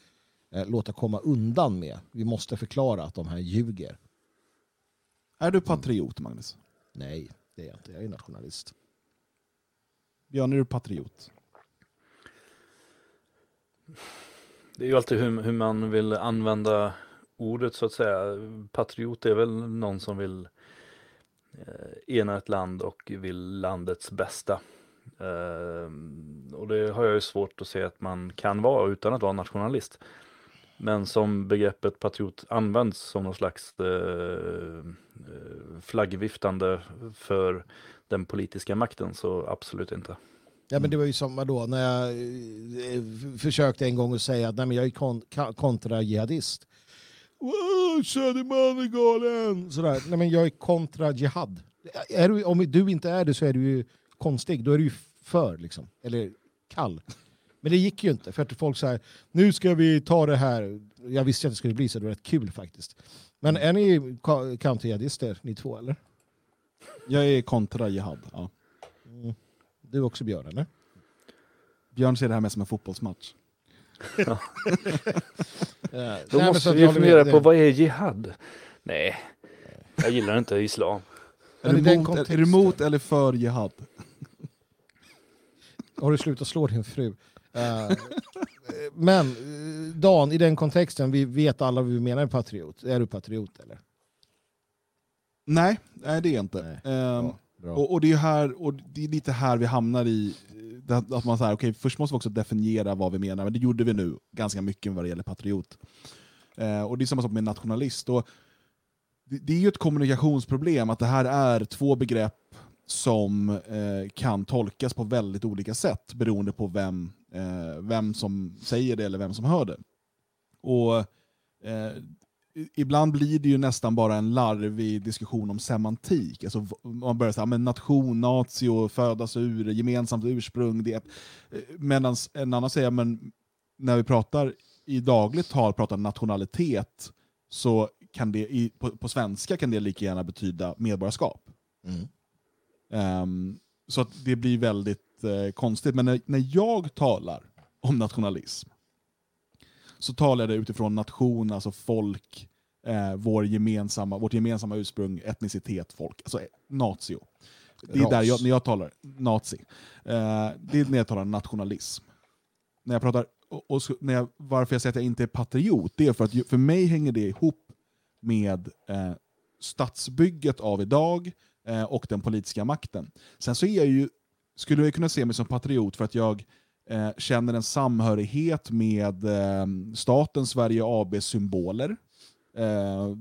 eh, låta komma undan med. Vi måste förklara att de här ljuger. Är du patriot, Magnus? Nej, det är jag inte. Jag är nationalist. Björn, är du patriot? Det är ju alltid hur, hur man vill använda ordet så att säga. Patriot är väl någon som vill eh, ena ett land och vill landets bästa. Eh, och det har jag ju svårt att se att man kan vara utan att vara nationalist. Men som begreppet patriot används som någon slags eh, eh, flaggviftande för den politiska makten så absolut inte. Ja, men det var ju samma då när jag eh, försökte en gång att säga att nej, men jag är kon- kontra-jihadist. Wow, Söderman är galen! Sådär. Nej, men jag är kontra-jihad. Om du inte är det så är du ju konstig. Då är du ju för, liksom. eller kall. Men det gick ju inte, för att folk säger nu ska vi ta det här. Jag visste att det skulle bli så, det var rätt kul faktiskt. Men är ni counter-jihadister, ni två, eller? Jag är kontra jihad. Ja. Du också Björn, eller? Björn ser det här med som en fotbollsmatch. Nej, Då måste vi fundera på vad är jihad? Nej, jag gillar inte islam. Är du, mot, är, du mot eller för jihad? Har du slutat slå din fru? Eh, men eh, Dan, i den kontexten, vi vet alla vad vi menar med patriot. Är du patriot eller? Nej, nej det är jag inte. Nej. Ehm, Ja, bra. och, och, det är här, och det är lite här vi hamnar i, eh, att man säger, okej, först måste vi också definiera vad vi menar, men det gjorde vi nu ganska mycket vad det gäller patriot. Och det är samma sak med nationalist. Och det, är ju ett kommunikationsproblem att det här är två begrepp som kan tolkas på väldigt olika sätt beroende på vem, eh, vem som säger det eller vem som hör det. Och eh, Ibland blir det ju nästan bara en larvig diskussion om semantik. Alltså, man börjar säga men nation, nazi och födas ur, gemensamt ursprung. Det. Medan en annan säger men när vi pratar i dagligt tal pratar nationalitet så kan det i, på, på svenska kan det lika gärna betyda medborgarskap. Mm. Ehm, så att det blir väldigt eh, konstigt. Men när, när jag talar om nationalism så talar jag det utifrån nation, alltså folk, eh, vår gemensamma, vårt gemensamma ursprung, etnicitet, folk. Alltså eh, natio. Det är Ras. där jag, när jag talar nazi. Eh, det är när jag talar nationalism. När jag pratar, och, och när jag, varför jag säger att jag inte är patriot, det är för att för mig hänger det ihop med eh, statsbygget av idag eh, och den politiska makten. Sen så är jag ju, skulle jag kunna se mig som patriot för att jag eh, känner en samhörighet med eh, staten Sverige ABs symboler. Eh,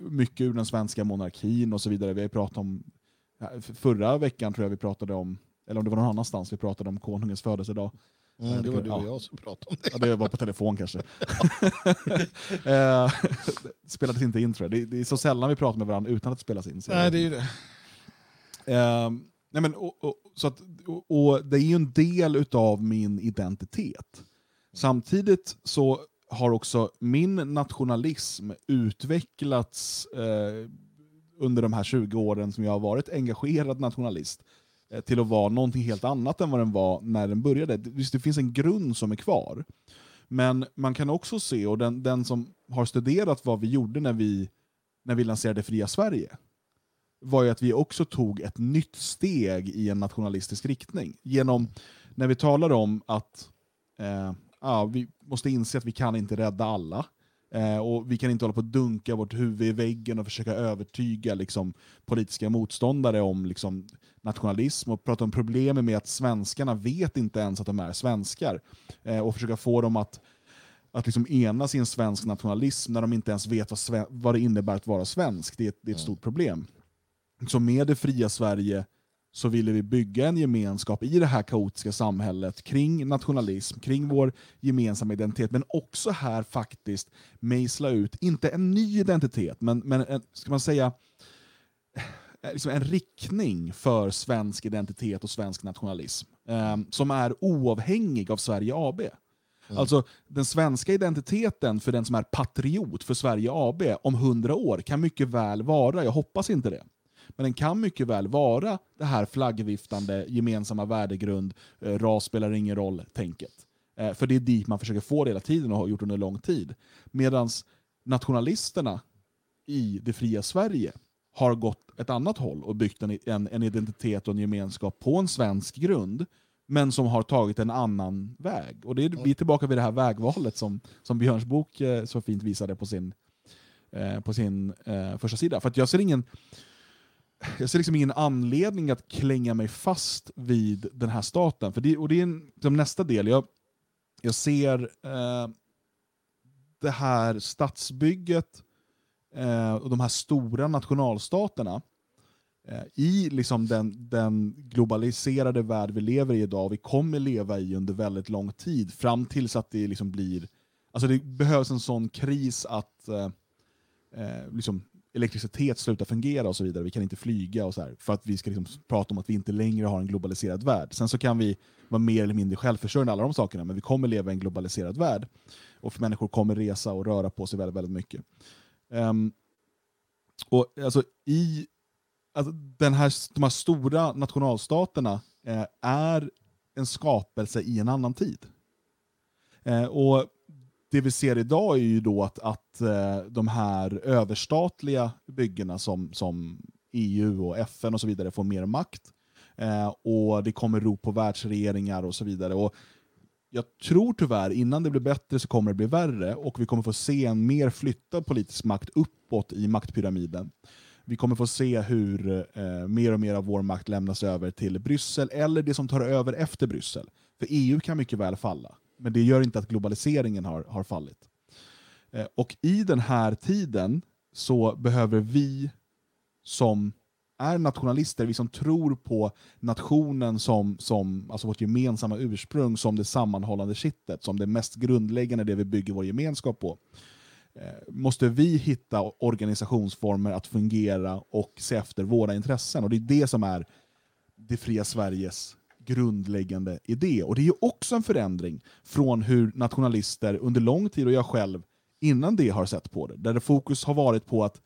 mycket ur den svenska monarkin och så vidare. Vi har pratat om, förra veckan tror jag vi pratade om, eller om det var någon annanstans, vi pratade om konungens födelsedag. Mm, det var du och Ja. jag som pratade om det. Ja, det var på telefon kanske. eh, spelades inte in tror jag. Det, det är så sällan vi pratar med varandra utan att det spelas in. Nej, det är ju det. Ehm, nej men, och, och, så att, och, det är ju en del utav min identitet. Samtidigt så har också min nationalism utvecklats eh, under de här 20 åren som jag har varit engagerad nationalist eh, till att vara någonting helt annat än vad den var när den började. Det- Visst, det finns en grund som är kvar. Men man kan också se, och den, den som har studerat vad vi gjorde när vi, när vi lanserade Fria Sverige, var ju att vi också tog ett nytt steg i en nationalistisk riktning. Genom, när vi talar om att eh, ja, vi måste inse att vi kan inte rädda alla, eh, och vi kan inte hålla på att dunka vårt huvud i väggen och försöka övertyga liksom, politiska motståndare om liksom, nationalism och prata om problemen med att svenskarna vet inte ens att de är svenskar. Eh, och försöka få dem att att liksom enas i en svensk nationalism när de inte ens vet vad, vad det innebär att vara svensk. Det är, det är ett stort problem. Så med det fria Sverige så ville vi bygga en gemenskap i det här kaotiska samhället kring nationalism, kring vår gemensamma identitet, men också här faktiskt mejsla ut, inte en ny identitet, men, men en, ska man säga, eh, liksom en riktning för svensk identitet och svensk nationalism eh, som är oavhängig av Sverige AB. Alltså den svenska identiteten för den som är patriot för Sverige AB om hundra år kan mycket väl vara, jag hoppas inte det, men den kan mycket väl vara det här flaggviftande, gemensamma värdegrund, eh, ras spelar ingen roll-tänket. Eh, för det är dit man försöker få det hela tiden och har gjort under lång tid. Medan nationalisterna i det fria Sverige har gått ett annat håll och byggt en, en, en identitet och en gemenskap på en svensk grund, men som har tagit en annan väg. Och det är, vi är tillbaka vid det här vägvalet som, som Björns bok eh, så fint visade på sin, eh, på sin eh, första sida. För att jag ser ingen jag ser liksom ingen anledning att klänga mig fast vid den här staten. För det, och det är en, som nästa del. Jag, jag ser eh, det här stadsbygget eh, och de här stora nationalstaterna eh, i liksom den, den globaliserade värld vi lever i idag, och vi kommer leva i under väldigt lång tid, fram tills att det liksom blir... Alltså det behövs en sån kris att eh, eh liksom elektricitet slutar fungera och så vidare. Vi kan inte flyga och så här, för att vi ska liksom prata om att vi inte längre har en globaliserad värld. Sen så kan vi vara mer eller mindre självförsörjande alla de sakerna, men vi kommer leva i en globaliserad värld. Och för människor kommer resa och röra på sig väldigt, väldigt mycket. Um, och alltså i alltså den här, de här stora nationalstaterna eh, är en skapelse i en annan tid. Eh, och det vi ser idag är ju då att, att eh, de här överstatliga byggena som, som EU och FN och så vidare får mer makt. Eh, och det kommer rop på världsregeringar och så vidare. Och jag tror tyvärr, innan det blir bättre så kommer det bli värre och vi kommer få se en mer flyttad politisk makt uppåt i maktpyramiden. Vi kommer få se hur eh, mer och mer av vår makt lämnas över till Bryssel eller det som tar över efter Bryssel. För EU kan mycket väl falla, men det gör inte att globaliseringen har, har fallit. Eh, och i den här tiden så behöver vi som är nationalister, vi som tror på nationen som, som alltså vårt gemensamma ursprung, som det sammanhållande kittet, som det mest grundläggande, det vi bygger vår gemenskap på, eh, måste vi hitta organisationsformer att fungera och se efter våra intressen. Och Det är det som är det fria Sveriges grundläggande idé. Och Det är också en förändring från hur nationalister under lång tid, och jag själv innan det har sett på det, där det fokus har varit på, att,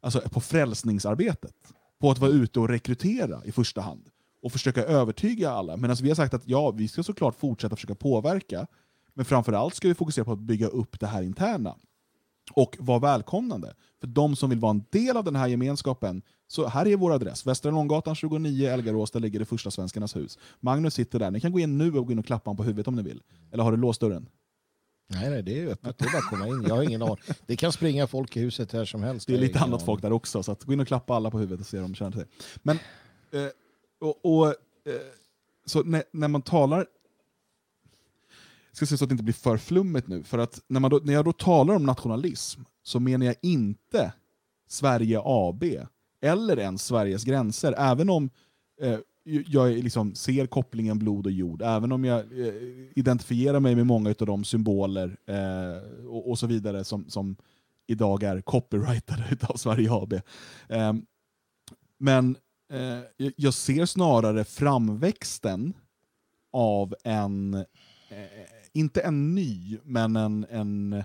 alltså på frälsningsarbetet på att vara ute och rekrytera i första hand och försöka övertyga alla. Medan vi har sagt att ja, vi ska såklart fortsätta försöka påverka, men framförallt ska vi fokusera på att bygga upp det här interna och vara välkomnande. För de som vill vara en del av den här gemenskapen, så här är vår adress. Västra Långgatan 29, Elgarås, där ligger det första Svenskarnas hus. Magnus sitter där. Ni kan gå in nu och gå in och klappa honom på huvudet om ni vill. Eller har du låst dörren? Nej, nej, det är öppet. Det är bara att komma in. Jag har ingen aning. Det kan springa folk i huset här som helst. Det är lite annat aning. folk där också, så att gå in och klappa alla på huvudet och se om de känner sig. Men, eh, och, och, eh, så när, när man talar, jag ska se så att det inte blir för flummigt nu, för att när, man då, när jag då talar om nationalism så menar jag inte Sverige AB eller ens Sveriges gränser, även om eh, jag liksom ser kopplingen blod och jord, även om jag eh, identifierar mig med många av de symboler eh, och, och så vidare som, som idag är copyrightade av Sverige AB. Eh, men eh, jag- ser snarare framväxten av en, eh, inte en ny, men en, en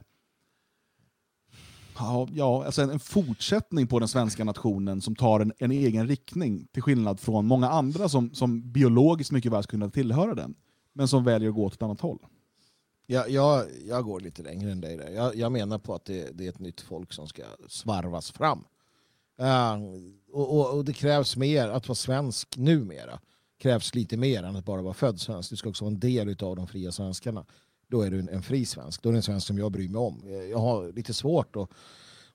Ja, alltså en, en fortsättning på den svenska nationen som tar en, en egen riktning, till skillnad från många andra som, som biologiskt mycket väl skulle kunna tillhöra den, men som väljer att gå åt ett annat håll. Jag, jag, jag går lite längre än dig där. Jag, jag menar på att det, det är ett nytt folk som ska svarvas fram. Uh, och, och, och det krävs mer, att vara svensk numera, krävs lite mer än att bara vara född svensk. Du ska också vara en del av de fria svenskarna. Då är du en, en fri svensk. Då är du en svensk som jag bryr mig om. Eh, jag har lite svårt att,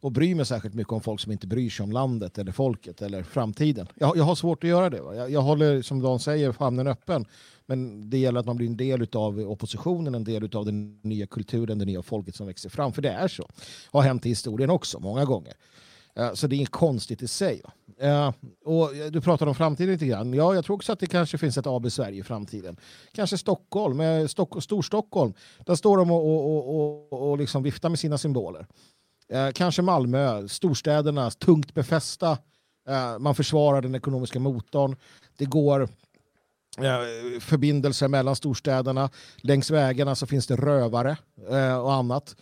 och bry mig särskilt mycket om folk som inte bryr sig om landet eller folket eller framtiden. Jag, jag har svårt att göra det. Va? Jag, jag håller, som Dan säger, famnen öppen. Men det gäller att man blir en del av oppositionen, en del av den nya kulturen, det nya folket som växer fram. För det är så. Har hänt i historien också, många gånger. Eh, så det är inget konstigt i sig. Eh, och eh, du pratade om framtiden lite grann. Ja, jag tror också att det kanske finns ett AB Sverige i framtiden. Kanske Stockholm, Stock Storstockholm. Där står de och, och, och, och, liksom viftar med sina symboler. Kanske Malmö, storstäderna, tungt befästa. Man försvarar den ekonomiska motorn. Det går förbindelser mellan storstäderna. Längs vägarna så finns det rövare och annat.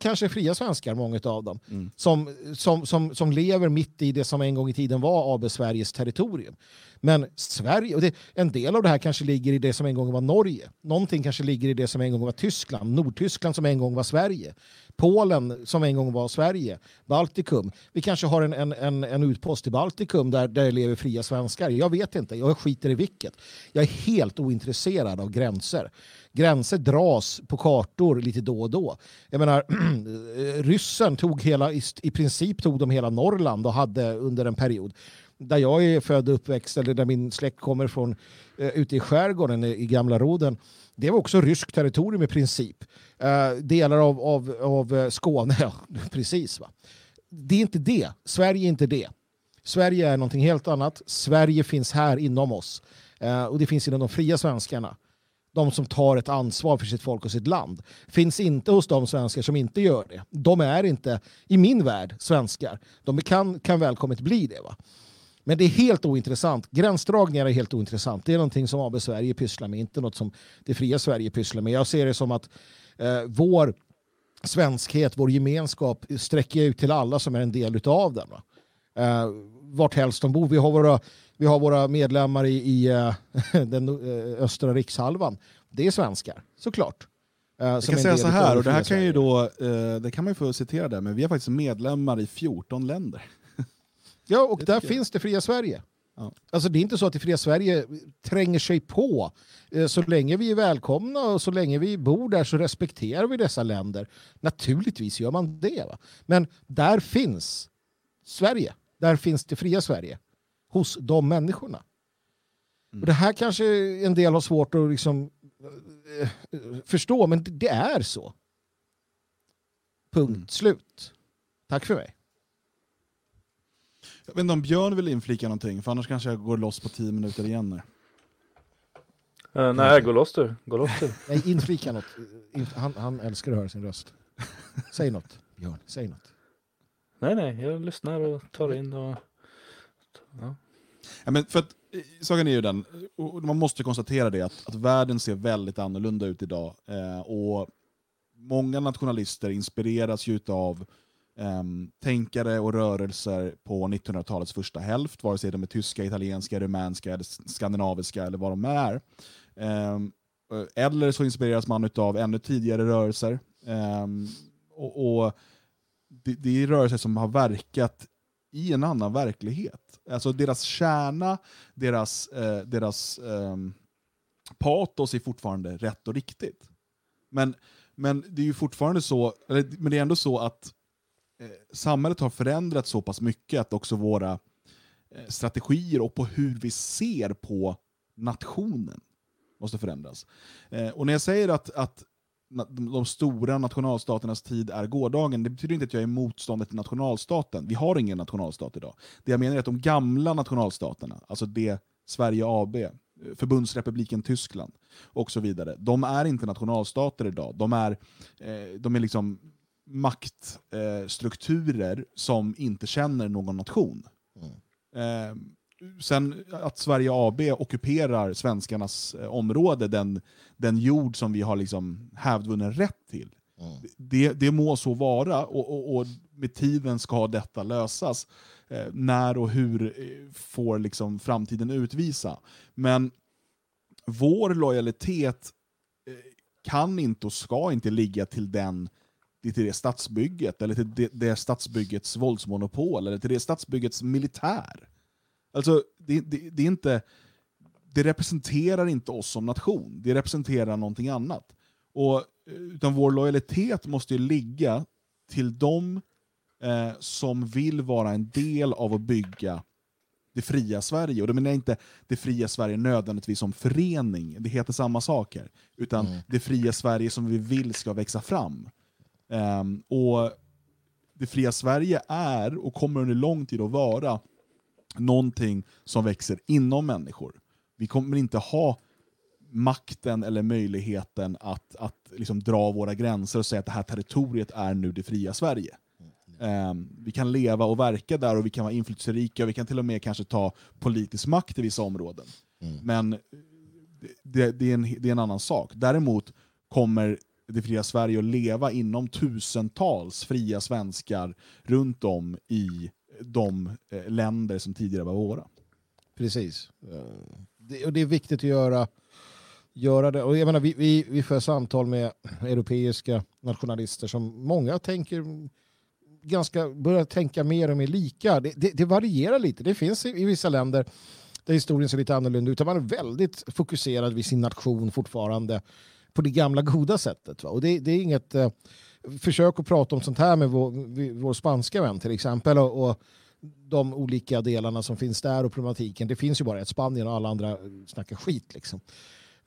Kanske fria svenskar, många av dem, Mm. som, som, som, som lever mitt i det som en gång i tiden var AB Sveriges territorium. Men Sverige, och det, en del av det här kanske ligger i det som en gång var Norge. Någonting kanske ligger i det som en gång var Tyskland. Nordtyskland som en gång var Sverige. Polen som en gång var Sverige. Baltikum. Vi kanske har en, en, en, en utpost i Baltikum där, där det lever fria svenskar. Jag vet inte, jag skiter i vilket. Jag är helt ointresserad av gränser. Gränser dras på kartor lite då och då. Jag menar, ryssen tog hela, i, princip tog de hela Norrland och hade under en period där jag är född och uppväxt, eller där min släkt kommer från, eh, ute i skärgården i, Gamla Roden, det var också ryskt territorium i princip. Eh, delar av, av, av eh, Skåne, ja, precis. Va? Det är inte det. Sverige är inte det. Sverige är någonting helt annat. Sverige finns här inom oss. Eh, och det finns inom de fria svenskarna. De som tar ett ansvar för sitt folk och sitt land. Finns inte hos de svenskar som inte gör det. De är inte, i min värld, svenskar. De kan, kan välkommet bli det. Va? Men det är helt ointressant. Gränsdragningar är helt ointressant. Det är någonting som AB Sverige pysslar med, inte något som det fria Sverige pysslar med. Jag ser det som att eh, vår svenskhet, vår gemenskap sträcker ut till alla som är en del av den. Va? Eh, vart helst de bor. Vi har våra, vi har våra medlemmar i, i eh, den eh, östra rikshalvan. Det är svenskar, såklart. Eh, Jag kan säga så här, och det här kan ju då, eh, det kan man ju få citera där, men vi är faktiskt medlemmar i 14 länder. Ja, och Det där finns det fria Sverige. Ja. Alltså det är inte så att det fria Sverige tränger sig på. Eh, Så länge vi är välkomna och så länge vi bor där så respekterar vi dessa länder. Naturligtvis gör man det. Va? Men där finns Sverige. Där finns det fria Sverige. Hos de människorna. Mm. Och det här kanske en del har svårt att liksom, eh, eh, förstå, men det- det är så. Punkt Mm. slut. Tack för mig. Jag vet inte om Björn vill inflika någonting, för annars kanske jag går loss på 10 minuter igen. Nu. Eh, nej, gå loss du. Gå loss du. Nej, inflika något. Han, han älskar att höra sin röst. Säg något, Björn. Säg något. Nej, nej, jag lyssnar och tar in och... Ja. Ja, men för att, eh, saken är ju den, och man måste konstatera det, att, att världen ser väldigt annorlunda ut idag. Eh, och Många nationalister inspireras ju av um, tänkare och rörelser på 1900-talets första hälft, vare sig de är tyska, italienska, rumänska, eller skandinaviska eller vad de är. Um, eller så inspireras man av ännu tidigare rörelser. Um, och, och det, det är rörelser som har verkat i en annan verklighet. Alltså deras kärna, deras, eh, deras eh, patos är fortfarande rätt och riktigt. Men, men det är ju fortfarande så, eller, men det är ändå så att Eh, samhället har förändrats så pass mycket att också våra eh, strategier och på hur vi ser på nationen måste förändras. Eh, och när jag säger att, att de, stora nationalstaternas tid är gårdagen, det betyder inte att jag är motståndare till nationalstaten. Vi har ingen nationalstat idag. Det jag menar är att de gamla nationalstaterna, alltså det Sverige AB, Förbundsrepubliken Tyskland och så vidare, de är inte nationalstater idag. De är, de är liksom maktstrukturer eh, som inte känner någon nation. Eh, sen att Sverige AB ockuperar svenskarnas eh, område, den, den jord som vi har liksom hävdvunnen rätt till, det, det må så vara och, och, och med tiden ska detta lösas. Eh, när och hur eh, får liksom framtiden utvisa. Men vår lojalitet eh, kan inte och ska inte ligga till den till det stadsbygget, eller till det, det stadsbyggets våldsmonopol, eller till det stadsbyggets militär. Alltså, det, det, det, är inte, det representerar inte oss som nation, det representerar någonting annat. Och, eh, utan vår lojalitet måste ju ligga till de eh, som vill vara en del av att bygga det fria Sverige. Och då menar jag inte det fria Sverige nödvändigtvis som förening, det heter samma sak här. Utan det fria Sverige som vi vill ska växa fram. Ehm, och Det fria Sverige är, och kommer under lång tid att vara, någonting som växer inom människor. Vi kommer inte ha makten eller möjligheten att, att liksom dra våra gränser och säga att det här territoriet är nu det fria Sverige. Ehm, vi kan leva och verka där och vi kan vara inflytelserika och vi kan till och med kanske ta politisk makt i vissa områden. Men det, det, är en, det är en annan sak. Däremot kommer det fria Sverige att leva inom tusentals fria svenskar runt om i de eh, länder som tidigare var våra. Precis. Eh, det, och det är viktigt att göra, göra det. Och jag menar, vi, vi, vi för samtal med europeiska nationalister som många tänker ganska, börjar tänka mer och mer lika. Det, det, det varierar lite. Det finns i, i vissa länder där historien ser lite annorlunda ut. där Man är väldigt fokuserad vid sin nation fortfarande på det gamla goda sättet. Va? Och det, det är inget... Eh, försök att prata om sånt här med vår, vår spanska vän till exempel. Och, och de olika delarna som finns där och problematiken. Det finns ju bara ett Spanien och alla andra snackar skit. Liksom.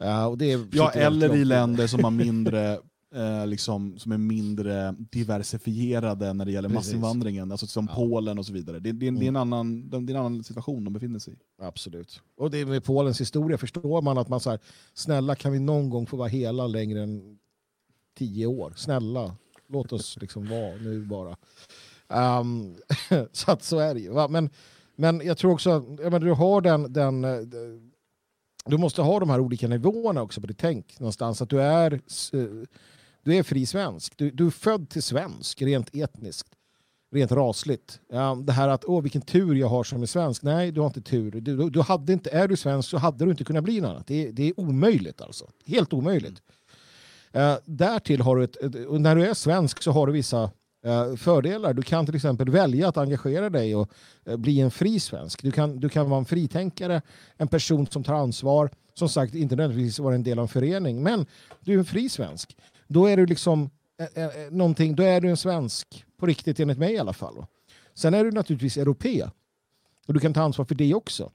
Uh, och det är Ja, eller i länder som har mindre eh, liksom, som är mindre diversifierade när det gäller Precis. massinvandringen, alltså som Ja. Polen och så vidare. Det, det, det, är en annan, det är en annan situation de befinner sig i. Absolut. Och det med Polens historia förstår man att man så här, snälla kan vi någon gång få vara hela längre än tio år? Snälla, låt oss liksom vara nu bara. Ehm, så att så är det ju. va? Men, men jag tror också att du har den, den eh, du måste ha de här olika nivåerna också på ditt tänk någonstans. Att du är, eh, du är fri svensk. Du, du är född till svensk rent etniskt. Rent rasligt. Ja, det här att åh vilken tur jag har som är svensk. Nej, du har inte tur. Du, du, du hade inte, är du svensk så hade du inte kunnat bli något annat. Det, är- det är omöjligt alltså. Helt omöjligt. Eh, därtill har du ett, och när du är svensk så har du vissa eh, fördelar. Du kan till exempel välja att engagera dig och eh, bli en fri svensk. Du kan, du kan vara en fritänkare, en person som tar ansvar. Som sagt, inte nödvändigtvis vara en del av en förening, men du är en fri svensk. Då är du liksom eh, eh, eh, någonting, då är du en svensk på riktigt enligt mig i alla fall. va. Sen är du naturligtvis europé och du kan ta ansvar för det också.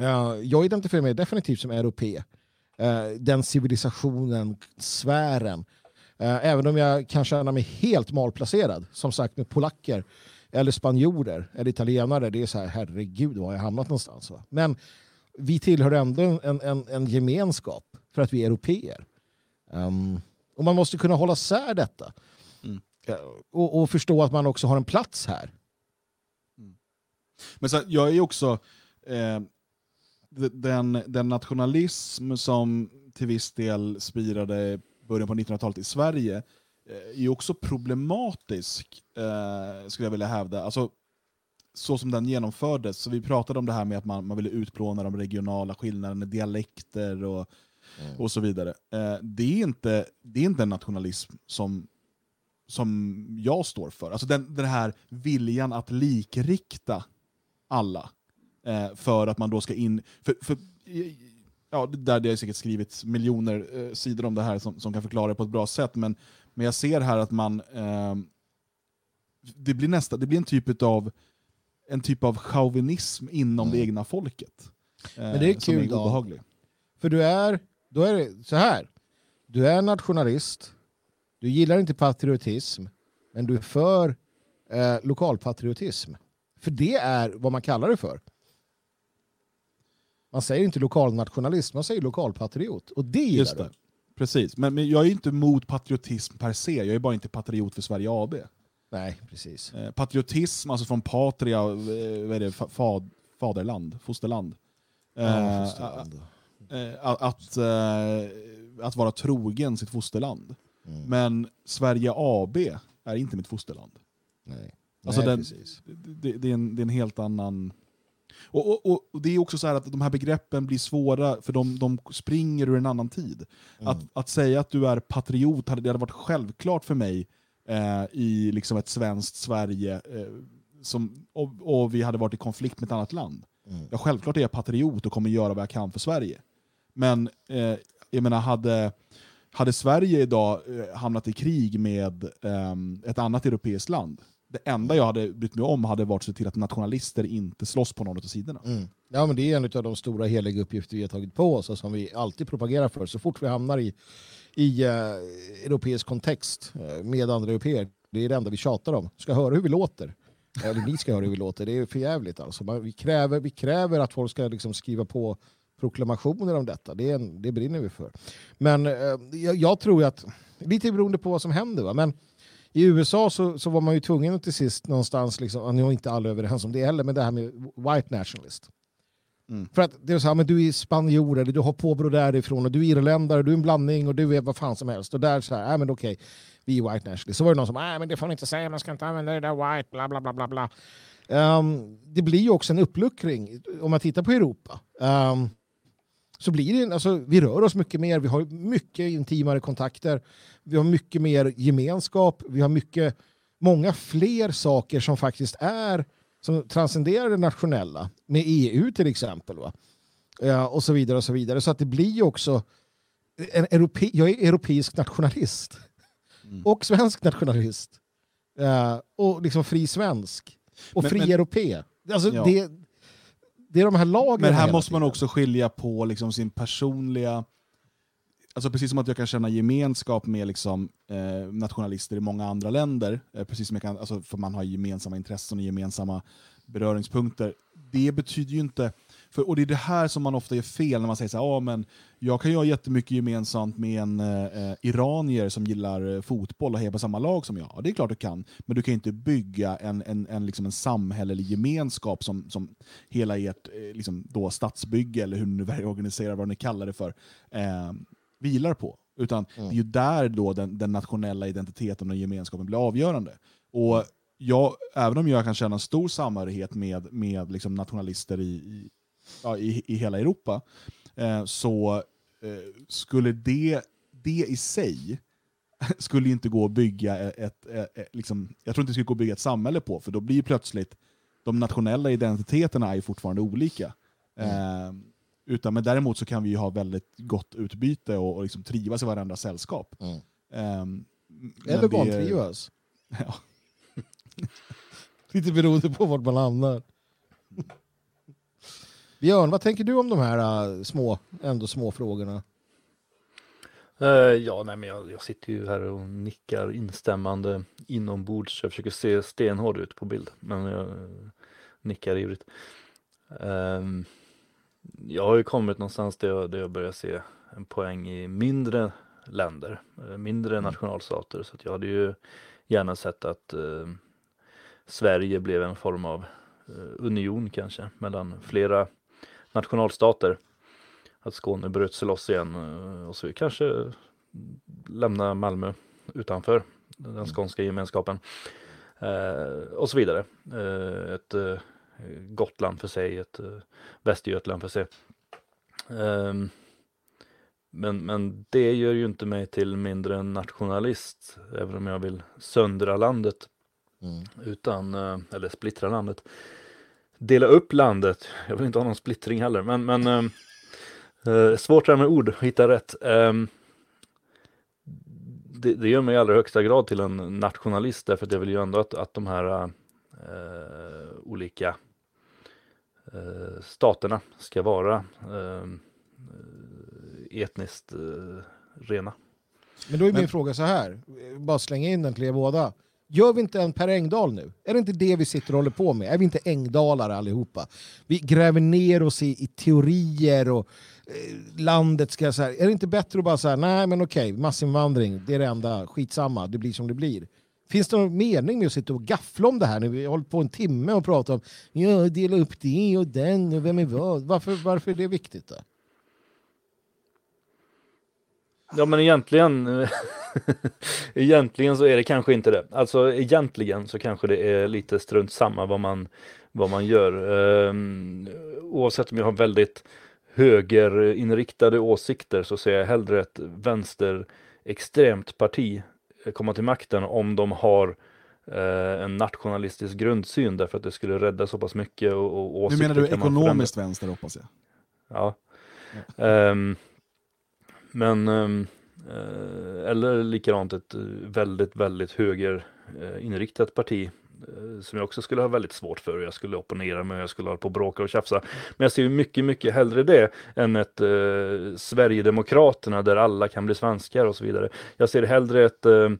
Uh, jag identifierar mig definitivt som europé. Uh, eh, den civilisationen, sfären. Uh, även om jag kan känna mig helt malplacerad, som sagt med polacker eller spanjorer eller italienare. Det är så här, herregud, var har jag hamnat någonstans? Va? Men vi tillhör ändå en, en, en gemenskap för att vi är europeer. Um, och man måste kunna hålla sär detta. Mm. Eh, Och, och förstå att man också har en plats här. Men så, jag är ju också... Eh, den, den nationalism som till viss del spirade i början på 1900-talet i Sverige eh, är också problematisk, eh, skulle jag vilja hävda. Alltså, så som den genomfördes. Så vi pratade om det här med att man, man ville utplåna de regionala skillnaderna, dialekter och, och så vidare. Eh, det, är inte, det är inte en nationalism som, som jag står för. Alltså den, den här viljan att likrikta alla eh, för att man då ska in... För, för, ja, där det har säkert skrivits miljoner eh, sidor om det här som, som kan förklara det på ett bra sätt, men, men jag ser här att man... Eh, det, blir nästa, det blir en typ av en typ av chauvinism inom det egna folket. Eh, Men det är som kul då. obehaglig. För du är, då är det så här. Du är nationalist. Du gillar inte patriotism. Men du är för eh, lokalpatriotism. För det är vad man kallar det för. Man säger inte lokalnationalist, man säger lokalpatriot. Och det gillar Just du. det. Precis, men, men jag är inte emot patriotism per se, jag är bara inte patriot för Sverige AB. Nej, precis. Eh, patriotism, alltså från patria, eh, vad är det, fa- fad, faderland, fosterland. Eh, Ja, fosterland. Eh, att, eh, att vara trogen sitt fosterland. Mm. Men Sverige AB är inte mitt fosterland. Nej, Alltså Nej den- precis. Det, det, är, en, det är en helt annan... Och, och, och, Det är också så här att de här begreppen blir svåra, för de, de springer ur en annan tid. Mm. Att, att säga att du är patriot, hade, det hade varit självklart för mig eh, i liksom ett svenskt Sverige, eh, som, och, och vi hade varit i konflikt med ett annat land. Mm. Ja, självklart är jag patriot och kommer göra vad jag kan för Sverige. Men eh, jag menar, hade, hade Sverige idag eh, hamnat i krig med eh, ett annat europeiskt land, det enda jag hade brytt mig om hade varit att se till att nationalister inte slåss på någon av sidorna. Mm. Ja, men det är en av de stora heliga uppgifter vi har tagit på oss och som vi alltid propagerar för så fort vi hamnar i, i eh, europeisk kontext eh, med andra europeer. Det är det enda vi tjatar om. Ska höra hur vi låter. Eller ni ska höra hur vi låter. Det är för jävligt alltså. Man, vi, kräver, vi kräver att folk ska liksom skriva på proklamationer om detta. Det, är en, det brinner vi för. Men eh, jag, jag tror att, lite beroende på vad som händer, va? men i USA så, så var man ju tvungen till sist någonstans, liksom, nu är inte alla överens om det heller, men det här med white nationalist. Mm. För att det är så här, men du är spanjor, eller du har påbrå därifrån, och du är irländare, du är en blandning och du är vad fan som helst. Och där så här, äh, men okej, vi är white nationalist. Så var det någon som, nej men det får man inte säga, man ska inte använda det där white, bla bla bla bla bla. Ehm, det blir ju också en uppluckring, om man tittar på Europa. Ehm, så blir det, alltså, vi rör oss mycket mer, vi har mycket intimare kontakter, vi har mycket mer gemenskap, vi har mycket, många fler saker som faktiskt är, som transcenderar det nationella, med EU till exempel. Va? Ja, och så vidare och så vidare. Så att det blir ju också, en europe, jag är europeisk nationalist. Mm. Och svensk nationalist. Ja, och liksom fri svensk. Och Men- fri men- europé. Alltså Ja. det, det är de här lagren Men här måste man tiden. också skilja på liksom sin personliga... Alltså precis som att jag kan känna gemenskap med liksom, eh, nationalister i många andra länder, eh, precis som jag kan, alltså, för man har gemensamma intressen och gemensamma beröringspunkter. Det betyder ju inte... För, och det är det här som man ofta gör fel när man säger så här, ah, men jag kan ju ha jättemycket gemensamt med en eh, eh, iranier som gillar eh, fotboll och hejar på samma lag som jag. Ja, det är klart du kan, men du kan inte bygga en, en, en, liksom en samhällelig gemenskap som, som hela ert eh, liksom då stadsbygge, eller hur ni nu väljer att organisera vad ni kallar det för, eh, vilar på. Utan Mm. det är ju där då den, den nationella identiteten och gemenskapen blir avgörande. Och jag, även om jag kan känna en stor samhörighet med, med liksom nationalister i, i, ja, i, i hela Europa, eh, så eh, skulle det det i sig skulle inte gå att bygga ett, ett, ett, liksom, jag tror inte det skulle gå att bygga ett samhälle på, för då blir ju plötsligt de nationella identiteterna är fortfarande olika. Eh, utan, men däremot så kan vi ha väldigt gott utbyte och, och liksom trivas i varandras sällskap. Mm. Ehm, Eller vantrivas. Ja. Lite beroende på vart man hamnar. Björn, vad tänker du om de här äh, små, ändå små frågorna? Eh, ja, nej, men jag, jag sitter ju här och nickar instämmande inombords. Jag försöker se stenhård ut på bild, men jag eh, nickar ivrigt. Ehm, jag har ju kommit någonstans där jag, där jag börjar se en poäng i mindre länder, eh, mindre nationalstater. Så jag hade ju gärna sett att eh, Sverige blev en form av eh, union kanske mellan flera nationalstater att Skåne bröt sig loss igen eh, och så kanske lämna Malmö utanför den skånska gemenskapen. Eh, och så vidare. Eh, ett Gotland för sig, ett Västergötland för sig. Ehm, men, men det gör ju inte mig till mindre en nationalist, även om jag vill söndra landet Mm. utan, eller splittra landet. Dela upp landet, jag vill inte ha någon splittring heller, men, men eh, eh, svårt det här med ord, att hitta rätt. Ehm, det, det gör mig i allra högsta grad till en nationalist, därför att jag vill ju ändå att, att de här eh, olika eh, staterna ska vara eh, etniskt eh, rena. Men då är min Men- fråga så här, bara slänga in den till er båda. Gör vi inte en Per Engdahl nu? Är det inte det vi sitter och håller på med? Är vi inte Engdalare allihopa? Vi gräver ner oss i, i teorier och eh, landet ska så här. Är det inte bättre att bara säga nej men okej, massinvandring, det är det enda, skitsamma, det blir som det blir. Finns det någon mening med att sitta och gaffla om det här när vi har hållit på en timme och pratat om ja, dela upp det och den och vem är vad? Varför, varför är det viktigt då? Ja men egentligen Egentligen så är det kanske inte det. Alltså egentligen så kanske det är lite strunt samma vad man, vad man gör. Ehm, oavsett om jag har väldigt högerinriktade åsikter så ser jag hellre ett vänsterextremt parti komma till makten om de har eh, en nationalistisk grundsyn därför att det skulle rädda så pass mycket och, och Nu menar du ekonomiskt vänster hoppas jag? Ja. Ehm, men, ehm, eh, Eh, eller likadant ett eh, väldigt, väldigt högerinriktat eh, parti som jag också skulle ha väldigt svårt för. Jag skulle opponera mig, jag skulle hålla på och bråka och tjafsa. Men jag ser ju mycket, mycket hellre det än ett eh, Sverigedemokraterna där alla kan bli svenskar och så vidare. Jag ser hellre ett eh,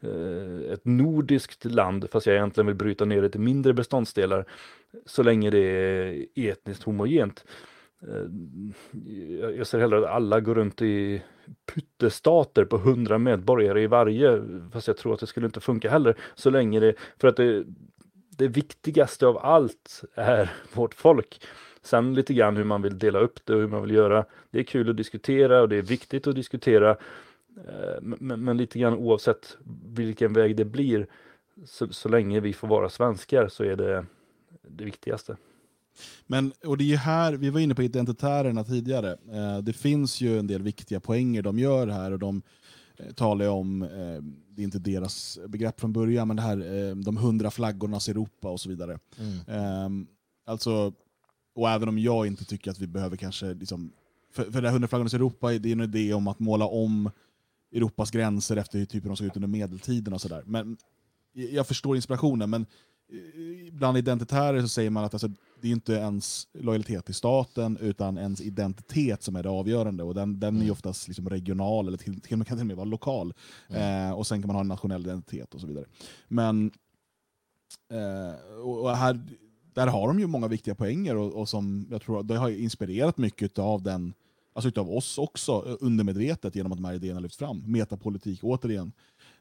eh, ett nordiskt land, fast jag egentligen vill bryta ner det till mindre beståndsdelar, så länge det är etniskt homogent. Eh, jag- ser hellre att alla går runt i pyttestater på hundra medborgare i varje, fast jag tror att det skulle inte funka heller, så länge det, för att det, det viktigaste av allt är vårt folk. Sen lite grann hur man vill dela upp det och hur man vill göra. Det är kul att diskutera och det är viktigt att diskutera. Eh, men, men, men lite grann oavsett vilken väg det blir, så, så länge vi får vara svenskar så är det det viktigaste. Men, och det är här, vi var inne på identitärerna tidigare. Eh, det finns ju en del viktiga poänger de gör här och de eh, talar ju om, eh, det är inte deras begrepp från början, men det här de hundra flaggornas Europa och så vidare. Ehm, alltså, och även om jag inte tycker att vi behöver kanske, liksom, för, för det här hundra flaggornas Europa, det är en idé om att måla om Europas gränser efter hur typen de såg ut under medeltiden och sådär. Men jag förstår inspirationen, men bland identitärer så säger man att alltså, det är inte ens lojalitet till staten utan ens identitet som är det avgörande. Och den, den är ju oftast liksom regional eller till, till kan till och med vara lokal. Eh, och sen kan man ha en nationell identitet och så vidare. Men eh, och och här, där har de ju många viktiga poänger och, och som jag tror det har inspirerat mycket av den Alltså utav oss också, eh, undermedvetet genom att de här idéerna lyfts fram. Metapolitik återigen.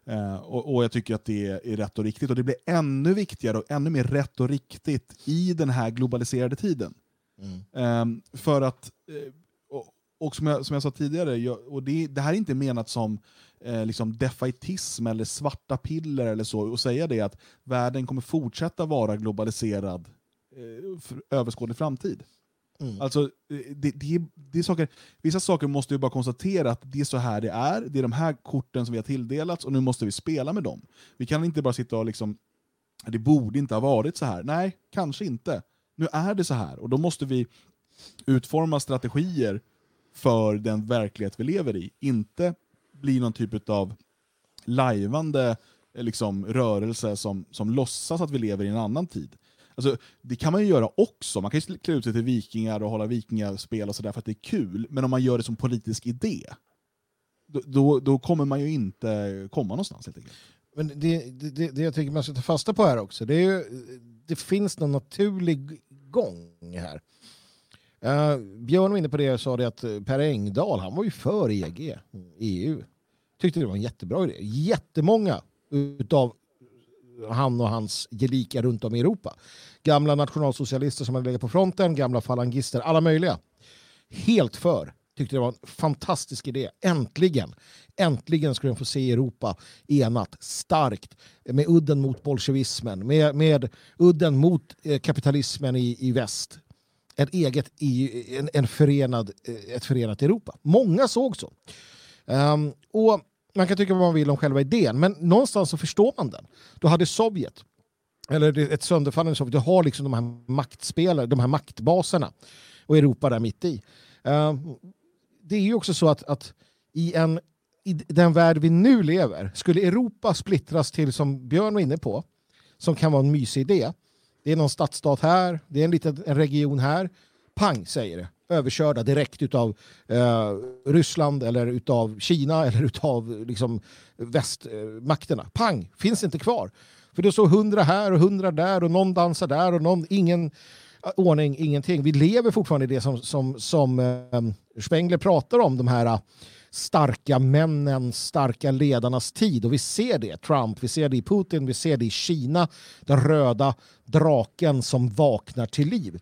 Eh, och, och jag tycker att det är, är rätt och riktigt. Och det blir ännu viktigare och ännu mer rätt och riktigt i den här globaliserade tiden. Mm. Eh, för att, eh, och, och som, jag, som jag sa tidigare, jag, och det, det här är inte menat som eh, liksom defaitism eller svarta piller eller så, och säga det att världen kommer fortsätta vara globaliserad eh, för överskådlig framtid. Mm. Alltså, eh, det, det, det är saker, vissa saker måste vi bara konstatera att det är så här det är, det är de här korten som vi har tilldelats och nu måste vi spela med dem. Vi kan inte bara sitta och liksom, det borde inte ha varit så här. Nej, kanske inte. Nu är det så här och då måste vi utforma strategier för den verklighet vi lever i. Inte bli någon typ av lajvande eh, liksom, rörelse som, som låtsas att vi lever i en annan tid. Alltså, det kan man ju göra också. Man kan ju klä ut sig till vikingar och hålla vikingaspel och sådär för att det är kul. Men om man gör det som politisk idé, då, då, då kommer man ju inte komma någonstans helt enkelt. Men det, det, det, jag tycker man ska ta fasta på här också, det, är ju, det finns någon naturlig gång här. Uh, Björn var inne på det och sa det att eh, Per Engdahl, han var ju för EG, EU. Tyckte det var en jättebra idé. Jättemånga utav han och hans gelika runt om i Europa. Gamla nationalsocialister som hade legat på fronten, gamla falangister, alla möjliga. Helt för. Tyckte det var en fantastisk idé. Äntligen! Äntligen skulle de få se Europa enat, starkt, med udden mot bolsjevismen, med, med udden mot eh, kapitalismen i, i väst. Ett eget EU, en, en förenad, eh, ett förenat Europa. Många såg så. Um, och man kan tycka vad man vill om själva idén, men någonstans så förstår man den. Då hade Sovjet, eller ett sönderfallande Sovjet, du har liksom de här maktspelare, de här maktbaserna och Europa där mitt i. Ehm, det är ju också så att, att i, en, i den värld vi nu lever, skulle Europa splittras till, som Björn var inne på, som kan vara en mysig idé. Det är någon stadsstat här, det är en liten en region här. Pang säger det överkörda direkt utav eh, Ryssland eller utav Kina eller utav liksom, västmakterna. Pang, finns inte kvar. För det står hundra här och hundra där och någon dansar där och någon, ingen eh, ordning, ingenting. Vi lever fortfarande i det som, som, som eh, Spengler pratar om, de här eh, starka männen, starka ledarnas tid. Och vi ser det, Trump, vi ser det i Putin, vi ser det i Kina, den röda draken som vaknar till liv.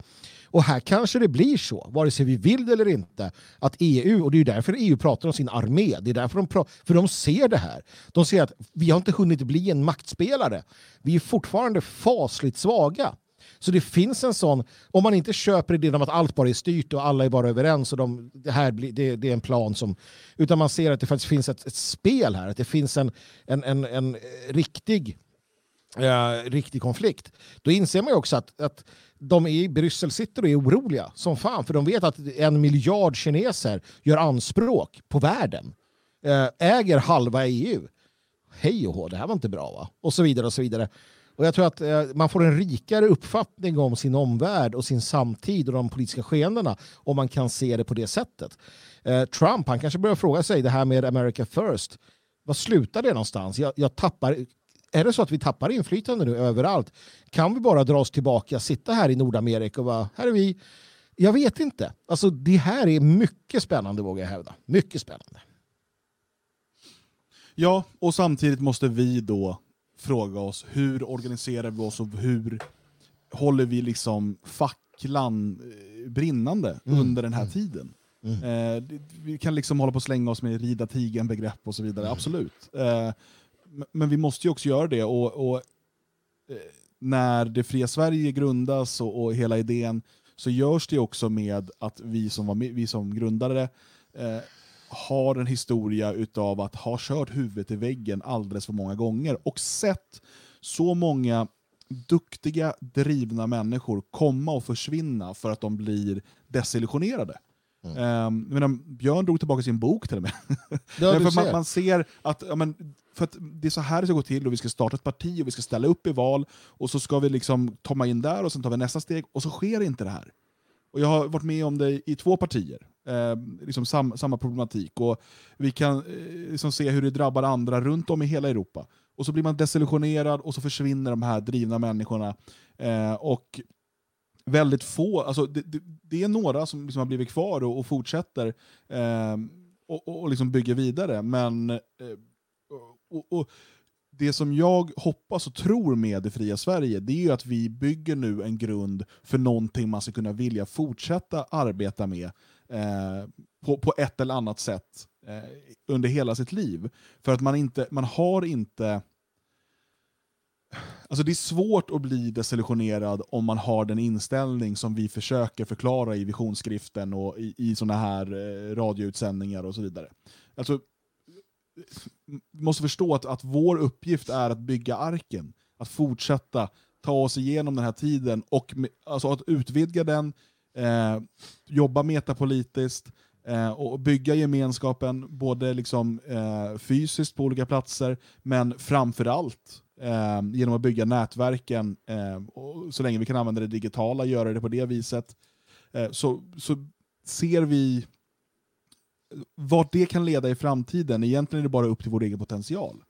Och här kanske det blir så, vare sig vi vill det eller inte, att EU, och det är därför EU pratar om sin armé, det är därför de, för de ser det här. De ser att vi har inte hunnit bli en maktspelare. Vi är fortfarande fasligt svaga. Så det finns en sån, om man inte köper idén om att allt bara är styrt och alla är bara överens och de, det här blir, det, det, är en plan som, utan man ser att det faktiskt finns ett, ett spel här, att det finns en, en, en, en riktig, eh, riktig konflikt. Då inser man ju också att, att de i Bryssel sitter och är oroliga som fan för de vet att en miljard kineser gör anspråk på världen. Eh, äger halva EU. Hej och hå, det här var inte bra va? Och så vidare och så vidare. Och jag tror att eh, man får en rikare uppfattning om sin omvärld och sin samtid och de politiska skeendena om man kan se det på det sättet. Eh, Trump, han kanske börjar fråga sig det här med America first. Vad slutar det någonstans? Jag, jag tappar är det så att vi tappar inflytande nu överallt? Kan vi bara dra oss tillbaka, sitta här i Nordamerika och bara, här är vi. Jag vet inte. Alltså det här är mycket spännande vågar jag hävda. Mycket spännande. Ja, och samtidigt måste vi då fråga oss hur organiserar vi oss och hur håller vi liksom facklan eh, brinnande mm. under den här mm. tiden? Mm. Eh, vi kan liksom hålla på och slänga oss med rida tigen-begrepp och så vidare, mm. absolut. Eh, men vi måste ju också göra det. Och, och eh, När det fria Sverige grundas och, och, hela idén så görs det också med att vi som, var med, vi som grundade det eh, har en historia utav att ha kört huvudet i väggen alldeles för många gånger och sett så många duktiga, drivna människor komma och försvinna för att de blir desillusionerade. Mm. Um, men Björn drog tillbaka sin bok till och med. Ja, för man, man, ser att ja, men, för att det är så här det ska gå till och vi ska starta ett parti och vi ska ställa upp i val och så ska vi liksom komma in där och sen tar vi nästa steg och så sker inte det här. Och Jag har varit med om det i två partier, eh, liksom sam, samma problematik. Och Vi kan eh, liksom se hur det drabbar andra runt om i hela Europa. Och så blir man desillusionerad och så försvinner de här drivna människorna. Eh, och väldigt få, alltså det, det, det är några som liksom har blivit kvar och, och fortsätter eh, och, och liksom bygger vidare. Men eh, och, och, det som jag hoppas och tror med det fria Sverige, det är ju att vi bygger nu en grund för någonting man ska kunna vilja fortsätta arbeta med eh, på, på ett eller annat sätt eh, under hela sitt liv. För att man, inte, man har inte Alltså det är svårt att bli desillusionerad om man har den inställning som vi försöker förklara i visionsskriften och i, i sådana här eh, radioutsändningar och så vidare. Alltså, måste förstå att, att vår uppgift är att bygga arken, att fortsätta ta oss igenom den här tiden och alltså att utvidga den, eh, jobba metapolitiskt eh, och bygga gemenskapen både liksom, eh, fysiskt på olika platser men framförallt eh, genom att bygga nätverken eh, och så länge vi kan använda det digitala, göra det på det viset, eh, så, så ser vi vart det kan leda i framtiden. Egentligen är det bara upp till vår egen potential.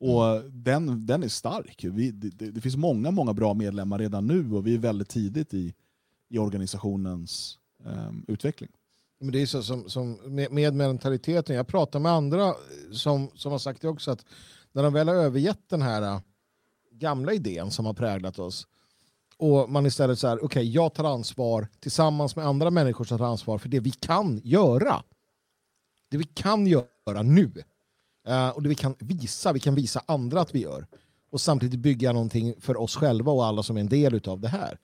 Och den, den är stark. Vi, det, det finns många, många bra medlemmar redan nu och vi är väldigt tidigt i, i organisationens ehm, utveckling. Men det är så som, som med, med mentaliteten. Jag pratar med andra som, som har sagt det också att när de väl har övergett den här äh, gamla idén som har präglat oss och man istället så här, okej, jag tar ansvar tillsammans med andra människor som tar ansvar för det vi kan göra. Det vi kan göra nu. Eh, och det vi kan visa, vi kan visa andra att vi gör. Och samtidigt bygga någonting för oss själva och alla som är en del av det här.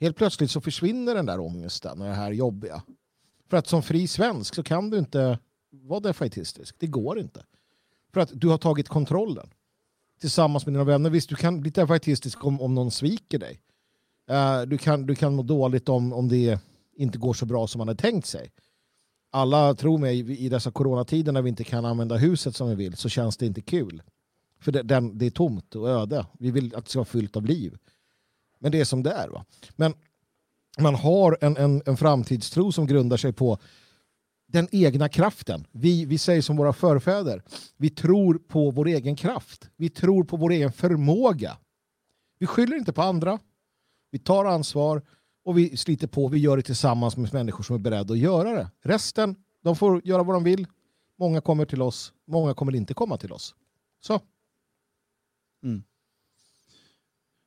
Helt plötsligt så försvinner den där ångesten och det här jobbiga. För att som fri svensk så kan du inte vara defaitistisk. Det går inte. För att du har tagit kontrollen. Tillsammans med dina vänner. Visst, du kan bli defaitistisk om, om någon sviker dig. Uh, du, kan, du kan må dåligt om, om det inte går så bra som man hade tänkt sig. Alla tror mig, i dessa coronatider när vi inte kan använda huset som vi vill så känns det inte kul. För det, den, det är tomt och öde. Vi vill att det ska vara fyllt av liv. Men det är som det är. Va? Men man har en, en, en framtidstro som grundar sig på den egna kraften. Vi, vi säger som våra förfäder, vi tror på vår egen kraft. Vi tror på vår egen förmåga. Vi skyller inte på andra. Vi tar ansvar och vi sliter på. Vi gör det tillsammans med människor som är beredda att göra det. Resten, de får göra vad de vill. Många kommer till oss, många kommer inte komma till oss. Så. Mm.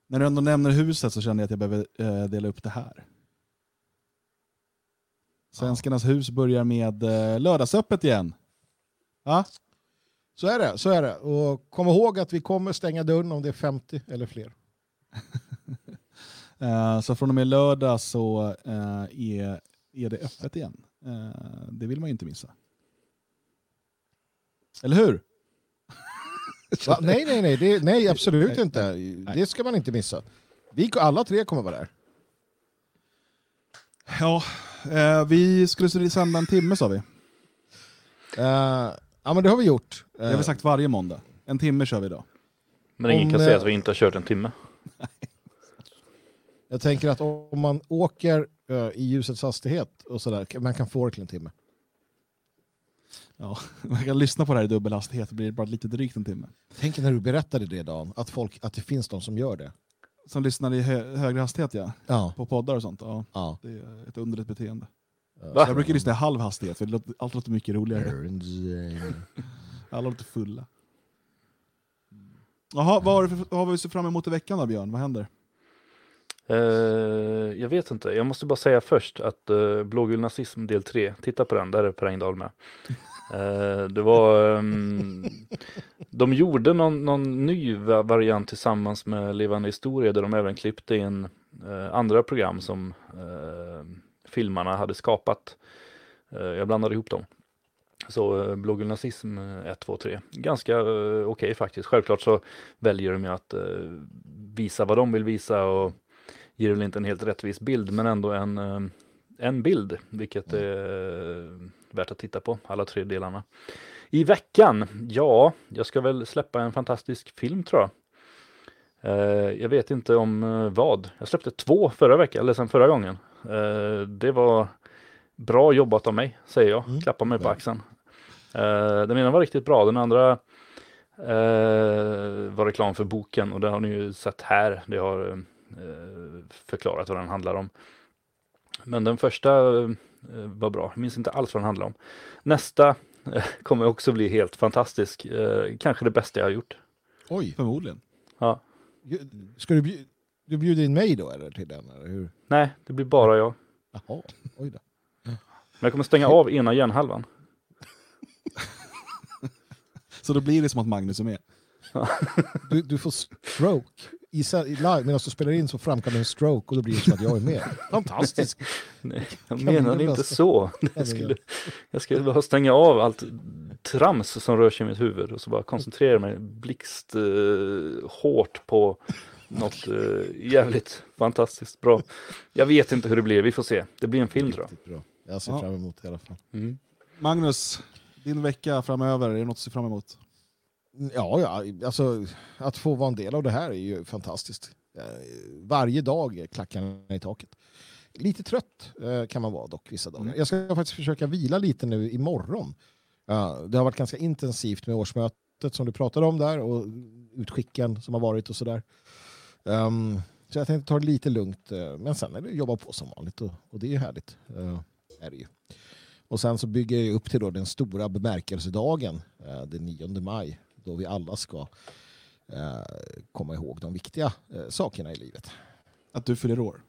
När du ändå nämner huset så känner jag att jag behöver eh, dela upp det här. Svenskarnas hus börjar med eh, lördagsöppet igen. Ja? Så är det. Så är det. Och kom ihåg att vi kommer stänga dörren om det är 50 eller fler. Eh, så från och med lördag så eh, är, är det öppet igen. Eh, det vill man ju inte missa. Eller hur? Va? Nej, nej, nej, det, nej, absolut Nej, inte. nej. Det ska man inte missa. Vi, alla tre kommer vara där. Ja, eh, vi skulle sända en timme sa vi. Eh, ja, men det har vi gjort. Det har vi sagt varje måndag. En timme kör vi idag. Men ingen Om, kan säga att vi inte har kört en timme. jag tänker att om man åker eh, i ljusets hastighet och sådär, man kan få det till en timme. Ja, man kan lyssna på det här i dubbelhastighet, det blir bara lite drygt en timme. Tänk när du berättade det, Dan, att, folk, att det finns de som gör det. Som lyssnar i hö högre hastighet ja, Ja. på poddar och sånt. Ja, ja. det är ett underligt beteende. Va? Jag brukar lyssna i halv hastighet, för det låter, allt låter mycket roligare. Alla låter fulla. Jaha, vad har, för, vad har vi fram emot i veckan då Björn? Vad händer? Eh, jag vet inte, jag måste bara säga först att uh, Blågul nazism del 3, titta på den, där är Per Engdahl med. Eh, det var, ehm, de gjorde någon, någon ny va- variant tillsammans med Levande historia där de även klippte in eh, andra program som eh, filmarna hade skapat. Eh, jag blandade ihop dem. Så uh, Blågul nazism 1, 2, 3. Ganska eh, okej faktiskt. Självklart så väljer de ju att visa vad de vill visa och ger väl inte en helt rättvis bild men ändå en, eh, en bild vilket är eh, värt att titta på alla tre delarna. I veckan, ja, jag ska väl släppa en fantastisk film tror jag. Eh, jag vet inte om eh, vad. Jag släppte två förra veckan, eller sen förra gången. Det var bra jobbat av mig, säger jag. Mm. Klappar mig på axeln. Den ena var riktigt bra, den andra var reklam för boken och det har ni ju sett här. Det har förklarat vad den handlar om. Men den första eh, var bra. Jag minns inte alls vad den handlar om. Nästa eh, kommer också bli helt fantastisk. Eh, kanske det bästa jag har gjort. Oj, Förmodligen. Ja. ska du, bjud, du bjuder in mig då eller till den? Eller hur? Nej, det blir bara jag. Jaha, oj då. Men jag kommer stänga av ena hjärnhalvan. Så då blir det som att Magnus är med. Du, du får stroke. I, i live, medan du spelar in så framkallar du en stroke och då blir det som att jag är med. Fantastiskt. Nej, jag menade inte så. Ja, Jag skulle, jag skulle bara stänga av allt trams som rör sig i mitt huvud och så bara koncentrera mig blixt eh, hårt på något eh, jävligt fantastiskt bra. Jag vet inte hur det blir, vi får se. Det blir en film tror bra. Jag ser fram emot det i alla fall. jag. Mm. Magnus, din vecka framöver, är det något att se fram emot? Ja, ja, alltså att få vara en del av det här är ju fantastiskt. Eh, Varje dag är klackarna i taket. Lite trött eh, kan man vara dock vissa dagar. Mm. Jag ska faktiskt försöka vila lite nu imorgon. Ja, Det har varit ganska intensivt med årsmötet som du pratade om där och utskicken som har varit och sådär. Um, så jag tänkte ta det lite lugnt. eh, Men sen är det jobba på som vanligt och, och det är ju härligt. eh, är det ju. Och sen så bygger jag upp till då den stora bemärkelsedagen eh, den 9 maj då vi alla ska eh, komma ihåg de viktiga eh, sakerna i livet. Att du fyller år?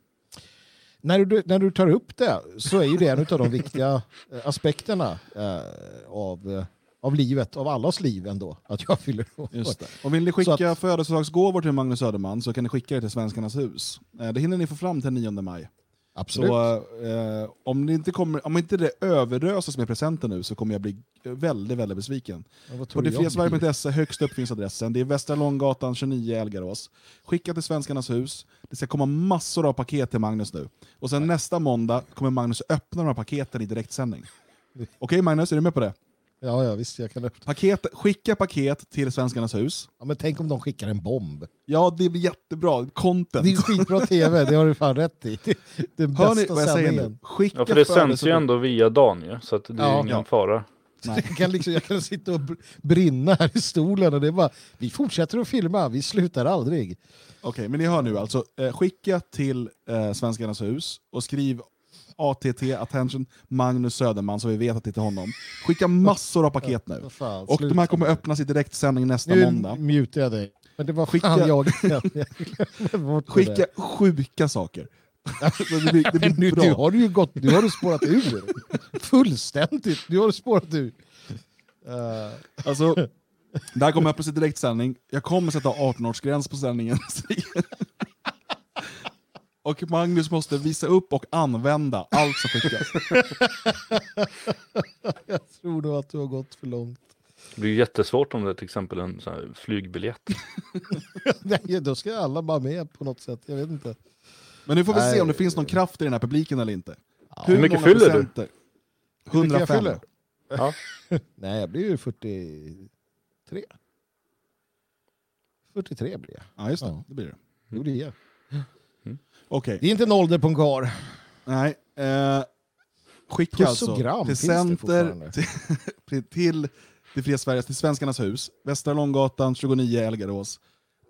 När du, när du tar upp det så är ju det en av de viktiga eh, aspekterna eh, av, eh, av livet, av allas liv ändå, att jag fyller år. Just det. Och vill ni skicka födelsedagsgåvor till Magnus Söderman så kan ni skicka det till Svenskarnas hus. Det hinner ni få fram till 9 maj. Absolut. Så eh, om, det inte kommer, om inte det överöses med presenter nu så kommer jag bli väldigt, väldigt besviken. Ja, På detfriasverige.se högst upp finns adressen. Det är Västra Långgatan 29 Älgarås. Skicka till Svenskarnas hus. Det ska komma massor av paket till Magnus nu. Och sen nästa måndag kommer Magnus öppna de här paketen i direktsändning. Okej Magnus, är du med på det? Ja, ja, visst jag kan öppna. Paket, skicka paket till Svenskarnas hus. Ja, men tänk om de skickar en bomb. Ja, det blir jättebra. Content. Det är skitbra tv, det har du fan rätt i. Den Hör ni bästa vad jag säger nu? Skicka Ja, för det sänds ju ändå via dagen ju, så att det är Ja. ingen Ja. fara. Nej. Jag kan, liksom, jag kan sitta och br- brinna här i stolen och det är bara, vi fortsätter att filma, vi slutar aldrig. Okej, men ni hör nu alltså. Eh, skicka till eh, Svenskarnas hus och skriv ATT, attention, Magnus Söderman så vi vet att det är till honom. Skicka massor av paket nu. Fan, Och de här kommer öppnas i direktsändning nästa Nu måndag. mutar jag dig. Men det var Skicka- fan jag. jag Skicka sjuka saker. Det blir, det nu, blir du bra. har ju gått, nu har du spårat ur. Fullständigt. Nu har du spårat ur. Uh, Alltså, det här kommer öppnas i direktsändning. Jag kommer sätta 18-årsgräns på sändningen. Och Magnus måste visa upp och använda allt som skickas. jag tror nog att du har gått för långt. Det blir jättesvårt om det är till exempel en sån här flygbiljett. Nej, då ska alla bara med på något sätt. Jag vet inte. Men nu får vi se Nej. om det finns någon kraft i den här publiken eller inte. Hur mycket många fyller du? Hur mycket jag 105. fyller? Ja. Nej, jag blir ju 43. 43 blir jag. Ja, just det. Ja. Det blir det. Det blir jag. Okej. Det är inte en ålder på en karl. Nej. Eh, skicka Puss och alltså till finns det Center, fortfarande. till, till det fria Sveriges, till Svenskarnas hus, Västra Långgatan 29 Älgarås.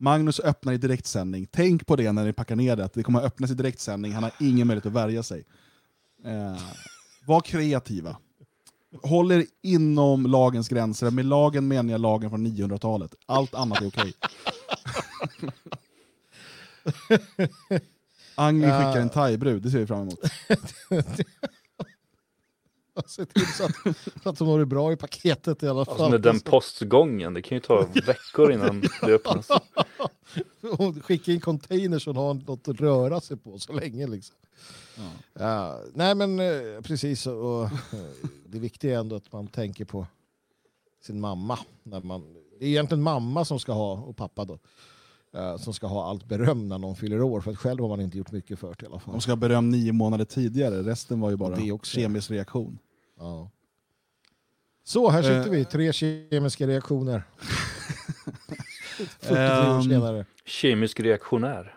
Magnus öppnar i direktsändning. Tänk på det när ni packar ner det, att det kommer att öppnas i direktsändning. Han har ingen möjlighet att värja sig. Eh, var kreativa. Håll er inom lagens gränser. Med lagen menar jag lagen från 900-talet. Allt annat är okej. Agni skickar en thaibrud, det ser vi fram emot. Se till så att, så att de har det bra i paketet i alla fall. Alltså med den postgången, det kan ju ta veckor innan det öppnas. Skicka in containers och ha något att röra sig på så länge. Liksom. Ja. Ja, nej men eh, precis, och, eh, det viktiga är ändå att man tänker på sin mamma. När man, det är egentligen mamma som ska ha, och pappa då, eh, som ska ha allt beröm när någon fyller år. För att själv har man inte gjort mycket för det i alla fall. De ska ha beröm nio månader tidigare, resten var ju bara Det också. kemisk reaktion. Ja. Så, här sitter Eh. vi, tre kemiska reaktioner. 43 år Ehm, senare. Kemisk reaktionär.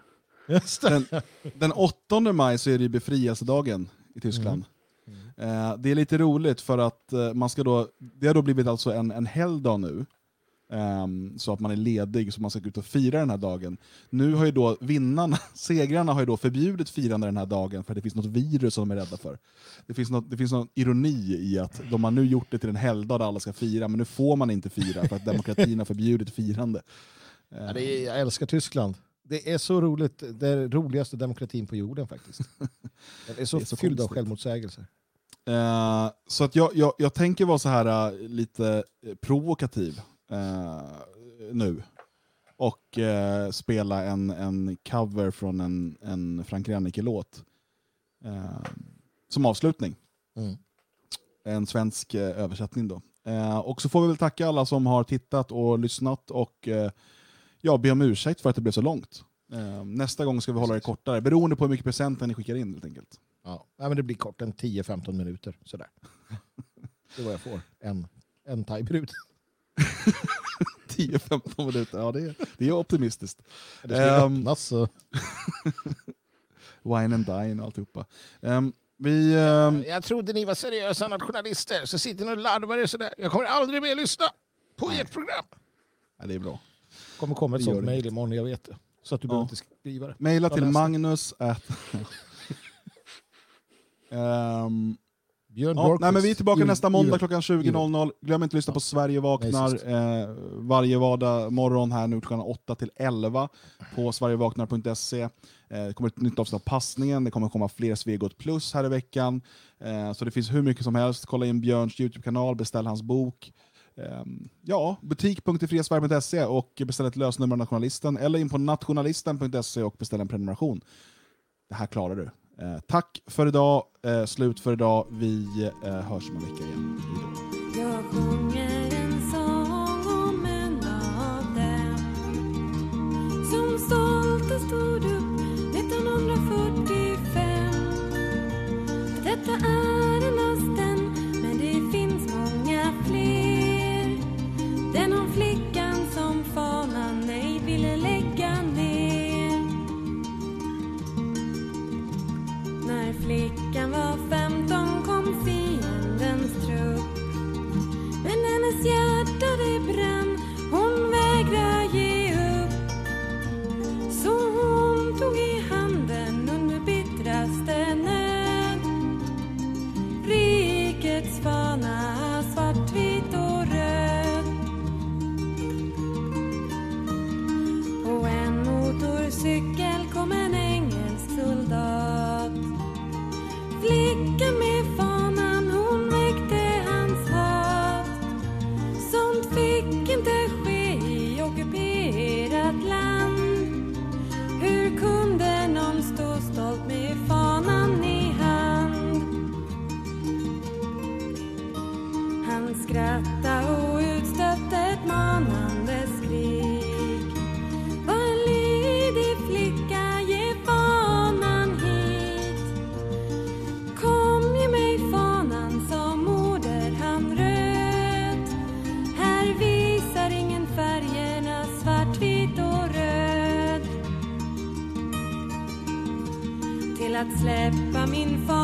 Just det. Den, den 8 maj så är det ju befrielsedagen i Tyskland. Eh, det är lite roligt för att eh, man ska då, det har då blivit alltså en, en helgdag nu. Ehm, så att man är ledig så man ska gå ut och fira den här dagen. Nu har ju då vinnarna, segrarna har ju då förbjudit firande den här dagen för att det finns något virus som de är rädda för. Det finns, något, det finns någon ironi i att de har nu gjort det till en helgdag där alla ska fira, men nu får man inte fira för att demokratin har förbjudit firande. Ja, det är, jag älskar Tyskland. Det är så roligt. Det är roligaste demokratin på jorden faktiskt. Den är så, Det är så fylld av konstigt. självmotsägelser. Eh, så att jag, jag, jag tänker vara så här eh, lite eh, provokativ eh, nu. och eh, spela en, en cover från en, en Frank Rennicke-låt. Eh, som avslutning. Mm. En svensk eh, översättning då. Eh, och så får vi väl tacka alla som har tittat och lyssnat och eh, ja, be om ursäkt för att det blev så långt. Nästa gång ska vi hålla det kortare, beroende på hur mycket presenter ni skickar in helt enknkelt. Ja. Nej, men det blir kort, en 10-15 minuter. Sådär. Det är vad jag får. En, en thaibrud. 10-15 minuter, ja det är, det är optimistiskt. Det ska Ehm. öppnas. Så. Wine and dine och alltihopa. Um, vi, ehm, Jag trodde ni var seriösa nationalister, så sitter ni och larvar er sådär. Jag kommer aldrig mer lyssna på ert program. ja, det är bra. kommer komma ett Det sånt det mejl imorgon, jag vet det. Så att du Ja. behöver inte skriva det. Maila Jag till. Magnus at... Ehm, Björn ja, nej, men vi är tillbaka Djur- nästa måndag klockan 20.00. Glöm inte att lyssna på Sverige vaknar eh, varje vardag morgon här nu klockan 8 till 11 på sverigevaknar.se. Eh, det kommer ett nytt avsnitt av Passningen, det kommer komma fler Svegot Plus här i veckan. Eh, så det finns hur mycket som helst. Kolla in Björns YouTube-kanal, beställ hans bok. Ehm, ja, butik.ifriasverige.se och beställ ett lösnummer av Nationalisten eller in på nationalisten.se och beställ en prenumeration. Det här klarar du. Eh, tack för idag, eh, slut för idag. Vi eh, hörs om en vecka igen. Hejdå. Att släppa min fana